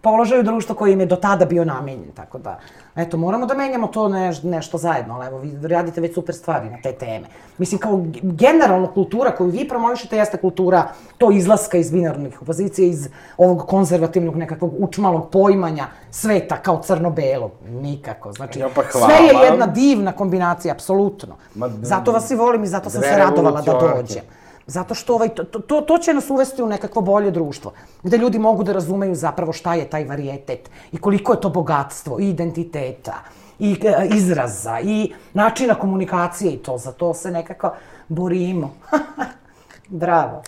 položaju društva koji im je do tada bio namenjen. Tako da, eto, moramo da menjamo to neš, nešto zajedno, ali evo, vi radite već super stvari na te teme. Mislim, kao generalno kultura koju vi promovišete jeste kultura to izlaska iz binarnih opozicije, iz ovog konzervativnog nekakvog učmalog poimanja sveta kao crno-belog. Nikako. Znači, Ja, pa sve je jedna divna kombinacija, apsolutno. Ma, Zato vas i volim i zato sam se radovala da dođem. Zato što ovaj, to, to, to će nas uvesti u nekakvo bolje društvo, gde ljudi mogu da razumeju zapravo šta je taj varijetet i koliko je to bogatstvo i identiteta i e, izraza i načina komunikacije i to. Za to se nekako borimo. Bravo.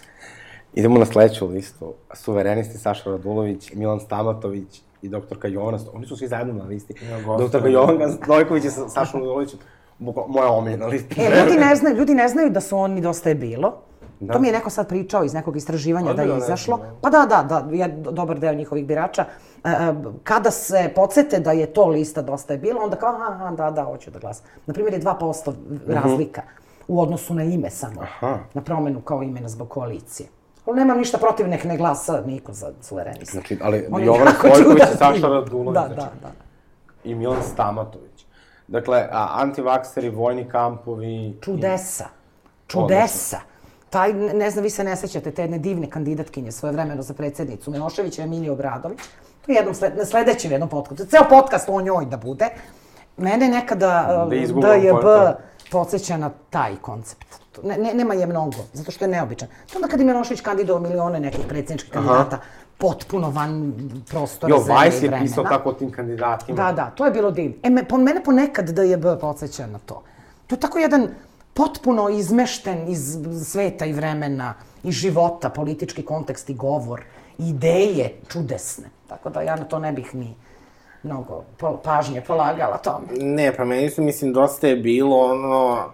idemo na sledeću listu. Suverenisti Saša Radulović, Milan Stamatović i doktorka Jovana, oni su svi zajedno na listi. doktorka Jovana Stojković i sa Sašom Radulovićem, bukva- moja omiljena lista. E, ljudi ne znaju, ljudi ne znaju da su oni dosta je bilo. Da. To mi je neko sad pričao iz nekog istraživanja da je Ozbiljno izašlo. nešto, Pa da, da, da, je dobar deo njihovih birača. E, e, kada se podsete da je to lista dosta je bilo, onda kao, aha, aha, da, da, hoću da glasam. Naprimjer, je 2% razlika u odnosu na ime samo. Aha. Na promenu kao imena zbog koalicije. Ali nemam ništa protiv, nek ne glasa niko za suverenista. Znači, ali Oni Jovana Stojković i. Saša Radulović, Da, znači, da, da. i Milan Stamatović. Dakle, a, antivakseri, vojni kampovi... Čudesa. Čudesa. Taj, ne znam, vi se ne sećate te jedne divne kandidatkinje svoje vremeno za predsjednicu Miloševića, Emilija Obradović. To je jednom sled, na sledećem jednom podcastu. Ceo podcast o njoj da bude. Mene nekada Da uh, izgubam DJB podsjeća na taj koncept. Ne, ne, nema je mnogo, zato što je neobičan. To onda kad je Milošević kandidovao milione nekih predsjedničkih kandidata, potpuno van prostora, Jo, zemlje i Vajs je vremena. pisao tako o tim kandidatima. Da, da, to je bilo divno. E, me, po, mene ponekad DJB podsjeća na to. To je tako jedan potpuno izmešten iz sveta i vremena i života, politički kontekst i govor, ideje čudesne. Tako da ja na to ne bih ni mnogo pažnje polagala tome. Ne, pa meni su, mislim, dosta je bilo ono,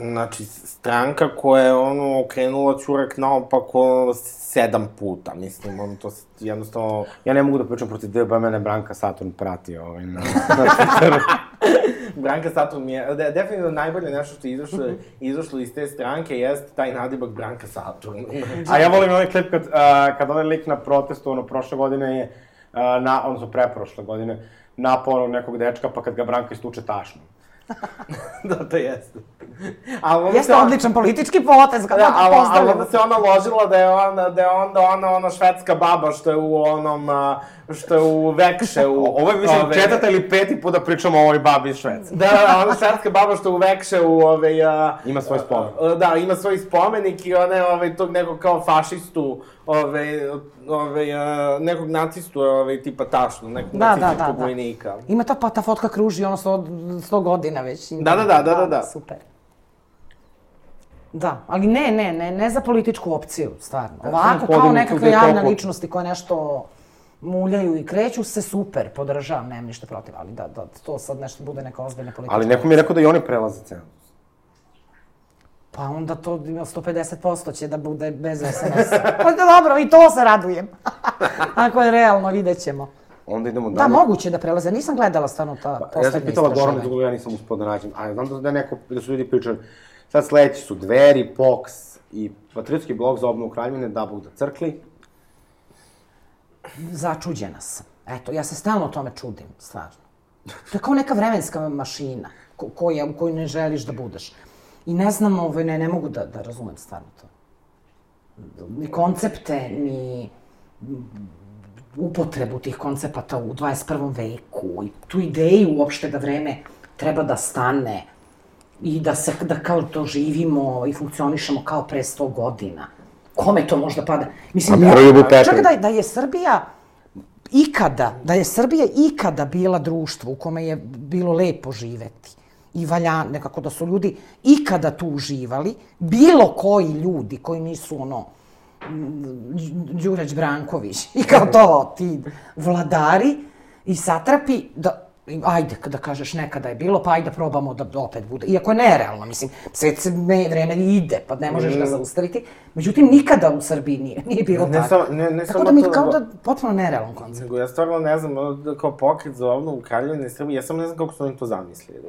znači, stranka koja je, ono, okrenula čurak naopako sedam puta, mislim, ono, to s- jednostavno... Ja ne mogu da pričam protiv DB, mene Branka Saturn prati ovaj, na... Branka Saturn mi je, de, definitivno najbolje nešto što je izašlo, izašlo iz te stranke jeste taj nadimak Branka Saturn. A ja volim ovaj klip kad, uh, kad ovaj lik na protestu, ono, prošle godine je, uh, na, odnosno preprošle godine, napao nekog dečka, pa kad ga Branka istuče tašnom. da, to jeste. A ono Jeste se- odličan politički potez, kada Da, da, ali, ali onda se ona ložila da je ona, da je onda ona, ona švedska baba što je u onom, a, što je u Vekše u... Ovo je, mislim, ove- četvrta ili peti put da pričamo o ovoj babi iz Švedske. Da, da, ona švedska baba što je u Vekše u ove... A, Ima svoj spomenik. a, Da, ima svoj spomenik i ona je ove, tog nekog kao fašistu, ove, ove, a, nekog nacistu, ove, tipa tašnu, nekog Da, da, da, nacističkog da. vojnika. Ima ta, pa ta fotka kruži ono 100, 100 godina već. Da, da, da, da, da, da. Super. Da, ali ne, ne, ne, ne za političku opciju, stvarno. Ovako, kao podignuti nekakve javne ličnosti koje nešto muljaju i kreću se, super, podržavam, nemam ništa protiv, ali da, da to sad nešto bude neka ozbiljna politička Ali neko mi je rekao da i oni prelaze cenzus. Pa onda to ima 150% će da bude bez SMS-a. Pa da, dobro, i to se radujem. Ako je realno, vidjet ćemo. Onda idemo dalje. Da, moguće da prelaze. Nisam gledala stvarno ta Ja sam poslednja pitala Gorana istraživanja. Dugo, ja nisam uspio da nađem. A znam da, da, neko, da su ljudi pričali. Sad sledeći su Dveri, POX i Patriotski blog za obnovu Kraljevine, da Bog da crkli. Začuđena sam. Eto, ja se stalno tome čudim, stvarno. To je kao neka vremenska mašina ko, koja, u kojoj ne želiš da budeš. I ne znam, ovaj, ne, ne mogu da, da razumem stvarno to. Ni koncepte, ni upotrebu tih koncepata u 21. veku i tu ideju uopšte da vreme treba da stane. i da se, da kao to živimo i funkcionišemo kao pre 100 godina. Kome to možda pada? Mislim, Petrović. čak da, da je Srbija ikada, da je Srbija ikada bila društvo u kome je bilo lepo živeti i valja nekako da su ljudi ikada tu uživali, bilo koji ljudi koji nisu ono, Đurać Branković i kao to ti vladari i satrapi, da, ajde da kažeš nekada je bilo, pa ajde da probamo da opet bude. Iako je nerealno, mislim, svet se ne, vreme ide, pa ne možeš ga zaustaviti. Međutim, nikada u Srbiji nije, nije bilo Ne tako. samo- ne- ne tako da mi to, kao da potpuno nerealan koncept. Nego ja stvarno ne znam, da kao pokret za obnovu Kraljevine Srbije, ja samo ne znam kako su oni to zamislili.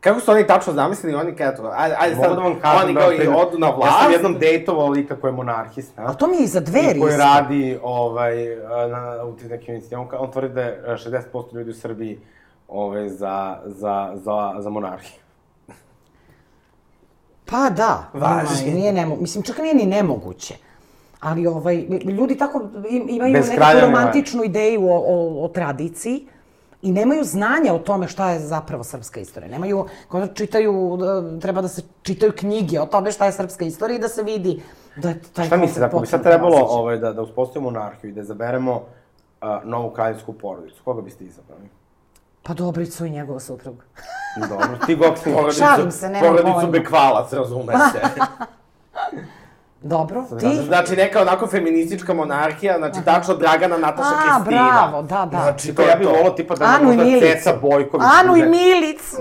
Kako su oni tačno zamislili, oni kada to, ajde, ajde sad, da vam kažem, oni da, kao na i odu na Ja vlast. sam jednom dejtovao lika koji je monarhista. A to mi je i za dveri I koji radi ovaj, na, u tim nekim inicijativama. On, on tvrdi da je a, 60% ljudi u Srbiji ovaj, za, za, za, za monarhiju. Pa da, Važi. ovaj, nije nemo, mislim, čak nije ni nemoguće. Ali ovaj, ljudi tako im- imaju Bez neku romantičnu ideju o, o, o tradiciji i nemaju znanja o tome šta je zapravo srpska istorija. Nemaju, kao da čitaju, da, treba da se čitaju knjige o tome šta je srpska istorija i da se vidi da je taj Šta mislite, koncept ako bi sad trebalo ovaj, da, da uspostavimo monarhiju i da izaberemo a, novu kraljevsku porodicu, koga biste izabrali? Pa Dobricu i njegova supruga. Dobro, ti Goksin. Šalim se, nemam Porodicu pojma. Bekvalac, razume se. Dobro, ti? znači, neka onako feministička monarhija, znači tačno Dragana, Nataša, A, Kristina. bravo, da, da. Znači, To ja bih volao tipa da nam možda Milicu. Ceca Bojković Anu i bude- Milicu.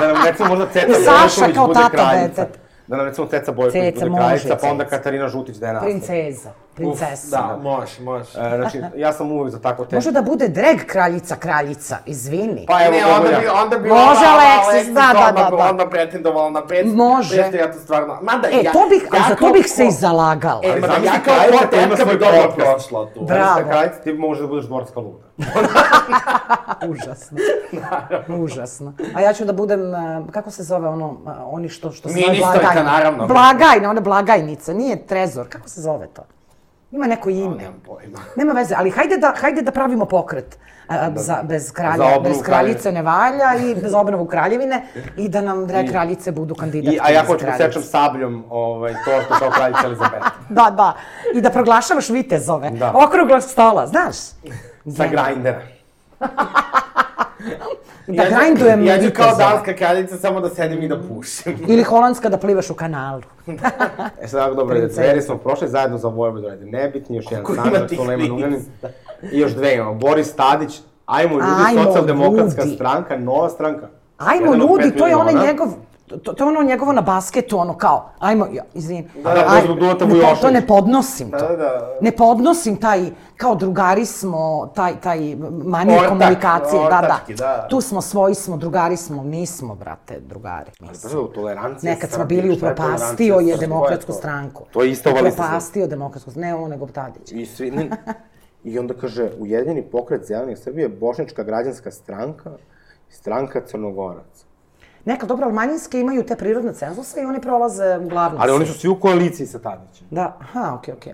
Da nam recimo možda Ceca I Saša Bojković kao bude tata kraljica. deteta. Da nam recimo Ceca Bojković Ceca, bude može, kraljica, pa onda. Katarina Žutić da je nastavlja. Princeza, princesa. Da, može, može. E, znači, ja sam uvek za tako te... Može da bude drag kraljica, kraljica, izvini. Pa evo, ne, onda ja. bi, onda bi Može, Aleksis, da, da, da, da. Odmah pretendovala na pet. Može. Presto ja to stvarno... Mada, E, ja, to bih, ja a za to bih se i zalagala. E, ma da, Zamisli ja kao kraljica koja ima potetka bi svoj dobro prošla tu. Bravo. Kraljica, ti možeš da budeš dvorska luda. Užasno. Užasno. A ja ću da budem, a, kako se zove ono, a, oni što, što se zove Ministarka, blagajna. naravno. Blagajna, ona blagajnica, nije trezor. Kako se zove to? Ima neko ime. Nemam pojma. Nema veze, ali hajde da, hajde da pravimo pokret. A, za, bez, Za kralja, obnovu bez kraljice ne valja i bez obnovu kraljevine i da nam dve kraljice budu kandidatke I, a ja za hoću da sečem sabljom ovaj, tortu kao kraljica Elizabeta. Da, da. I da proglašavaš vitezove. Da. Okruglog stola, znaš? Sa grindera. Da Ja grindujem Ja ću kao danska kraljica samo da sedim i da pušim. Ili holandska da plivaš u kanalu. E sad, dobro, ide, dveri smo prošli zajedno za Vojvodu, ajde, nebitni, još jedan Sandra, Sulejman? Ugljanin. I još dve imamo, Boris Tadić, Ajmo ljudi, Ajmo, socijaldemokratska ljudi. stranka, nova stranka. Ajmo Jedan ljudi, to je onaj njegov, to, to je ono njegovo na basketu, ono kao, ajmo, ja, izvini. Da, da, to je zbog Dulata ne, po- Vujoševića. to ne podnosim to. Da, da. Ne podnosim taj, kao drugari smo, taj, taj manir Ortak, komunikacije, da, da. ortački, da. Tu smo, svoji smo, drugari smo, nismo, brate, drugari. Prvo, tolerancija Nekad smo bili upropastio je demokratsku To stranku. To je isto vali se Upropastio demokratsku, ne on nego Tadić. I svi, ne, I onda kaže, Ujedinjeni pokret zelenih Srbije, Bošnjačka građanska stranka, stranka Crnogoraca. Neka, dobro, ali manjinske imaju te prirodne cenzuse i oni prolaze uglavnom. Ali oni su svi u koaliciji sa Tadićem. Da, aha, okej, okej.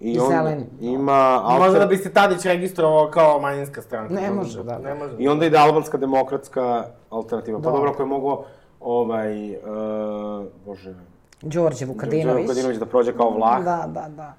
I I on zeleni. ima... Možda alter- da bi se Tadić registrovao kao manjinska stranka. Ne može, da. Ne može. I onda ide albanska demokratska alternativa. Pa Dobro. dobro, ako je mogo, ovaj, uh, bože, Đorđe Vukadinović. Vukadinović da prođe kao vlah. Da, da, da.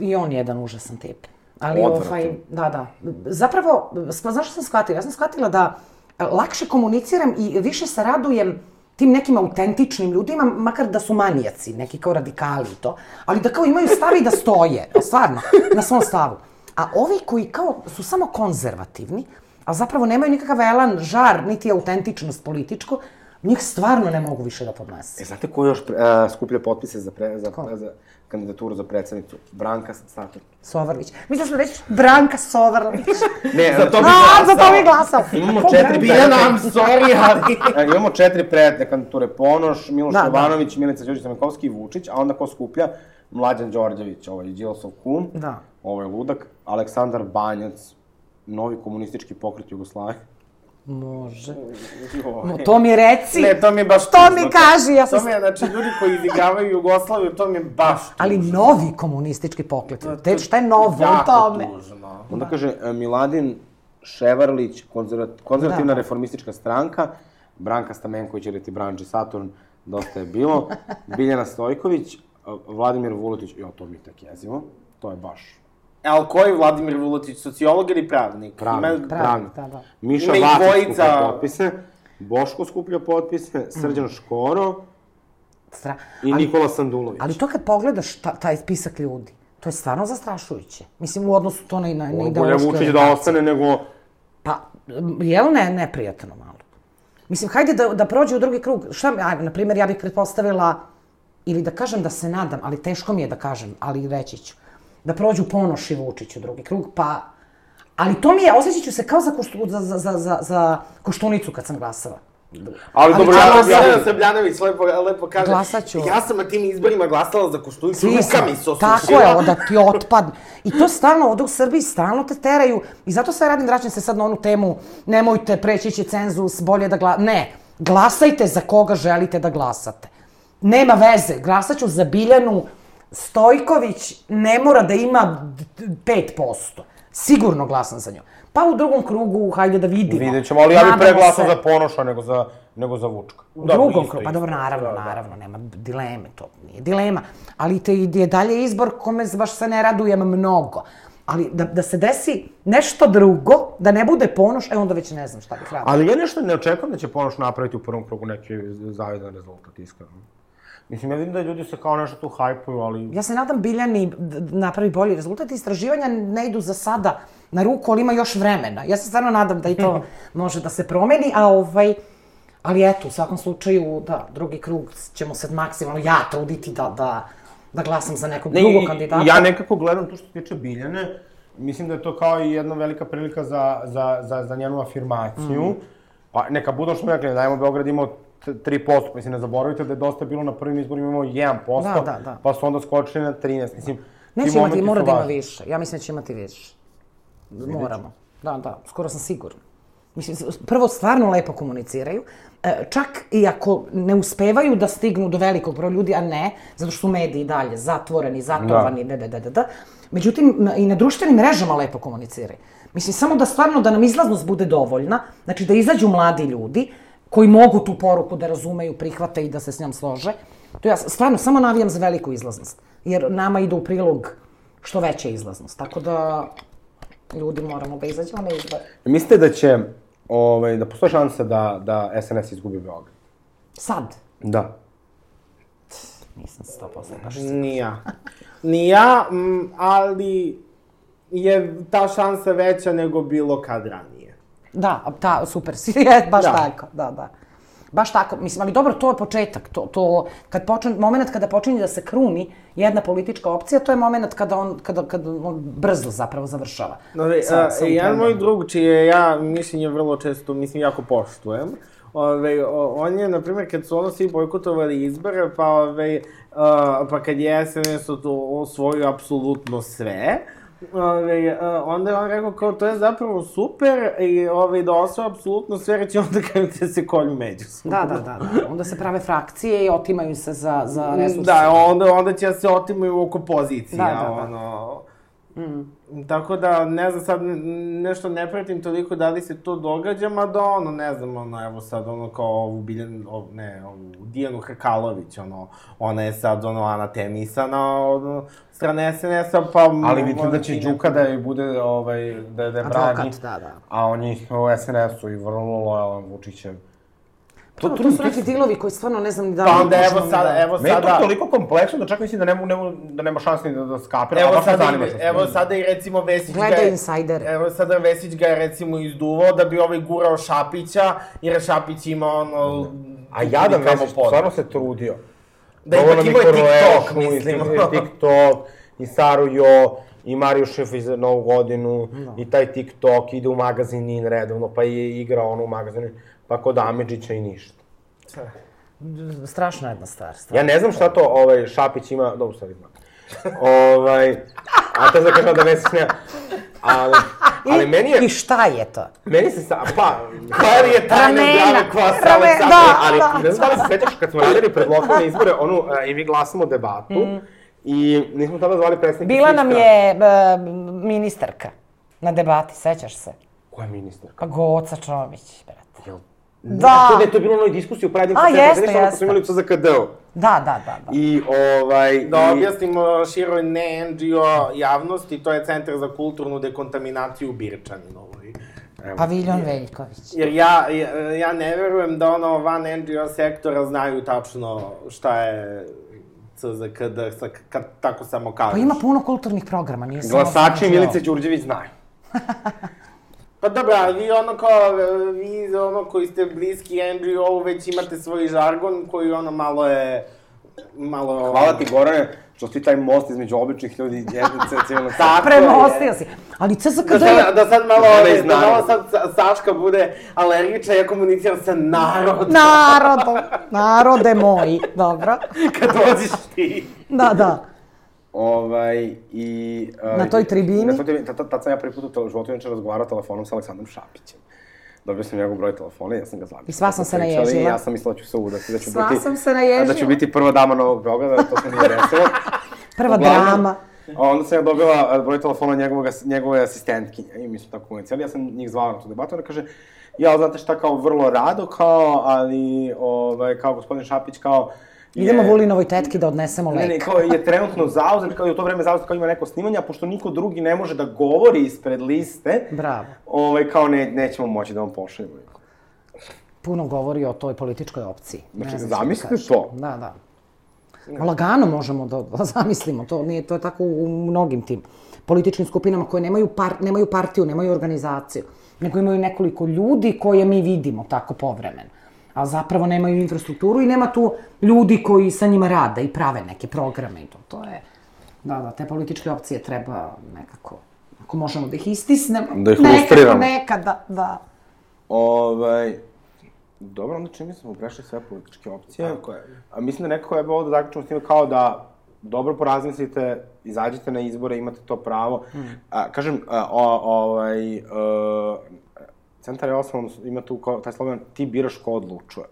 I on je jedan užasan tip. Ali Odvratan. ovaj, da, da. Zapravo, znaš što sam shvatila? Ja sam shvatila da lakše komuniciram i više se radujem tim nekim autentičnim ljudima, makar da su manijaci, neki kao radikali i to, ali da kao imaju stav i da stoje, stvarno, na svom stavu. A ovi koji kao su samo konzervativni, a zapravo nemaju nikakav elan, žar, niti autentičnost političko, njih stvarno ne mogu više da podnese. E, znate ko još uh, skuplja potpise za, pre, za, Ko? za kandidaturu za predsednicu? Branka Stator. Sovrlić. Mislila sam reći Branka Sovrlić. Ne, za to bi A, za to mi glasao. Imamo četiri? Biljana, I'm sorry, ali... E, imamo četiri predne kandidature. Ponoš, Miloš Da, da. Jovanović, Milica Đorđe Stamenkovski i Vučić, a onda ko skuplja? Mlađan Đorđević, ovaj Đilasov kum, Da. ovaj ludak, Aleksandar Banjac, novi komunistički pokret Jugoslavije. Može. No, to mi reci. Ne, to mi je baš... To tužno. mi kaži, ja sam... To mi je, znači, ljudi koji izigravaju Jugoslaviju, to mi je baš Ali novi komunistički pokret. Te, šta je novo u jako tome? tužno. Onda kaže e, Miladin Ševarlić, konzervat, konzervativna Da. reformistička stranka, Branka Stamenković ili ti Branđi Saturn, dosta je bilo, Biljana Stojković, a, Vladimir Vuletić, jo, to mi tek jezivo, to je baš Ali koji Vladimir Vuletić, sociolog ili pravnik? pravnik, Ima- pravnik. da, da. Miša Ima Vacić dvojica. skuplja potpise, Boško skuplja potpise, Srđan Škoro Stra... i ali, Nikola Sandulović. ali to kad pogledaš ta, taj spisak ljudi, to je stvarno zastrašujuće. Mislim, u odnosu to na, na, na Bolje ideološke Vučić da ostane nego... Pa, jel ne, neprijatno malo? Mislim, hajde da, da prođe u drugi krug. Šta, mi- ajde, na primjer, ja bih pretpostavila, ili da kažem da se nadam, ali teško mi je da kažem, ali reći ću, da prođu Ponoš i Vučić u drugi krug, pa... Ali to mi je, osjećat ću se kao za, koštu, za, za, za, za, za koštunicu kad sam glasala. Ali, dobro, ja- ja, Jelena Srbljanović lepo, lepo kaže. Glasat ću. Ja sam na tim izborima glasala za Koštunicu, ruka mi se Tako osušila. je, da ti otpadne. I to stalno, ovdje u Srbiji stalno te teraju. I zato sve radim, vraćam se sad na onu temu, nemojte preći će cenzus, bolje da gla... Ne, glasajte za koga želite da glasate. Nema veze, glasat ću za Biljanu Stojković, ne mora da ima d- d- 5%. Sigurno glasam za nju. Pa u drugom krugu, hajde da vidimo. vidjet ćemo, ali ja bih pre glasao se- za Ponoša nego za, nego za Vučka. U drugom krugu, pa dobro, naravno, naravno, nema dileme, to nije dilema. Ali to je dalje izbor kome baš se ne radujem mnogo. Ali da, da se desi nešto drugo, da ne bude ponoš, e onda već ne znam šta bih radila. Ali ja nešto ne očekujem da će Ponoš napraviti u prvom krugu neki zavidan rezultat, iskreno. Mislim, ja vidim da ljudi se kao nešto tu hajpuju, ali... Ja se nadam Biljani napravi bolji rezultat. Istraživanja ne idu za sada na ruku, ali ima još vremena. Ja se stvarno nadam da i to može da se promeni, a ovaj... Ali eto, u svakom slučaju, da, drugi krug ćemo se maksimalno ja truditi da, da, da glasam za nekog Ne, drugog kandidata. Ja nekako gledam to što se tiče Biljane, mislim da je to kao i jedna velika prilika za, za, za, za njenu afirmaciju. Mm. Pa neka budu što smo rekli, dajmo Beograd imao 3%, mislim ne zaboravite da je dosta bilo na prvim izborima imao 1%, Da, da, da. pa su onda skočili na 13, mislim, Neće imati, mora da ima više. Ja mislim da će imati više. Moramo. Da, da, skoro sam sigurna. Mislim, prvo stvarno lepo komuniciraju. E, čak i ako ne uspevaju da stignu do velikog broja ljudi, a ne, zato što su mediji dalje zatvoreni, zatrovani, da. da, da, da, da. Međutim, na- i na društvenim mrežama lepo komuniciraju. Mislim, samo da stvarno da nam izlaznost bude dovoljna, znači da izađu mladi ljudi koji mogu tu poruku da razumeju, prihvate i da se s njom slože. To ja stvarno samo navijam za veliku izlaznost. Jer nama ide u prilog što veća izlaznost. Tako da ljudi moramo da izađemo na izbor. Mislite da će, ovaj, da postoje šansa da, da SNS izgubi Beograd? Sad. Da. Nisam 100% baš Ni ja. Ni ja, mm, ali je ta šansa veća nego bilo kad ranije. Da, ta, super si, je, baš Da. tako, da, da. Baš tako, mislim, ali dobro, to je početak, to, to, kad počne, moment kada počinje da se kruni jedna politička opcija, to je moment kada on, kada, kada on brzo zapravo završava. Ove, sa- a, sa jedan moj drug, čije ja mišljenje vrlo često, mislim, jako poštujem, Ove, o, on je, na primjer, kad su ono svi bojkotovali izbore, pa, ove, a, pa kad je SNS osvojio apsolutno sve, Ove, a, onda je on rekao kao to je zapravo super i ove, da osvoje apsolutno sve, reći onda kada te se kolju međusobno. Da, da, da, da. Onda se prave frakcije i otimaju se za, za resurse. Da, onda, onda će se otimaju oko pozicija, Da, da, da. ono... Tako da, ne znam, sad nešto ne pratim toliko da li se to događa, mada ono, ne znam, ono, evo sad, ono, kao ovu Biljan, ov, ne, ovu Dijanu Hrkalović, ono, ona je sad, ono, anatemisana, ono, strane SNS-a, pa... Ali vidite ono, da će Đuka da je bude, ovaj, da, da je Advokat, brani, da, da. a on je u SNS-u i vrlo lojalan Vučićev. To, to, su neki dilovi koji stvarno ne znam ni da Pa onda, evo sada, da- evo Meni je to sada... toliko kompleksno da čak mislim da nema, nema, da nema šanse ni da, da skapira, a Evo baš me sada, evo sada i recimo Vesić ga Gledaj je... Insider. Evo sada Vesić ga je recimo izduvao da bi ovaj gurao Šapića, jer Šapić ima ono... A jadan kamo Vesić, stvarno se trudio. Da mi imao je TikTok, mislim. I, TikTok, i Saru Jo, i Mariju Šefić za novu godinu, i taj TikTok, ide u magazin NIN redovno, pa je igrao ono u magazinu, pa kod Amidžića i ništa. Strašna jedna stvar. stvarno. Ja ne znam šta to ovaj, Šapić ima, dobro sad znam. ovaj, a to je kažem da ne... Ali, ali meni je, I šta je to? meni se sa, pa, Kvar je tajna zdrave kvasa rame- Aleksandra. da. ali ne znam da li se sećaš kad smo radili pred lokalne izbore, onu, a, i mi glasamo debatu, i nismo tada zvali predstavnike Bila nam je e, ministarka na debati, sećaš se? Koja je ministar? Pa Goca Čomić, brate. Jel Da. To, ne, to je bilo u onoj diskusiji u Pride A, Info jeste, Centru, jeste. smo imali u CZKD-u. Da, da, da, da. I, ovaj... Da i- objasnimo široj ne NGO javnosti, to je Centar za kulturnu dekontaminaciju u Birčaninovoj. Paviljon Veljković. Jer ja, ja, ja ne verujem da ono van NGO sektora znaju tačno šta je CZKD, sa, kad tako samo kažeš. Pa ima puno kulturnih programa, nije samo... Glasači. Milice Đurđević znaju. Pa dobro, ali vi ono kao, vi ono koji ste bliski NGO već imate svoj žargon koji ono malo je, malo... Hvala ti, Gorane, što ti taj most između običnih ljudi i civilnog Tako Premostio si. Ali CZKD Da je... sad, da sad malo, Da da, da malo sad Sa- Saška bude alergična, ja komuniciram sa narodom. Narodo, narode moji, dobro. Kad dođeš ti. Da, da. Ovaj, i... uh, Na toj tribini? Na toj tribini, tad, tad, sam ja prvi put u životu inače razgovarao telefonom sa Aleksandrom Šapićem. Dobio sam njegov broj telefona i ja sam ga zvao. I sva sam se naježila. Ja sam mislila da ću se udati, da ću Sva biti... sam se naježila. Da ću biti prva dama Novog Beograda, to se nije desilo. Prva Uglavnom, drama. A onda sam ja dobila broj telefona njegovog, njegove asistentkinje i mi smo tako komunicirali. Ja sam njih zvala na tu debatu, ona kaže, ja, znate šta, kao vrlo rado, kao, ali, ovaj, kao gospodin Šapić, kao, je- Idemo Vulinovoj tetki da odnesemo Ne, ne, lek. kao je trenutno zauzet, kao je u to vreme zauzet, kao ima neko snimanje, a pošto niko drugi ne može da govori ispred liste, Bravo. ovaj, kao ne, nećemo moći da vam pošaljemo. Puno govori o toj političkoj opciji. Ne Znači, znam šta zamislite da to. Da, da. Lagano možemo da, da zamislimo, to, nije, to je tako u mnogim tim političkim skupinama koje nemaju, par, nemaju partiju, nemaju organizaciju, nego imaju nekoliko ljudi koje mi vidimo tako povremeno. A zapravo nemaju infrastrukturu i nema tu ljudi koji sa njima rade i prave neke programe i to. To je, da, da, te političke opcije treba nekako, ako možemo da ih istisnemo. Da ih nekako, lustriramo. Nekada, da. Ovaj, dobro, onda čini da smo prešli sve političke opcije. Tako je. A mislim da nekako je ovo da zaključimo s time kao da dobro porazmislite, izađite na izbore, imate to pravo. A, kažem, a, o, ovaj, e, centar je osnovan, ima tu kao, taj slogan, ti biraš ko odlučuje.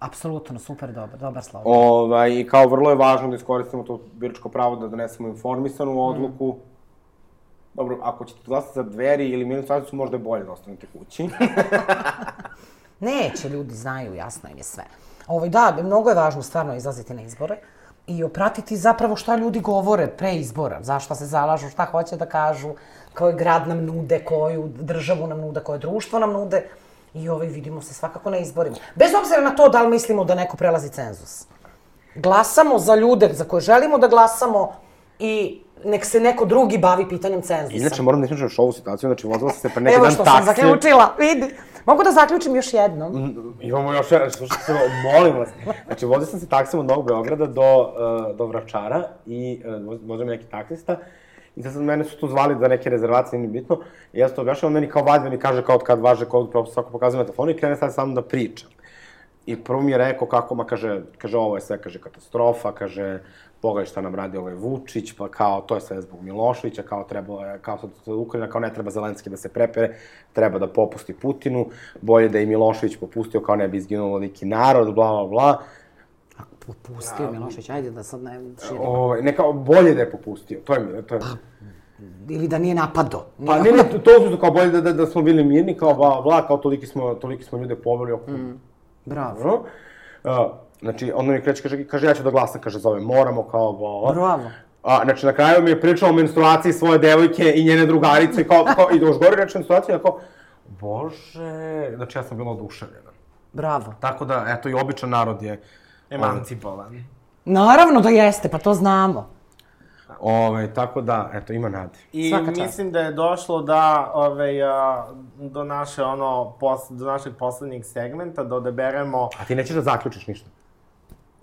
Apsolutno, super, dobar, dobar slogan. Ovaj, I kao vrlo je važno da iskoristimo to biračko pravo da donesemo informisanu odluku. Dobro, ako ćete glasati za dveri ili minus su možda je bolje da ostanete kući. Neće, ljudi znaju, jasno im je sve. Ovaj, da, mnogo je važno stvarno izlaziti na izbore i opratiti zapravo šta ljudi govore pre izbora, zašto se zalažu, šta hoće da kažu, koji grad nam nude, koju državu nam nude, koje društvo nam nude. I ovaj, vidimo se svakako na izborima. Bez obzira na to da li mislimo da neko prelazi cenzus. Glasamo za ljude za koje želimo da glasamo i nek se neko drugi bavi pitanjem cenzusa. Inače, moram da ispričam još ovu situaciju, znači vozila se pre neki Evo dan što sam taksi. zaključila, vidi. Mogu da zaključim još jednom? Imamo još jedan, slušajte se, molim vas. Znači, vozio sam se taksom od Novog Beograda do, uh, do Vračara i uh, vozio me neki taksista. I sad mene su tu zvali za neke rezervacije, nije bitno. I ja sam to objašnjao, on meni kao vađe, mi kaže kao od kad važe kod propisa, svako pokazuje na telefonu i krene sad sa mnom da priča. I prvo mi je rekao kako, ma kaže, kaže ovo je sve, kaže katastrofa, kaže pogledaj šta nam radi ovaj Vučić, pa kao to je sve zbog Miloševića, kao treba, kao sad Ukrajina, kao ne treba Zelenski da se prepere, treba da popusti Putinu, bolje da je Milošević popustio, kao ne bi izginulo neki narod, bla, bla, bla. Pustio Milošević, ajde da sad ne širimo. Ovaj, ne kao, bolje da je popustio, to je mi, to je... Ili da nije napado. Pa ne, ne, to su kao bolje da, da, da smo bili mirni, kao bla, bla, kao toliki smo, toliki smo ljude poveli oko Bravo. Dobro. Uh, znači, onda mi kreće, kaže, kaže, ja ću da glasam, kaže, zove, moramo, kao, bla, bla. Bravo. A, znači, na kraju mi je pričao o menstruaciji svoje devojke i njene drugarice, kao, kao, i još gori reče menstruaciju, kao, bože, znači, ja sam bila oduševljena. Bravo. Tako da, eto, i običan narod je, Emancipovan. Naravno da jeste, pa to znamo. ovaj, tako da, eto, ima nade. I Svaka čast. mislim da je došlo da, ovaj, a, do naše, ono, pos, do našeg poslednjeg segmenta, da odeberemo... A ti nećeš da zaključiš ništa.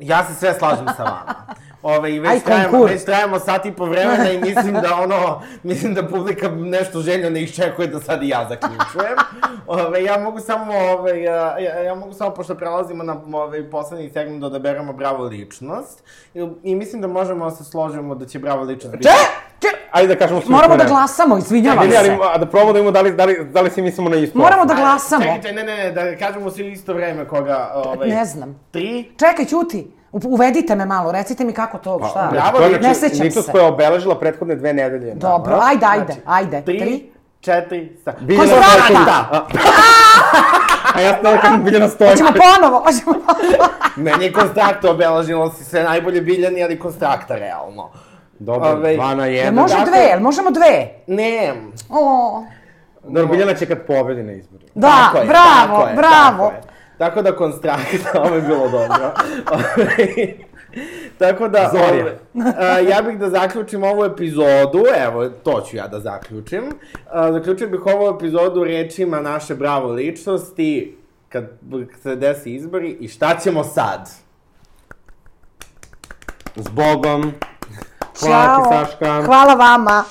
Ja se sve slažem sa vama. Ove, i Aj, već trajamo, konkur. već trajamo sat i po vremena i mislim da ono, mislim da publika nešto željno ne iščekuje da sad i ja zaključujem. Ove, ja mogu samo, ove, ja, ja, ja mogu samo, pošto prelazimo na ove, poslednji segment da odaberemo bravo ličnost. I, I mislim da možemo da se složimo da će bravo ličnost biti... Če! Ajde da kažemo sve. Moramo da glasamo, izvinjavam Ne, ne, ali, se. a da probamo da imamo da li, da li, da li svi mislimo na isto. Moramo da glasamo. Čekaj, čekaj, ne, ne, ne, da kažemo svi isto vreme koga... Ovaj, Ne znam. Tri, Čekaj, ćuti. Uvedite me malo, recite mi kako to, šta? Znači, to je ne znači sećam se. koja je obeležila prethodne dve nedelje. Dobro, ajde, ajde, Znači, ajde. tri, Tri. četiri, sa... Biljana! Stojković. A ja sam da kažem Biljana Hoćemo Stojković. ponovo, hoćemo ponovo. Meni je konstrakta obeležilo si sve najbolje biljani, ali konstrakta realno. Dobro, Ovaj, dva na Jel jedan. može Dakle- dve, jel možemo dve? Ne, O, Dobro, Biljana će kad pobedi na izborima. da, Tako je, bravo, tako je, bravo. Tako, je. tako da konstrakta, ovo je bilo dobro. Tako da, ovaj, a, ja bih da zaključim ovu epizodu, evo, to ću ja da zaključim. A, zaključio bih ovu epizodu rečima naše bravo ličnosti, kad se desi izbori, i šta ćemo sad? S Bogom. Hvala ti, Ćao. Saška. Hvala vama.